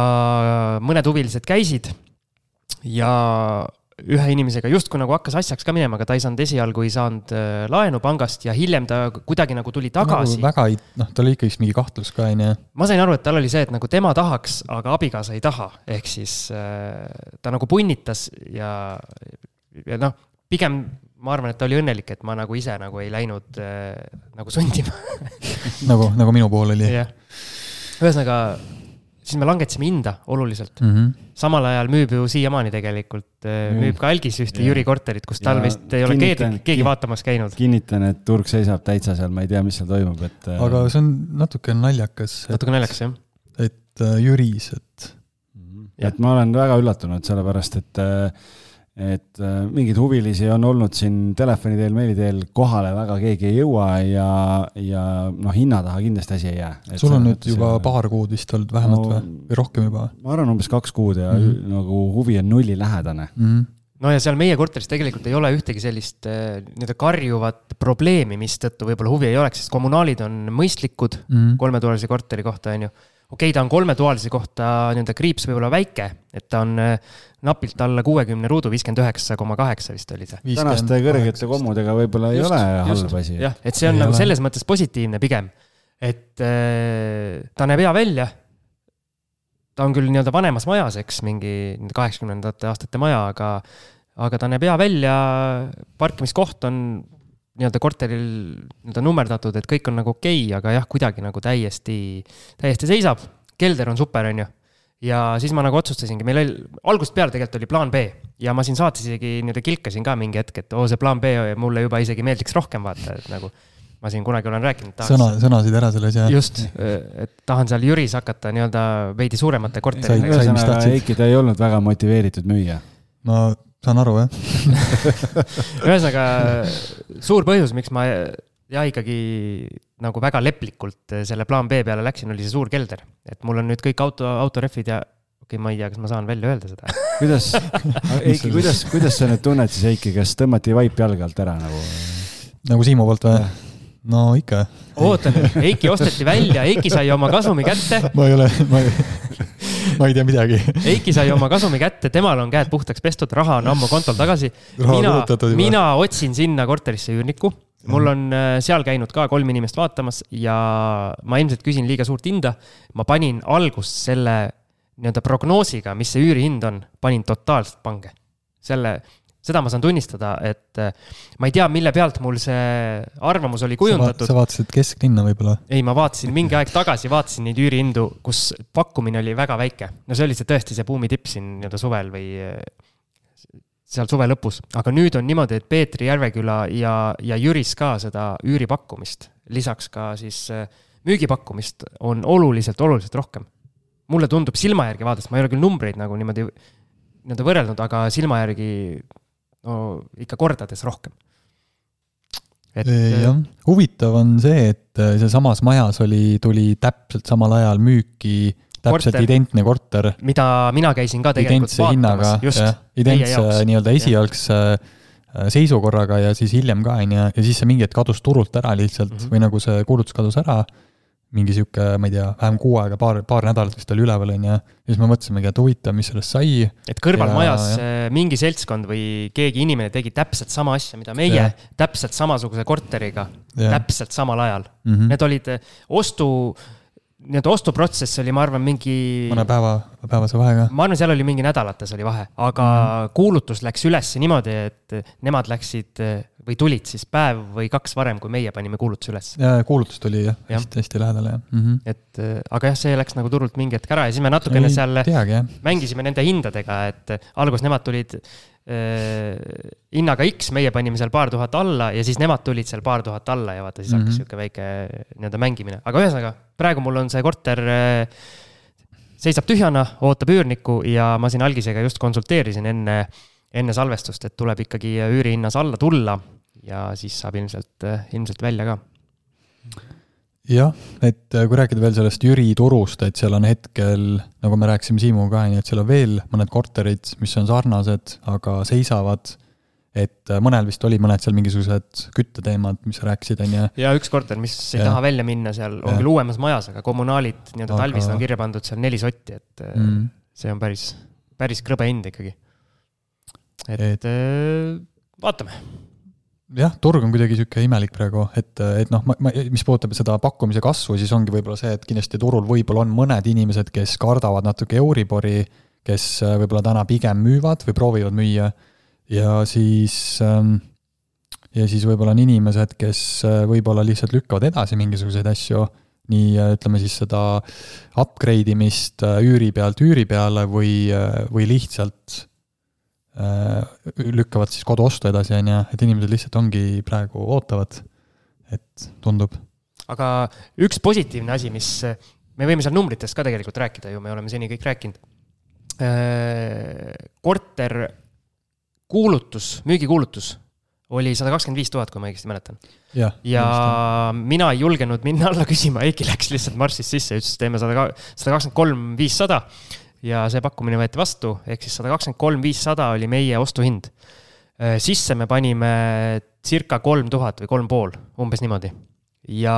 mõned huvilised käisid ja ühe inimesega justkui nagu hakkas asjaks ka minema, aga ta ei saanud esialgu ei saanud äh, laenu pangast ja hiljem ta kuidagi nagu tuli tagasi nagu. väga ei, noh, tal oli ikkagist mingi kahtlus ka, onju. ma sain aru, et tal oli see, et nagu tema tahaks, aga abikaasa ei taha, ehk siis äh, ta nagu punnitas ja, ja noh, pigem ma arvan, et ta oli õnnelik, et ma nagu ise nagu ei läinud äh, nagu sundima <laughs> nagu, nagu minu puhul oli. ühesõnaga siis me langetasime hinda oluliselt mm. -hmm. samal ajal müüb ju siiamaani tegelikult, äh, müüb ka Algis ühte ja. Jüri korterit, kus tal vist ei ole keegi, keegi vaatamas käinud. kinnitan, et turg seisab täitsa seal, ma ei tea, mis seal toimub, et. Äh, aga see on natuke naljakas. natuke naljakas, jah. et äh, Jüris, et. Mhm. et ma olen väga üllatunud, sellepärast et äh, et äh, mingeid huvilisi on olnud siin telefoni teel, meili teel, kohale väga keegi ei jõua ja, ja noh, hinna taha kindlasti asi ei jää. sul on nüüd juba see... paar kuud vist olnud vähemalt no, või, või rohkem juba? ma arvan, umbes kaks kuud ja mm -hmm. nagu huvi on nullilähedane mm. -hmm no ja seal meie korteris tegelikult ei ole ühtegi sellist äh, nii-öelda karjuvat probleemi, mistõttu võib-olla huvi ei oleks, sest kommunaalid on mõistlikud mm -hmm. kolmetoalise korteri kohta, on ju okei okay,, ta on kolmetoalise kohta nii-öelda kriips võib-olla väike, et ta on äh, napilt alla kuuekümne ruudu, viiskümmend üheksa koma kaheksa vist oli see. tänaste kõrgete kommudega võib-olla ei just, ole halb asi. jah, et see on ei nagu ole. selles mõttes positiivne pigem, et äh, ta näeb hea välja. ta on küll nii-öelda vanemas majas, eks, mingi kaheksakümnendate aastate maja, aga, aga ta näeb hea välja, parkimiskoht on nii-öelda korteril nii-öelda nummerdatud, et kõik on nagu okei okay,, aga jah, kuidagi nagu täiesti, täiesti seisab. kelder on super, on ju. ja siis ma nagu otsustasingi, meil oli, algusest peale tegelikult oli plaan B ja ma siin saates isegi nii-öelda kilkasin ka mingi hetk, et oo, see plaan B mulle juba isegi meeldiks rohkem vaata, et nagu ma siin kunagi olen rääkinud. sõna, sõnasid ära selles, jah. just, et tahan seal Jüris hakata nii-öelda veidi suuremate korteritega. ühesõnaga, Eiki, ta ei olnud väga motiveeritud müüja. no saan aru, jah <laughs> ühesõnaga, suur põhjus, miks ma jah, ikkagi nagu väga leplikult selle plaan B peale läksin, oli see suur kelder. et mul on nüüd kõik auto, autorehvid ja okei okay,, ma ei tea, kas ma saan välja öelda seda <laughs> kuidas, Eiki, kuidas, kuidas sa nüüd tunned siis, Eiki, kas tõmmati vaip jalge alt ära nagu? nagu Siimu poolt või? no ikka. oota nüüd, Eiki osteti välja, Eiki sai oma kasumi kätte. <laughs> ma ei ole, ma ei <laughs> ma ei tea midagi. Eiki sai oma kasumi kätte, temal on käed puhtaks pestud, raha on ammu kontol tagasi. mina, mina otsin sinna korterisse üürnikku mul on äh, seal käinud ka kolm inimest vaatamas ja ma ilmselt küsin liiga suurt hinda. ma panin algust selle nii-öelda prognoosiga, mis see üürihind on, panin totaalselt pange. selle, seda ma saan tunnistada, et äh, ma ei tea, mille pealt mul see arvamus oli kujundatud. sa vaatasid kesklinna võib-olla? ei, ma vaatasin mingi aeg tagasi, vaatasin neid üürihindu, kus pakkumine oli väga väike. no see oli see tõesti see buumi tipp siin nii-öelda suvel või äh, seal suve lõpus, aga nüüd on niimoodi, et Peetri, Järveküla ja, ja Jüris ka seda üüripakkumist, lisaks ka siis äh, müügipakkumist on oluliselt, oluliselt rohkem. mulle tundub silma järgi vaadates, ma ei ole küll numbreid nagu niimoodi nii-öelda võrrelnud, aga silma järgi no ikka kordades rohkem. et. jah, huvitav on see, et äh, sealsamas majas oli, tuli täpselt samal ajal müüki täpselt korter, identne korter. mida mina käisin ka tegelikult identse vaatamas, just. identse nii-öelda esialgse äh, seisukorraga ja siis hiljem ka, on ju, ja siis see mingi hetk kadus turult ära lihtsalt mm -hmm. või nagu see kuulutus kadus ära mingi sihuke, ma ei tea, vähem kuu aega, paar, paar nädalat vist oli üleval, on ju. ja siis me mõtlesimegi, et huvitav, mis sellest sai. et kõrvalmajas ja... mingi seltskond või keegi inimene tegi täpselt sama asja, mida meie, täpselt samasuguse korteriga, täpselt samal ajal mm. -hmm. Need olid ostu nii-öelda ostuprotsess oli, ma arvan, mingi. mõne päeva, päevase vahega. ma arvan, seal oli mingi nädalates oli vahe, aga mm kuulutus läks üles niimoodi, et nemad läksid või tulid siis päev või kaks varem, kui meie panime kuulutuse üles. kuulutus tuli jah ja., hästi, hästi lähedal jah mm. -hmm. et aga jah, see läks nagu turult mingi hetk ära ja siis me natukene seal teagi, mängisime nende hindadega, et alguses nemad tulid hinnaga X, meie panime seal paar tuhat alla ja siis nemad tulid seal paar tuhat alla ja vaata, siis mm -hmm. hakkas sihuke väike nii-öelda mängimine, aga ühesõnaga, praegu mul on see korter äh, seisab tühjana, ootab üürnikku ja ma siin algisega just konsulteerisin enne, enne salvestust, et tuleb ikkagi üürihinnas alla tulla ja siis saab ilmselt, ilmselt välja ka jah, et äh, kui rääkida veel sellest Jüri turust, et seal on hetkel, nagu me rääkisime Siimuga ka, on ju, et seal on veel mõned korterid, mis on sarnased, aga seisavad. et äh, mõnel vist olid mõned seal mingisugused kütteteemad, mis sa rääkisid, on ju. ja üks korter, mis ei ja. taha välja minna, seal on ja. küll uuemas majas, aga kommunaalid nii-öelda aga... talvised on kirja pandud seal neli sotti, et äh, mm. see on päris, päris krõbe hind ikkagi. et, et vaatame jah, turg on kuidagi niisugune imelik praegu, et, et noh, ma, ma, mis puudutab seda pakkumise kasvu, siis ongi võib-olla see, et kindlasti turul võib-olla on mõned inimesed, kes kardavad natuke Euribori, kes äh, võib-olla täna pigem müüvad või proovivad müüa. Ja siis ähm, ja siis võib-olla on inimesed, kes võib-olla lihtsalt lükkavad edasi mingisuguseid asju, nii ütleme siis seda upgrade imist üüri pealt üüri peale või, või lihtsalt lükkavad siis koduostu edasi, on ju, et inimesed lihtsalt ongi praegu ootavad, et tundub. aga üks positiivne asi, mis me võime seal numbritest ka tegelikult rääkida ju, me oleme seni kõik rääkinud. Äh, korter kuulutus, müügikuulutus oli sada kakskümmend viis tuhat, kui ma õigesti mäletan. ja, ja mina ei julgenud minna alla küsima, Eiki läks lihtsalt marssis sisse, ütles, teeme sada, sada kakskümmend kolm, viissada. Ja see pakkumine võeti vastu, ehk siis sada kakskümmend kolm, viissada oli meie ostuhind. Äh, sisse me panime circa kolm tuhat või kolm pool, umbes niimoodi. ja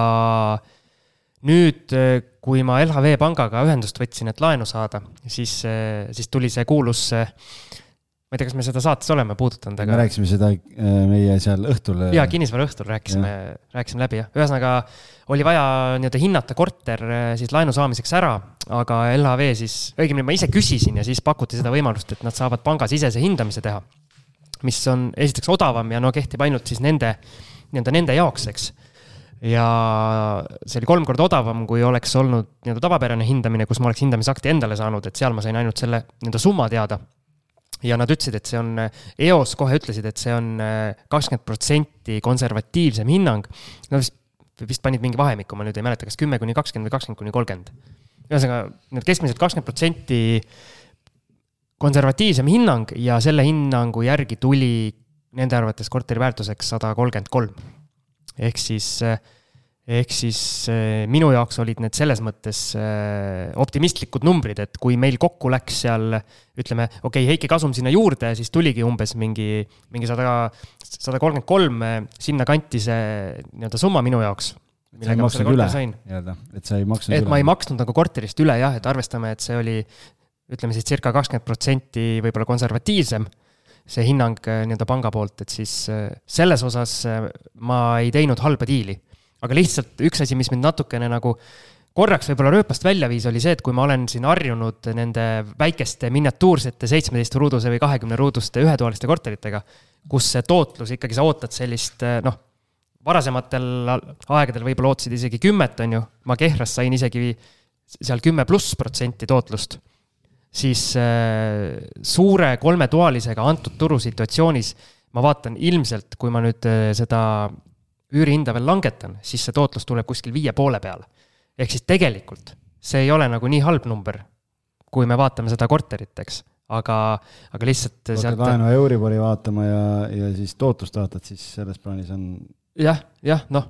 nüüd kui ma LHV pangaga ühendust võtsin, et laenu saada, siis, siis tuli see kuulus, ma ei tea, kas me seda saates oleme puudutanud, aga. me rääkisime seda äh, meie seal õhtul. jaa, kinnisvara õhtul rääkisime, rääkisime läbi jah, ühesõnaga oli vaja nii-öelda hinnata korter äh, siis laenu saamiseks ära, aga LHV siis, õigemini ma ise küsisin ja siis pakuti seda võimalust, et nad saavad pangasisese hindamise teha. mis on esiteks odavam ja no kehtib ainult siis nende, nii-öelda nende jaoks, eks ja see oli kolm korda odavam, kui oleks olnud nii-öelda tavapärane hindamine, kus ma oleks hindamisakti endale saanud, et seal ma sain ainult selle nii-öelda summa teada. Ja nad ütlesid, et see on, eos kohe ütlesid, et see on kakskümmend protsenti konservatiivsem hinnang. no vist, vist panid mingi vahemiku, ma nüüd ei mäleta, kas kümme kuni kakskümmend või kakskümmend kuni kolmkümmend. ühesõnaga, need keskmiselt kakskümmend protsenti konservatiivsem hinnang ja selle hinnangu järgi tuli nende arvates korteri väärtuseks sada kolmkümmend kolm ehk siis, ehk siis eh, minu jaoks olid need selles mõttes eh, optimistlikud numbrid, et kui meil kokku läks seal ütleme, okei okay,, Heiki kasum sinna juurde, siis tuligi umbes mingi, mingi sada, sada kolmkümmend kolm, sinnakanti see nii-öelda summa minu jaoks millega ma selle korteri sain. nii-öelda, et sa ei maksnud et üle. ma ei maksnud nagu korterist üle jah, et arvestame, et see oli ütleme siis circa kakskümmend protsenti võib-olla konservatiivsem see hinnang nii-öelda panga poolt, et siis selles osas ma ei teinud halba diili. Aga lihtsalt üks asi, mis mind natukene nagu korraks võib-olla rööpast välja viis, oli see, et kui ma olen siin harjunud nende väikeste miniatuursete seitsmeteist ruuduse või kahekümne ruuduste ühetoaliste korteritega, kus see tootlus ikkagi, sa ootad sellist noh, varasematel aegadel võib-olla ootasid isegi kümmet, on ju, ma Kehras sain isegi seal kümme pluss protsenti tootlust siis äh, suure kolmetoalisega antud turusituatsioonis ma vaatan ilmselt, kui ma nüüd äh, seda üürihinda veel langetan, siis see tootlus tuleb kuskil viie poole peale. ehk siis tegelikult see ei ole nagu nii halb number, kui me vaatame seda korterit, eks, aga, aga lihtsalt. hakkad laenu Euribori vaatama ja, ja siis tootlust vaatad, siis selles plaanis on. jah, jah, noh.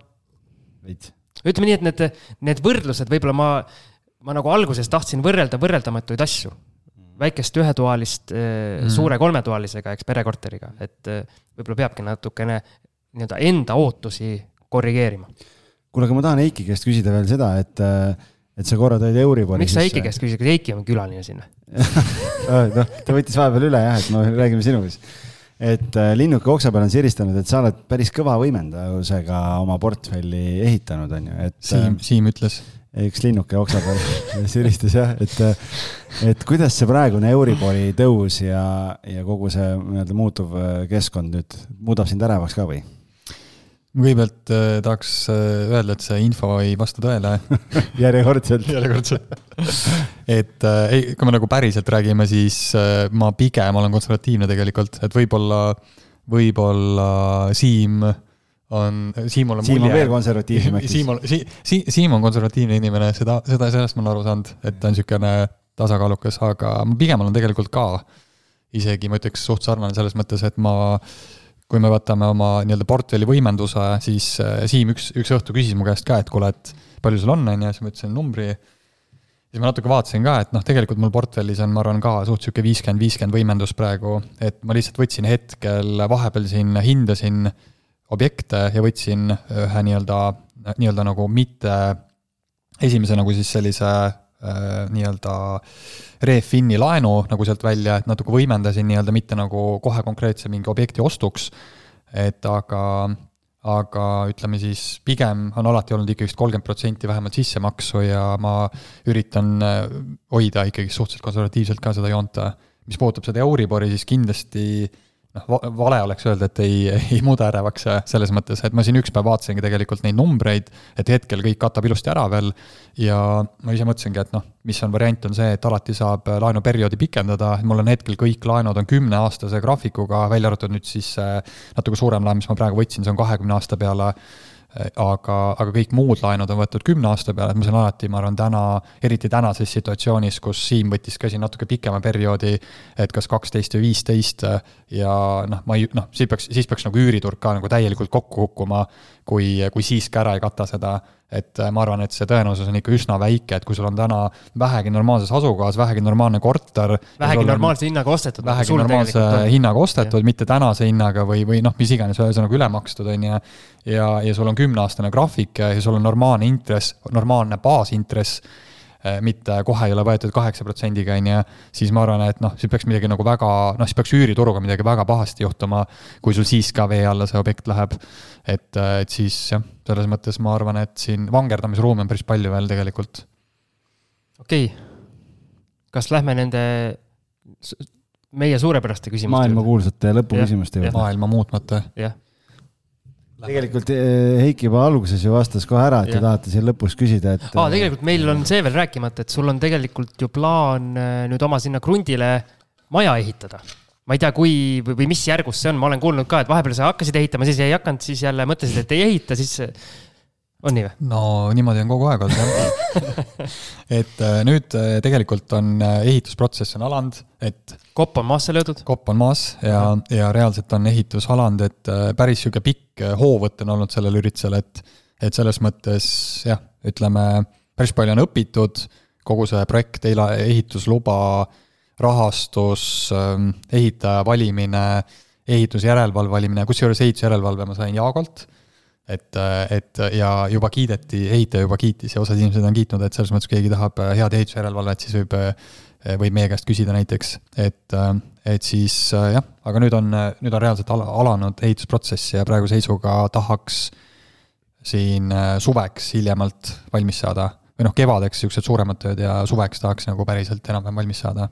veits. ütleme nii, et need, need võrdlused võib-olla ma, ma nagu alguses tahtsin võrrelda võrreldamatuid asju väikest ühetoalist mm. suure kolmetoalisega, eks, perekorteriga, et eh, võib-olla peabki natukene nii-öelda enda ootusi korrigeerima. kuule, aga ma tahan Eiki käest küsida veel seda, et, eh, et sa korra tõid Euribori miks sa Eiki käest küsid, kas Eiki on külaline siin <laughs> noh, ta võttis vahepeal üle jah, et no räägime sinu siis et linnuke oksa peal on siristanud, et sa oled päris kõva võimendusega oma portfelli ehitanud, on ju, et. Siim, Siim ütles üks linnuke oksa peal <laughs> siristas jah, et, et kuidas see praegune Euribori tõus ja, ja kogu see nii-öelda muutuv keskkond nüüd muudab sind ärevaks ka või? Ma kõigepealt äh, tahaks äh, öelda, et see info ei vasta tõele. <laughs> Järjekordselt. Järjekordselt. <laughs> Et äh, ei, kui me nagu päriselt räägime, siis äh, ma pigem olen konservatiivne tegelikult, et võib-olla, võib-olla Siim äh, on, Siimul on Siim on veel konservatiivsem äkki. Siim on, Si-, Siim on konservatiivne inimene, seda, seda, sellest ma olen aru saanud, et ta on niisugune tasakaalukas, aga ma pigem olen tegelikult ka isegi ma ütleks suht sarnane selles mõttes, et ma, kui me võtame oma nii-öelda portfelli võimenduse, siis äh, Siim üks, üks õhtu küsis mu käest ka, et kuule, et palju sul on, on ju, siis ma ütlesin numbri. siis ma natuke vaatasin ka, et noh, tegelikult mul portfellis on, ma arvan, ka suht sihuke viiskümmend, viiskümmend võimendus praegu, et ma lihtsalt võtsin hetkel vahepeal siin, hindasin objekte ja võtsin ühe nii-öelda, nii-öelda nagu mitte esimese nagu siis sellise nii-öelda Refinni laenu nagu sealt välja, et natuke võimendasin nii-öelda mitte nagu kohe konkreetse mingi objekti ostuks, et aga, aga ütleme siis pigem on alati olnud ikkagist kolmkümmend protsenti vähemalt sissemaksu ja ma üritan äh, hoida ikkagi suhteliselt konservatiivselt ka seda joont. mis puudutab seda Euribori, siis kindlasti noh, vale oleks öelda, et ei, ei muuda ärevaks selles mõttes, et ma siin üks päev vaatasingi tegelikult neid numbreid, et hetkel kõik katab ilusti ära veel. Ja ma ise mõtlesingi, et noh, mis on variant, on see, et alati saab laenuperioodi pikendada, et mul on hetkel kõik laenud on kümneaastase graafikuga, välja arvatud nüüd siis natuke suurem laen, mis ma praegu võtsin, see on kahekümne aasta peale aga, aga kõik muud laenud on võetud kümne aasta peale, et ma saan alati, ma arvan, täna, eriti tänases situatsioonis, kus Siim võttis ka siin natuke pikema perioodi, et kas kaksteist või viisteist ja noh, ma ei, noh, siis peaks, siis peaks nagu üüriturg ka nagu täielikult kokku kukkuma, kui, kui siis ka ära ei kata seda et äh, ma arvan, et see tõenäosus on ikka üsna väike, et kui sul on täna vähegi normaalses asukohas, vähegi normaalne korter. vähegi normaalse hinnaga ostetud. Nagu vähegi normaalse hinnaga ostetud, mitte tänase hinnaga või, või noh, mis iganes, ühesõnaga üle makstud, on ju. ja, ja sul on kümneaastane graafik ja sul on normaalne intress, normaalne baasintress mitte kohe ei ole võetud kaheksa protsendiga, on ju, siis ma arvan, et noh, siis peaks midagi nagu väga, noh, siis peaks üürituruga midagi väga pahasti juhtuma, kui sul siis ka vee alla see objekt läheb. et, eh, et siis jah, selles mõttes ma arvan, et siin vangerdamisruumi on päris palju veel tegelikult. okei okay., kas lähme nende meie suurepäraste küsimuste maailmakuulsate lõpuküsimuste juurde. maailma muutmata. jah tegelikult eh, Heiki juba alguses ju vastas kohe ära, et te tahate siin lõpus küsida, et. aa, tegelikult meil on see veel rääkimata, et sul on tegelikult ju plaan eh, nüüd oma sinna krundile maja ehitada. ma ei tea, kui või, või mis järgus see on, ma olen kuulnud ka, et vahepeal sa hakkasid ehitama, siis ei hakanud, siis jälle mõtlesid, et ei ehita, siis on nii või? no niimoodi on kogu aeg olnud jah <laughs> et äh, nüüd äh, tegelikult on äh, ehitusprotsess on alanud, et. kopp on maasse löödud? kopp on maas ja, ja reaalselt on ehitus alanud, et päris sihuke pikk hoovõtt on olnud sellel üritusel, et, et selles mõttes jah, ütleme päris palju on õpitud, kogu see projekt, ehitusluba, rahastus, ähm, ehitaja valimine, ehitusjärelevalve valimine, kusjuures ehitusjärelevalve ma sain Jaagolt et, et ja juba kiideti, ehitaja juba kiitis ja osad inimesed on kiitnud, et selles mõttes, kui keegi tahab äh, head ehitusjärelevalvet, siis võib, äh, võib meie käest küsida näiteks, et, äh, et siis jah, aga nüüd on, nüüd on reaalselt al-, alanud ehitusprotsess ja praeguse seisuga tahaks siin suveks hiljemalt valmis saada. või noh, kevadeks niisugused suuremad tööd ja suveks tahaks nagu päriselt enam-vähem valmis saada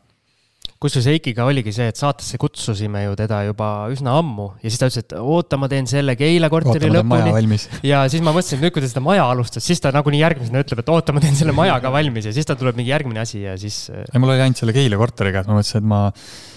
kusjuures Heikiga oligi see, et saatesse kutsusime ju teda juba üsna ammu ja siis ta ütles, et oota, ma teen selle Keila korteri lõpuni. <laughs> ja siis ma mõtlesin, et nüüd, kui ta seda maja alustas, siis ta nagunii järgmisena ütleb, et oota, ma teen selle maja ka valmis ja siis tal tuleb mingi järgmine asi ja siis. Äh, ei, mul oli ainult selle Keila korteriga, et ma mõtlesin, et ma.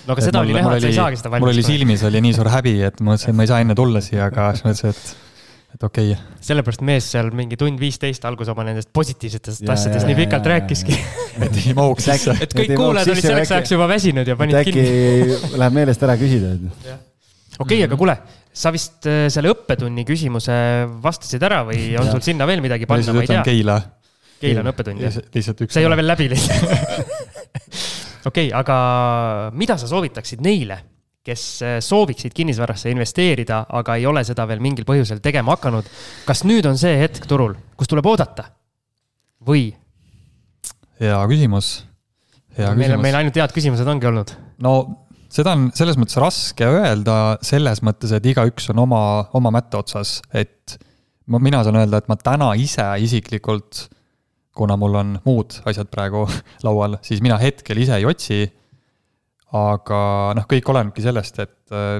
no aga seda oli näha, et sa ei saagi seda valmis. mul oli silmis oli nii suur häbi, et ma mõtlesin, et ma ei saa enne tulla siia, aga siis mõtlesin, et et okei okay.. sellepärast mees seal mingi tund viisteist alguses oma nendest positiivsetest ja, asjadest ja, nii pikalt ja, rääkiski. et ei mahuks sisse. et kõik kuulajad olid selleks ajaks juba väsinud ja panid kinni. äkki läheb meelest ära küsida. <laughs> okei okay, aga kuule, sa vist äh, selle õppetunni küsimuse vastasid ära või on sul sinna veel midagi panna, ma ei tea. Keila. Keila on õppetund, jah? see ei ole veel läbi lihtsalt. <laughs> okei, aga mida sa soovitaksid neile kes äh, sooviksid kinnisvarasse investeerida, aga ei ole seda veel mingil põhjusel tegema hakanud. kas nüüd on see hetk turul, kus tuleb oodata või? hea küsimus, hea meil, küsimus. meil ainult head küsimused ongi olnud. no seda on selles mõttes raske öelda, selles mõttes, et igaüks on oma, oma mätta otsas, et ma, mina saan öelda, et ma täna ise isiklikult, kuna mul on muud asjad praegu <laughs> laual, siis mina hetkel ise ei otsi aga noh, kõik olenebki sellest, et äh,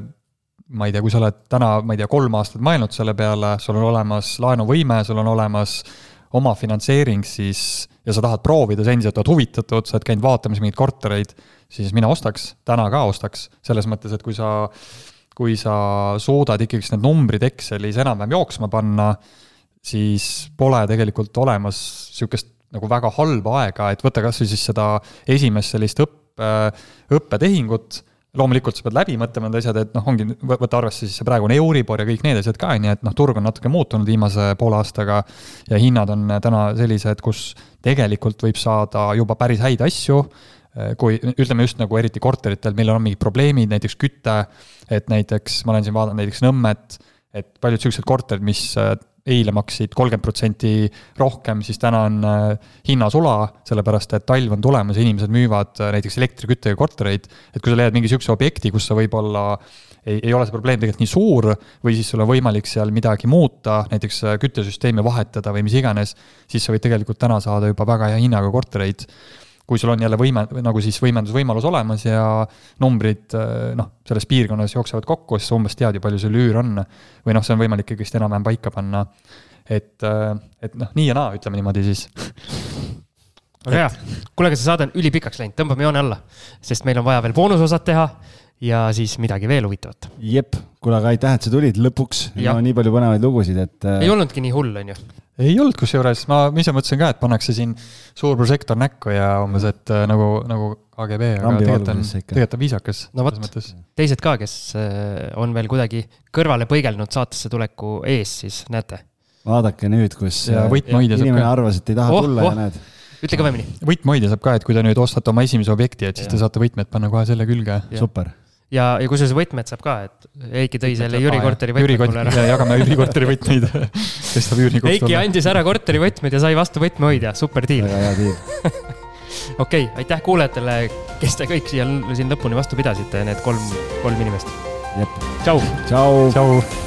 ma ei tea, kui sa oled täna, ma ei tea, kolm aastat mõelnud selle peale, sul on olemas laenuvõime, sul on olemas oma finantseering, siis ja sa tahad proovida, sa endiselt oled huvitatud, sa oled käinud vaatamas mingeid kortereid, siis mina ostaks, täna ka ostaks, selles mõttes, et kui sa, kui sa suudad ikkagist need numbrid Excelis enam-vähem jooksma panna, siis pole tegelikult olemas niisugust nagu väga halba aega, et võta kas või siis seda esimest sellist õpp-, õppetehingut, loomulikult sa pead läbi mõtlema need asjad, et noh, ongi, võta arvesse siis see praegune Euribor ja kõik need asjad ka, on ju, et noh, turg on natuke muutunud viimase poole aastaga ja hinnad on täna sellised, kus tegelikult võib saada juba päris häid asju, kui ütleme just nagu eriti korteritel, millel on mingid probleemid, näiteks küte, et näiteks ma olen siin vaadanud näiteks Nõmmet, et paljud niisugused korterid, mis eile maksid kolmkümmend protsenti rohkem, siis täna on äh, hinnasula, sellepärast et talv on tulemas ja inimesed müüvad äh, näiteks elektriküttega kortereid. et kui sa leiad mingi sihukese objekti, kus sa võib-olla ei, ei ole see probleem tegelikult nii suur või siis sul on võimalik seal midagi muuta, näiteks äh, küttesüsteemi vahetada või mis iganes, siis sa võid tegelikult täna saada juba väga hea hinnaga kortereid kui sul on jälle võime, nagu siis võimendusvõimalus olemas ja numbrid noh, selles piirkonnas jooksevad kokku, siis sa umbes tead ju, palju sul üür on. või noh, see on võimalik ikkagist enam-vähem paika panna. et, et noh, nii ja naa, ütleme niimoodi siis väga hea, kuule, aga see saade on ülipikaks läinud, tõmbame joone alla, sest meil on vaja veel boonusosad teha ja siis midagi veel huvitavat. jep, kuule, aga aitäh, et sa tulid lõpuks, no nii palju põnevaid lugusid, et. Äh, ei olnudki nii hull, on ju? ei olnud, kusjuures ma ise mõtlesin ka, et pannakse siin suur prožektor näkku ja umbes, et äh, nagu, nagu KGB, aga tegelikult on, tegelikult on viisakas. no vot, teised ka, kes äh, on veel kuidagi kõrvale põigelnud saatesse tuleku ees, siis näete. vaadake nüüd, kus inimene arvas, et ei taha oh, tulla oh. ja näed ütle kõvemini. võtmehoidja saab ka, et kui te nüüd ostate oma esimese objekti, et siis ja. te saate võtmed panna kohe selle külge. super ja, ja kusjuures võtmed saab ka, et Heiki tõi selle Jüri korteri võtmed mulle ära. jagame Jüri korteri võtmeid kes saab üürnikuks Heiki olla. andis ära korteri võtmed ja sai vastu võtmehoidja, super diil. väga hea diil okei okay,, aitäh kuulajatele, kes te kõik siia siin lõpuni vastu pidasite, need kolm, kolm inimest. tšau. tšau. tšau.